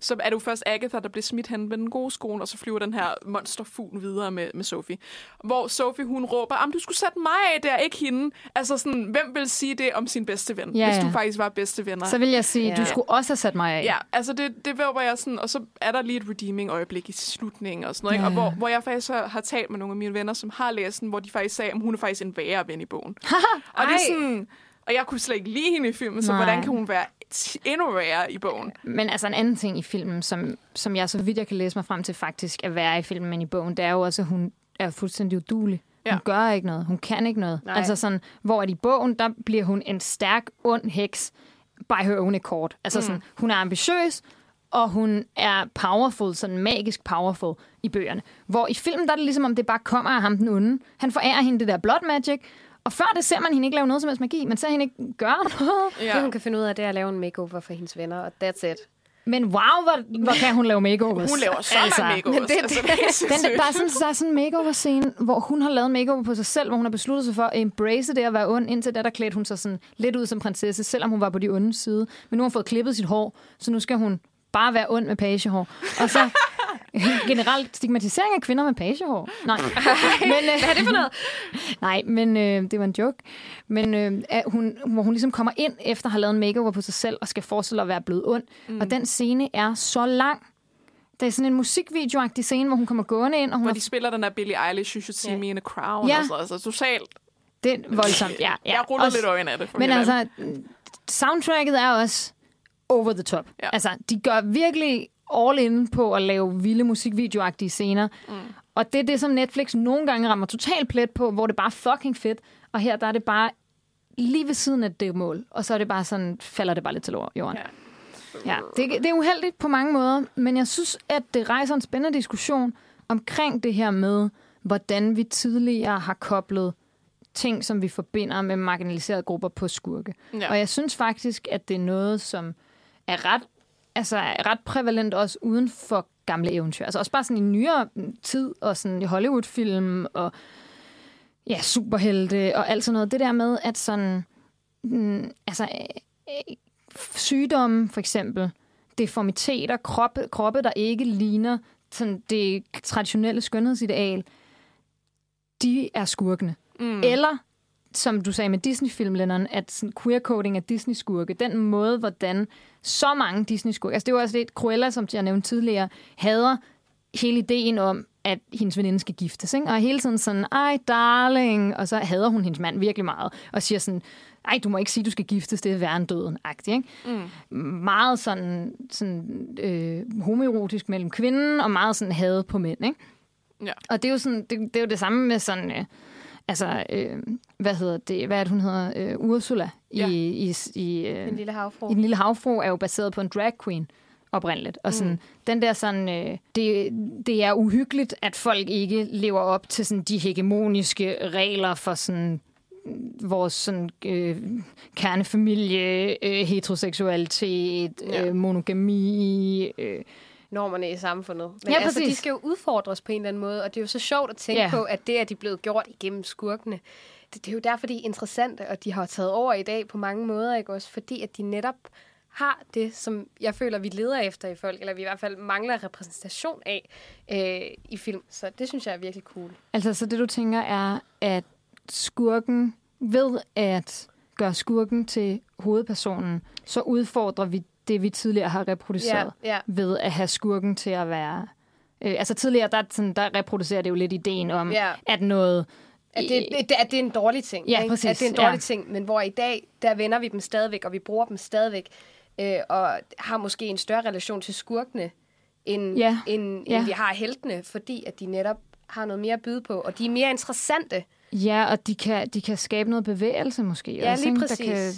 så er det jo først Agatha, der bliver smidt hen ved den gode skole, og så flyver den her monsterfugl videre med, med Sophie. Hvor Sophie, hun råber, om du skulle sætte mig af der, ikke hende. Altså sådan, hvem vil sige det om sin bedste ven, Ja, hvis ja. du faktisk var bedste venner? Så vil jeg sige, Ja. du skulle også have sat mig af. Ja, altså det, det var jeg sådan, og så er der lige et redeeming øjeblik i slutningen og sådan noget, ikke? Ja. og hvor, hvor jeg faktisk har, har talt med nogle af mine venner, som har læst den, hvor de faktisk sagde, at hun er faktisk en værre ven i bogen. <laughs> og det er sådan, og jeg kunne slet ikke lide hende i filmen, så Nej. hvordan kan hun være endnu værre i bogen? Men altså en anden ting i filmen, som, som jeg så vidt jeg kan læse mig frem til faktisk er værre i filmen end i bogen, det er jo også, at hun er fuldstændig udulig. Hun Ja. gør ikke noget. Hun kan ikke noget. Nej. Altså sådan, hvor at i bogen, der bliver hun en stærk, ond heks, by her own accord. Altså mm. sådan, hun er ambitiøs, og hun er powerful, sådan magisk powerful i bøgerne. Hvor i filmen, der er det ligesom, om det bare kommer af ham den onde. Han forærer hende det der blood magic, og før det ser man hende ikke lave noget som helst magi. Man ser hende ikke gøre <laughs> noget. Ja. Det, hun kan finde ud af, det er at lave en makeover for hendes venner, og that's it. Men wow, hvor, hvor kan hun lave makeovers. Hun laver så altså, mange makeovers. Det, altså, det, det, den, der, er sådan, der er sådan en makeover-scene, hvor hun har lavet en makeover på sig selv, hvor hun har besluttet sig for at embrace det at være ond. Indtil da, der klædte hun sig sådan lidt ud som prinsesse, selvom hun var på de onde side. Men nu har hun fået klippet sit hår, så nu skal hun bare være ond med pagehår. Og så <laughs> generelt stigmatisering af kvinder med pagehår. Nej. <laughs> men, øh, Hvad er det for noget? Nej, men øh, det var en joke. Men øh, hun, hvor hun ligesom kommer ind efter at have lavet en makeover på sig selv og skal forestille at være blevet ond. Mm. Og den scene er så lang. Det er sådan en musikvideoagtig scene, hvor hun kommer gående ind. Og hun hvor de spiller den der Billie Eilish, You Should See yeah. Me in a Crown. Ja. Altså, altså totalt. Det er voldsomt, ja. ja. Jeg ruller også, lidt øjne af det. Men altså, soundtracket er også over the top. Ja. Altså, de gør virkelig all in på at lave vilde musikvideoagtige scener. Mm. Og det er det, som Netflix nogle gange rammer totalt plet på, hvor det bare er fucking fedt. Og her der er det bare lige ved siden af det mål. Og så er det bare sådan, falder det bare lidt til jorden. Ja. Ja, det, det er uheldigt på mange måder, men jeg synes, at det rejser en spændende diskussion omkring det her med, hvordan vi tidligere har koblet ting, som vi forbinder med marginaliserede grupper på skurke. Ja. Og jeg synes faktisk, at det er noget, som er ret, altså er ret prævalent også uden for gamle eventyr. Altså også bare sådan i nyere tid, og sådan i Hollywood-film, og ja, superhelte, og alt sådan noget. Det der med, at sådan, mm, altså, øh, sygdomme for eksempel, deformiteter, kroppe, kroppe der ikke ligner sådan det traditionelle skønhedsideal, de er skurkene. Mm. Eller som du sagde med Disney-film, Lennon, at sådan queer-coding af Disney-skurke, den måde, hvordan så mange Disney-skurke, altså det var også lidt Cruella, som jeg nævnte tidligere, hader hele ideen om, at hendes veninde skal giftes, ikke? og hele tiden sådan, ej darling, og så hader hun hendes mand virkelig meget, og siger sådan, ej, du må ikke sige, du skal giftes, det er værre end døden, agtigt, ikke? Mm. Meget sådan, sådan øh, homoerotisk mellem kvinden, og meget sådan had på mænd, ikke? Ja. Og det er jo, sådan, det, det er jo det samme med sådan... Øh, altså, øh, hvad hedder det, hvad er det, hun hedder? Øh, Ursula ja. i, i, i, øh, den lille havfru. I Den lille havfru er jo baseret på en drag queen oprindeligt. Og sådan, mm. den der sådan, øh, det, det er uhyggeligt, at folk ikke lever op til sådan de hegemoniske regler for sådan vores sådan, øh, kernefamilie, øh, heteroseksualitet, ja. øh, monogami, øh, normerne i samfundet. Men ja, altså, de skal jo udfordres på en eller anden måde, og det er jo så sjovt at tænke ja. på, at det er de blevet gjort igennem skurkene. Det, det er jo derfor, de er interessante, og de har taget over i dag på mange måder, ikke også? Fordi at de netop har det, som jeg føler, vi leder efter i folk, eller vi i hvert fald mangler repræsentation af øh, i film. Så det synes jeg er virkelig cool. Altså, så det du tænker er, at skurken ved at gøre skurken til hovedpersonen, så udfordrer vi det, vi tidligere har reproduceret ja, ja. ved at have skurken til at være... Øh, altså tidligere, der, sådan, der reproducerer det jo lidt ideen om, ja. at noget... At det, at det er en dårlig ting. Ja, præcis. At det er en dårlig ja. ting, men hvor i dag, der vender vi dem stadigvæk, og vi bruger dem stadigvæk, øh, og har måske en større relation til skurkene, end, ja. end, ja. end vi har heltene, fordi at de netop har noget mere at byde på, og de er mere interessante. Ja, og de kan, de kan skabe noget bevægelse måske. Ja, også, lige præcis. Der kan,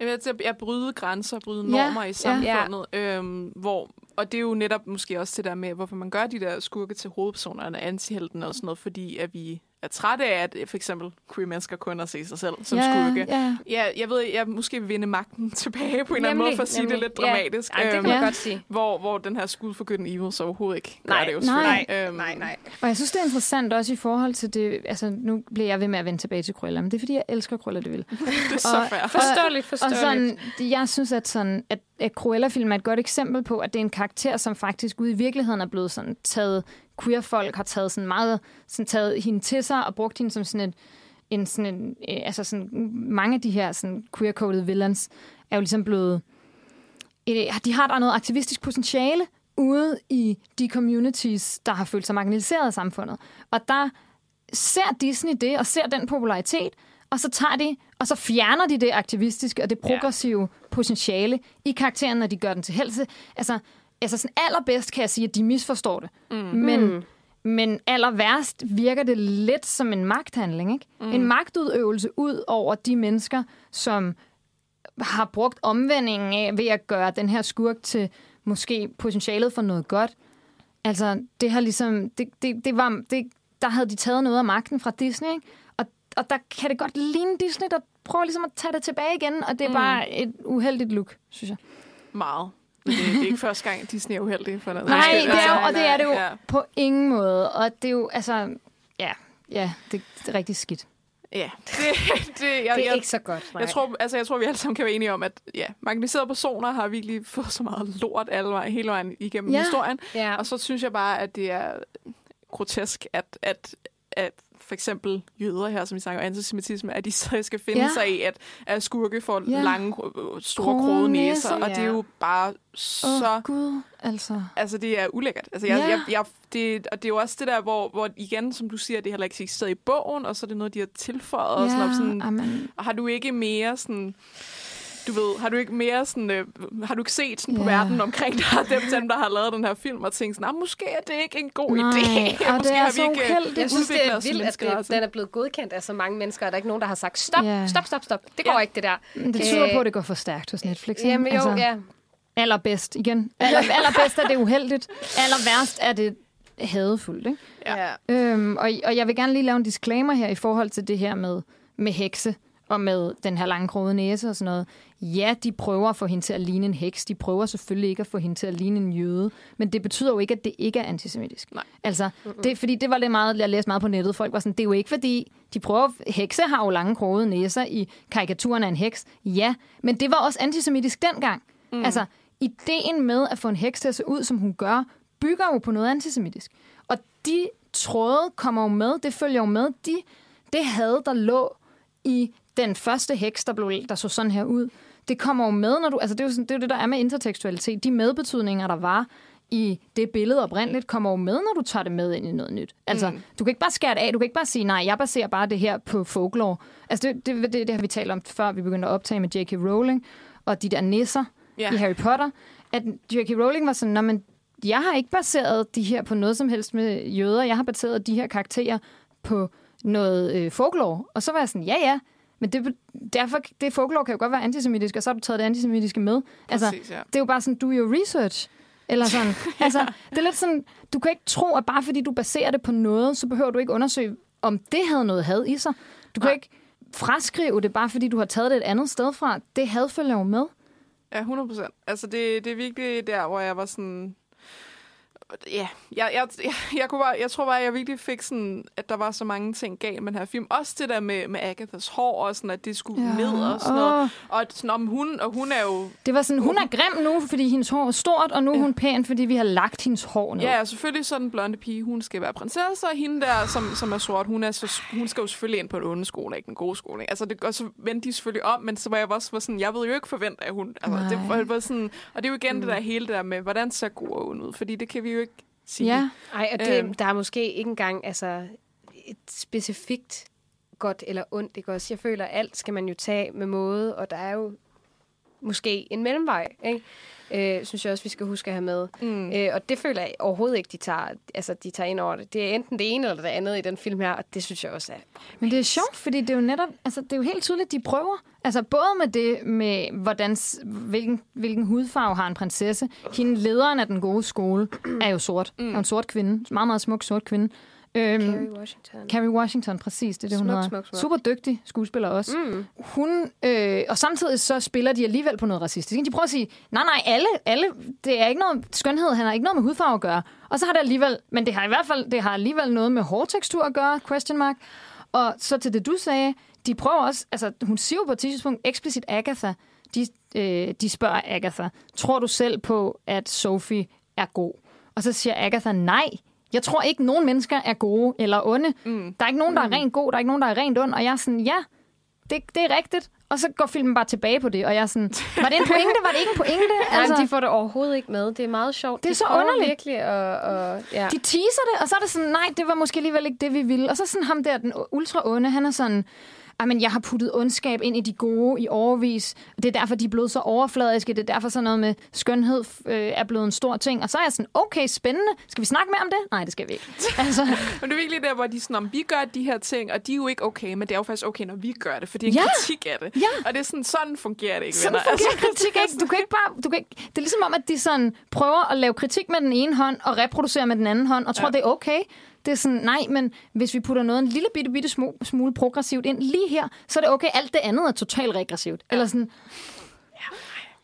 jeg ved, at jeg bryde grænser, bryde normer ja, i samfundet, ja. øhm, hvor og det er jo netop måske også det der med, hvorfor man gør de der skurke til hovedpersonerne, antihelten og sådan noget, fordi at vi er trætte af, at for eksempel queer mennesker kun har set sig selv som ja, skurke. Ja. ja, jeg ved, jeg måske vil vinde magten <laughs> tilbage på en eller anden måde, for at sige nemlig. det lidt dramatisk. Ja, Ej, det kan man ja. godt sige. Hvor, hvor den her skud for good evil så overhovedet ikke nej, det jo nej, øhm, nej, nej. Og jeg synes, det er interessant også i forhold til det, altså nu bliver jeg ved med at vende tilbage til Krøller, men det er fordi, jeg elsker Krøller, det vil. <laughs> det er så fair. Forståeligt, forståeligt. Og sådan, jeg synes, at, sådan, at, at Cruella-film er et godt eksempel på, at det er en karakter, som faktisk ude i virkeligheden er blevet sådan taget queer-folk har taget sådan meget, sådan taget hende til sig og brugt hende som sådan et, en, sådan en, øh, altså sådan, mange af de her sådan queer-coded villains er jo ligesom blevet, øh, de har der noget aktivistisk potentiale ude i de communities, der har følt sig marginaliseret af samfundet. Og der ser Disney det, og ser den popularitet, og så tager de, og så fjerner de det aktivistiske og det progressive ja. potentiale i karakteren, når de gør den til helse. Altså, altså sådan allerbedst kan jeg sige, at de misforstår det. Mm. Men, mm. men aller værst virker det lidt som en magthandling. Ikke? Mm. En magtudøvelse ud over de mennesker, som har brugt omvendingen af ved at gøre den her skurk til måske potentialet for noget godt. Altså, det har ligesom... Det, det, det var, det, der havde de taget noget af magten fra Disney, ikke? Og, og der kan det godt ligne Disney, der prøver ligesom at tage det tilbage igen, og det er mm. bare et uheldigt look, synes jeg. Meget. Det, er ikke første gang, at Disney er uheldige for noget. Nej, det er jo, og det er det jo Ja. på ingen måde. Og det er jo, altså... Ja, ja det, det er rigtig skidt. Ja, det, det, jeg, Det er jeg, ikke så godt, nej. jeg, tror, altså, jeg tror, vi alle sammen kan være enige om, at ja, marginaliserede personer har virkelig fået så meget lort alle vejen, hele vejen igennem Ja. historien. Ja. Og så synes jeg bare, at det er grotesk, at, at, at for eksempel jøder her, som vi snakker antisemitisme, at de så skal finde Ja. ja. sig i, at, at skurke får Ja. ja. lange, øh, store, Krogede næser, næser. Og det er ja. jo bare så... oh, Gud, altså. Altså, det er ulækkert. Altså, jeg, Ja. jeg, jeg, det, og det er jo også det der, hvor, hvor igen, som du siger, det heller ikke eksisterer i bogen, og så er det noget, de har tilføjet. og sådan, og sådan, amen, og har du ikke mere sådan... Du ved, har du ikke mere sådan... Øh, har du ikke set sådan på Ja. verden omkring dig, <laughs> dem, dem, der har lavet den her film, og tænkt sådan, "Ah, måske er det ikke en god Nej, idé. <laughs> og måske det er har så ikke øh, uheldigt. Jeg synes, det er vildt, at det, altså. den er blevet godkendt af så mange mennesker, og der er ikke nogen, der har sagt, stop, Ja. stop, stop, stop. Det går Ja. ikke, det der. Men det tyder Øh, på, at det går for stærkt hos Netflix. ikke? Jamen jo, ja. Allerbedst igen. Aller, <laughs> allerbedst er det uheldigt. Aller værst er det hadefuldt. Ikke? Ja. ja. Øhm, og, og jeg vil gerne lige lave en disclaimer her i forhold til det her med, med hekse og med den her lange krogede næse og sådan noget. Ja, de prøver at få hende til at ligne en heks. De prøver selvfølgelig ikke at få hende til at ligne en jøde. Men det betyder jo ikke, at det ikke er antisemitisk. Nej. Altså, det, fordi det var lidt meget, jeg læste meget på nettet. Folk var sådan, det er jo ikke fordi, de prøver, hekse har jo lange krogede næser i karikaturen af en heks. Ja, men det var også antisemitisk dengang. Mm. Altså, ideen med at få en heks til at se ud, som hun gør, bygger jo på noget antisemitisk. Og de tråde kommer jo med, det følger jo med. De, det had, der lå i den første heks, der, blev, der så sådan her ud, det kommer jo med, når du... Altså, det er jo, sådan, det, er jo det, der er med intertekstualitet. De medbetydninger, der var i det billede oprindeligt, kommer jo med, når du tager det med ind i noget nyt. Altså, mm. du kan ikke bare skære det af. Du kan ikke bare sige, nej, jeg baserer bare det her på folklore. Altså, det, det, det, det har vi talt om, før vi begyndte at optage med J.K. Rowling, og de der nisser Ja. i Harry Potter, at J.K. Rowling var sådan, "Nå, men jeg har ikke baseret de her på noget som helst med jøder. Jeg har baseret de her karakterer på noget øh, folklore. Og så var jeg sådan, ja, ja. Men det, derfor, det folklore kan jo godt være antisemitisk, og så har du taget det antisemitiske med. Altså, Præcis, ja. det er jo bare sådan, do your research. Eller sådan. <laughs> altså, det er lidt sådan, du kan ikke tro, at bare fordi du baserer det på noget, så behøver du ikke undersøge, om det havde noget had i sig. Du kan Nej. ikke fraskrive det, bare fordi du har taget det et andet sted fra. Det had følger jo med. Ja, 100 procent. Altså, det, det er virkelig der, hvor jeg var sådan... Ja, jeg, jeg, jeg, <laughs> jeg, kunne bare, jeg tror bare, jeg virkelig fik sådan, at der var så mange ting galt med den her film. Også det der med, med Agathas hår, og sådan, at det skulle Ja, ned og sådan noget. Og sådan, om hun, og hun er jo... Det var sådan, hun er grim nu, fordi hendes hår er stort, og nu er hun pæn, fordi vi har lagt hendes hår ned. Ja, og selvfølgelig så den blonde pige, hun skal være prinsesse, og hende der, som, som er sort, hun, er så, hun skal jo selvfølgelig ind på en onde skole, ikke den gode skole. Ikke? Altså, det, og så vendte de selvfølgelig om, men så var jeg også var sådan, jeg ved jo ikke forvente, at hun... Altså, det Nej. var, var sådan, og det er jo igen mm. det der hele det der med, hvordan ser god ud? Fordi det kan vi jo ikke sige. ja. Ej, og det, Øhm. der er måske ikke engang altså, et specifikt godt eller ondt. Ikke også? Jeg føler, at alt skal man jo tage med måde, og der er jo måske en mellemvej, ikke? Øh, synes jeg også, vi skal huske at have med. Mm. Øh, og det føler jeg overhovedet ikke, de tager, altså, de tager ind over det. Det er enten det ene eller det andet i den film her, og det synes jeg også er... Men det er sjovt, fordi det er jo netop, altså det er jo helt tydeligt, de prøver. Altså både med det med, hvordan, hvilken, hvilken hudfarve har en prinsesse. Hende lederen af den gode skole er jo sort. Mm. Er en sort kvinde. Meget, meget smuk sort kvinde. Øhm, Kerry Washington. Carrie Washington, præcis, det er det, hun Smuk, hedder. smuk, smuk. Super dygtig skuespiller også. Mm. Hun, øh, og samtidig så spiller de alligevel på noget racistisk. De prøver at sige, nej, nej, alle, alle, det er ikke noget skønhed, han har ikke noget med hudfarve at gøre. Og så har det alligevel, men det har i hvert fald, det har alligevel noget med hårtekstur at gøre, question mark. Og så til det, du sagde, de prøver også, altså hun siger jo på et tidspunkt eksplicit Agatha, de, øh, de spørger Agatha, tror du selv på, at Sophie er god? Og så siger Agatha, nej, jeg tror ikke, nogen mennesker er gode eller onde. Mm. Der er ikke nogen, der er rent god, der er ikke nogen, der er rent ond. Og jeg er sådan, ja, det, det er rigtigt. Og så går filmen bare tilbage på det, og jeg er sådan, var det en pointe, var det ikke en pointe? <laughs> Altså, de får det overhovedet ikke med. Det er meget sjovt. Det er de så underligt. virkelig at... Og, ja. De teaser det, og så er det sådan, nej, det var måske alligevel ikke det, vi ville. Og så sådan ham der, den ultra onde, han er sådan, "Ej, men jeg har puttet ondskab ind i de gode i overvis. Det er derfor, de er blevet så overfladiske. Det er derfor sådan noget med skønhed øh, er blevet en stor ting. Og så er jeg sådan, okay, spændende. Skal vi snakke mere om det? Nej, det skal vi ikke. <laughs> Altså, Men det er virkelig der, hvor de sådan, om vi gør de her ting, og de er jo ikke okay, men det er jo faktisk okay, når vi gør det, for det er en Ja. kritik af det. Ja. Og det er sådan, sådan fungerer det ikke, Sådan venner. fungerer Altså, <laughs> kritik ikke. Du kan ikke bare... Du kan ikke, det er ligesom om, at de sådan prøver at lave kritik med den ene hånd og reproducere med den anden hånd, og tror, Ja. det er okay. Det er sådan, nej, men hvis vi putter noget en lille bitte, bitte smule, smule progressivt ind lige her, så er det okay. Alt det andet er totalt regressivt. Ja. Eller sådan,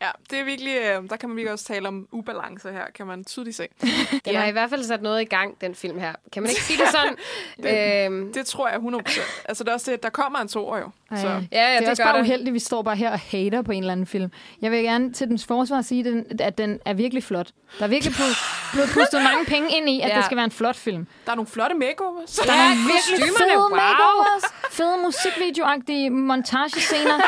Ja, det er virkelig, øh, der kan man virkelig også tale om ubalance her, kan man tydeligt se. <laughs> Den har i hvert fald sat noget i gang, den film her. Kan man ikke sige det sådan? <laughs> øhm, Det tror jeg 100%. Altså, det er også det, der kommer en toer jo. Ej. Så. ja, ja, det er det også bare det. uheldigt, at vi står bare her og hater på en eller anden film. Jeg vil gerne til dens forsvar sige, den- at den er virkelig flot. Der er virkelig <laughs> blevet pustet mange penge ind i, at Ja. det skal være en flot film. Der er nogle flotte makeovers. Der er virkelig fede wow. makeovers, fede musikvideoagtige montagescener,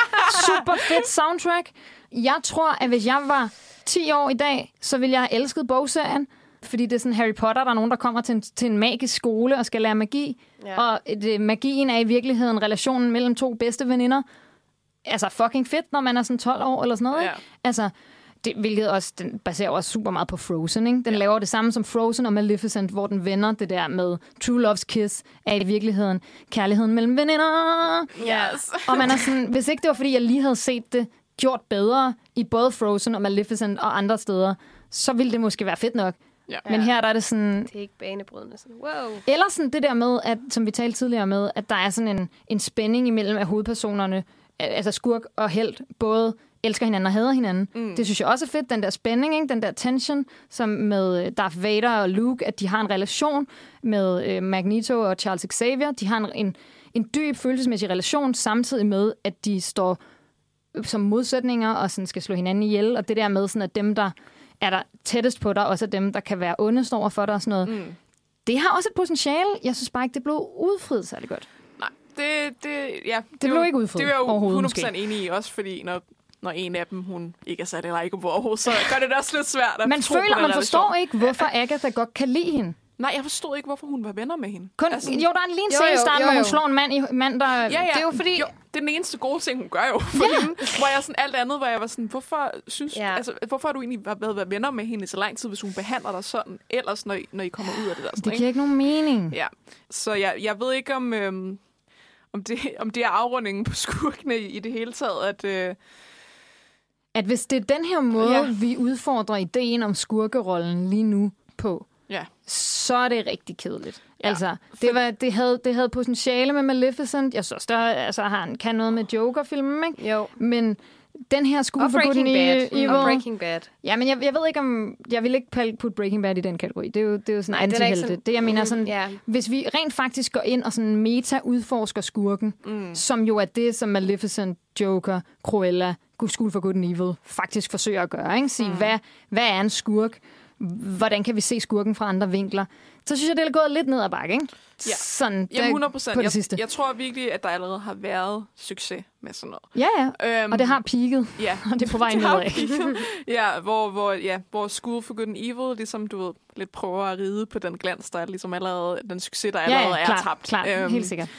super fedt soundtrack. Jeg tror, at hvis jeg var 10 år i dag, så ville jeg have elsket bogserien. Fordi det er sådan Harry Potter, der er nogen, der kommer til en, til en magisk skole og skal lære magi. Ja. Og det, magien er i virkeligheden relationen mellem to bedste veninder. Altså fucking fedt, når man er sådan 12 år eller sådan noget. Ja. Ikke? Altså, det, hvilket også, den baserer også super meget på Frozen. Ikke? Den ja. laver det samme som Frozen og Maleficent, hvor den vender det der med True Love's Kiss, er i virkeligheden kærligheden mellem veninder. Yes. Og man er sådan, hvis ikke det var, fordi jeg lige havde set det gjort bedre i både Frozen og Maleficent og andre steder, så ville det måske være fedt nok. Ja. Men her der er det sådan, Det er ikke banebrydende. Sådan, wow. eller sådan det der med, at, som vi talte tidligere med, at der er sådan en, en spænding imellem af hovedpersonerne, altså skurk og held, både elsker hinanden og hader hinanden. Mm. Det synes jeg også er fedt, den der spænding, ikke? den der tension, som med øh, Darth Vader og Luke, at de har en relation med øh, Magneto og Charles Xavier. De har en, en, en dyb følelsesmæssig relation, samtidig med, at de står som modsætninger og sådan skal slå hinanden ihjel. Og det der med, sådan, at dem, der er der tættest på dig, også er dem, der kan være ondest over for dig og sådan noget. Mm. Det har også et potentiale. Jeg synes bare ikke, det blev udfriet særlig godt. Nej, det, det, ja, det, blev er jo- ikke udfriet Det er jo overhovedet, 100% enig i, også fordi når, når en af dem, hun ikke er sat eller ikke på overhovedet, så gør det det også lidt svært at Man føler, man relation. forstår ikke, hvorfor Agatha godt kan lide hende. Nej, jeg forstod ikke, hvorfor hun var venner med hende. Kun, altså, jo, der er en Jo, scene i starten, hvor hun slår en mand, i, mand der... Ja, ja. Det er jo fordi- Jo, det er den eneste gode ting, hun gør jo for Ja. hende. Hvor jeg sådan alt andet, hvor jeg var sådan, hvorfor, synes, Ja. altså, hvorfor har du egentlig været, været venner med hende i så lang tid, hvis hun behandler dig sådan, ellers når I, når I kommer ud af det der. Det Sådan, giver ikke nogen mening. Ja, så jeg, jeg ved ikke, om, øhm, om, det, <laughs> om det er afrundingen på skurkene i, i det hele taget, at... Øh, At hvis det er den her måde, Ja. vi udfordrer ideen om skurkerollen lige nu på. Så er det rigtig kedeligt. Ja, altså, det, var, det, havde, det havde potentiale med Maleficent. Jeg synes, der altså, han kan noget med Joker-filmen, ikke? Jo. Men den her Og for Breaking Bad. Evil... Og Breaking Bad. Ja, men jeg, jeg ved ikke om... Jeg vil ikke putte Breaking Bad i den kategori. Det er jo, det er jo sådan Nej, det ikke antihelte. sådan- Det, jeg mener sådan... Ja. Hvis vi rent faktisk går ind og sådan meta-udforsker skurken, mm. som jo er det, som Maleficent, Joker, Cruella, School for Good and Evil faktisk forsøger at gøre. Ikke? Sige, mm. hvad, hvad er en skurk? Hvordan kan vi se skurken fra andre vinkler? Så synes jeg, det er gået lidt ned ad bakke, ikke? Ja. Sådan, Jamen, 100 på procent. det Jeg, sidste. jeg tror virkelig, at der allerede har været succes med sådan noget. Ja, ja. Øhm, Og det har peaked. Ja, <laughs> Og det er på vej <laughs> nedad. ja, hvor, hvor, ja, hvor School for Good and Evil ligesom, du ved, lidt prøver at ride på den glans, der er ligesom allerede, den succes, der Ja, allerede ja, er klart, tabt. klart. Øhm, Helt sikkert.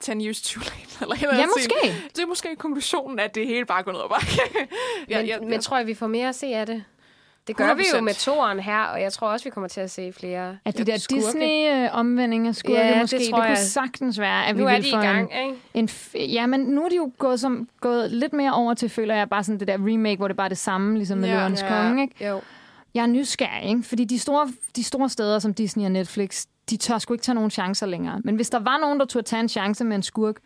10 years too late. <laughs> Eller Ja, måske. Det er måske konklusionen, at det hele bare går ned ad bakke. ja, Men, ja, men tror jeg, vi får mere at se af det? Det gør 100%. vi jo med toeren her, og jeg tror også, vi kommer til at se flere At de der. Disney-omvendinger skurke Ja, det måske, det, tror det kunne jeg. sagtens være, at Nu vi vil de i få gang, en, ikke? en... f- Ja, men nu er de jo gået, som, gået lidt mere over til, føler jeg, bare sådan det der remake, hvor det bare er det samme, ligesom med Ja. Løvernes Konge, ikke? Jo. Jeg er nysgerrig, ikke? Fordi de store, de store steder som Disney og Netflix, de tør sgu ikke tage nogen chancer længere. Men hvis der var nogen, der turde tage en chance med en skurk,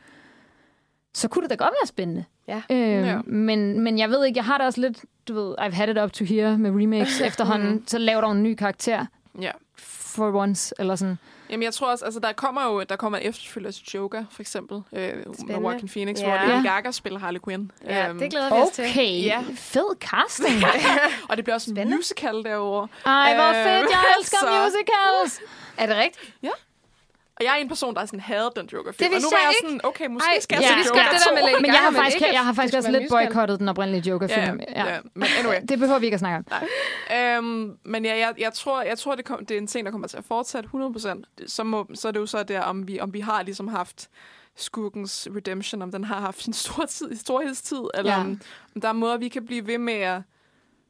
så kunne det da godt være spændende. Ja. Øh, Ja. men, men jeg ved ikke, jeg har det også lidt, du ved, I've had it up to here med remakes <laughs> efterhånden, så laver der en ny karakter ja. for once, eller sådan. Jamen, jeg tror også, altså, der kommer jo der kommer en efterfølger til Joker, for eksempel, øh, med. Joaquin Phoenix, Ja. hvor Lady Ja. Gaga spiller Harley Quinn. Ja, Øhm, det glæder vi os til. Okay, Ja. fed casting. <laughs> Og det bliver også en Spændende. musical derovre. Ej, hvor fedt, jeg elsker så- musicals. Er det rigtigt? Og jeg er en person, der sådan havde den Joker-film. Det og nu var jeg ikke. sådan, okay, måske Ej, skal jeg ja, se Joker det der med 2. Lady Men jeg har faktisk, jeg har at faktisk også lidt boykottet den oprindelige Joker-film. Ja, ja. Men anyway. Det behøver vi ikke at snakke om. Øhm, men ja, jeg, jeg tror, jeg tror det, kom, det er en ting, der kommer til at fortsætte 100%. Så, må, så er det jo så der, om vi, om vi har ligesom haft skurkens redemption, om den har haft sin store tid, storhedstid, eller Ja. ja. om, om der er måder, vi kan blive ved med at,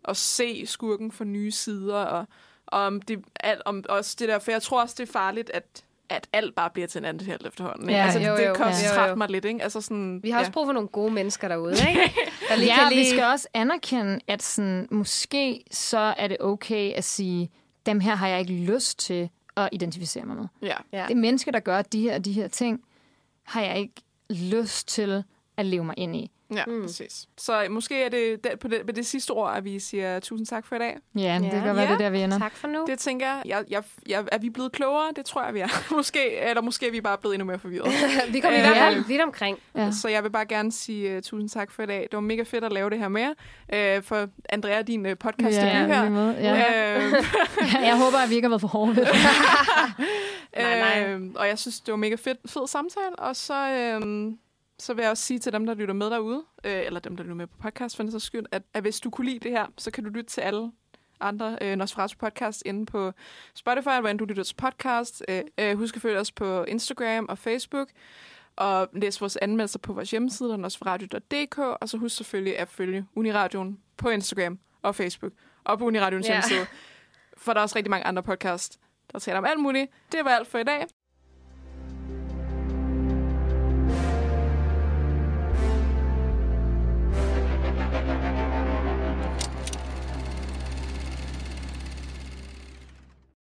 at se skurken fra nye sider, og, og om det, alt, om også det der, for jeg tror også, det er farligt, at at alt bare bliver til en antihelt efterhånden. Ja, Ja, altså, jo, det jo. kan også trætte mig lidt, ikke? Altså sådan, Vi har også ja. brug for nogle gode mennesker derude, <laughs> ikke? Der lige Ja, kan vi lige... skal også anerkende, at sådan, måske så er det okay at sige, dem her har jeg ikke lyst til at identificere mig med. Ja. Ja. Det menneske, der gør de her de her ting, har jeg ikke lyst til at leve mig ind i. Ja, mm. præcis. Så måske er det, det på det, på det sidste ord, at vi siger tusind tak for i dag. Ja, det Ja. kan være, Ja. det er der, vi ender. Tak for nu. Det tænker jeg. jeg, jeg, jeg er vi blevet klogere? Det tror jeg, vi er. <laughs> måske, eller måske er vi bare blevet endnu mere forvirret. <laughs> Vi kommer i Øh, hvert fald vidt omkring. Ja. Så jeg vil bare gerne sige uh, tusind tak for i dag. Det var mega fedt at lave det her med jer. Uh, for Andrea, din uh, podcast Ja, debut her. måde, ja. Øh, <laughs> Jeg håber, at vi ikke har været for hårde ved det. Nej, nej. Øh, og jeg synes, det var mega fedt, fed samtale. Og så, øh, så vil jeg også sige til dem, der lytter med derude, øh, eller dem, der lytter med på podcast, for så skyld, at, at hvis du kunne lide det her, så kan du lytte til alle andre øh, Nosferatu podcast inde på Spotify, hvor end du lytter til podcast. Øh, øh, husk at følge os på Instagram og Facebook. Og læs vores anmeldelser på vores hjemmeside, nosferatu.dk. Og så husk selvfølgelig at følge Uniradioen på Instagram og Facebook. Og på Uniradioens Ja. hjemmeside. For der er også rigtig mange andre podcasts, der taler om alt muligt. Det var alt for i dag.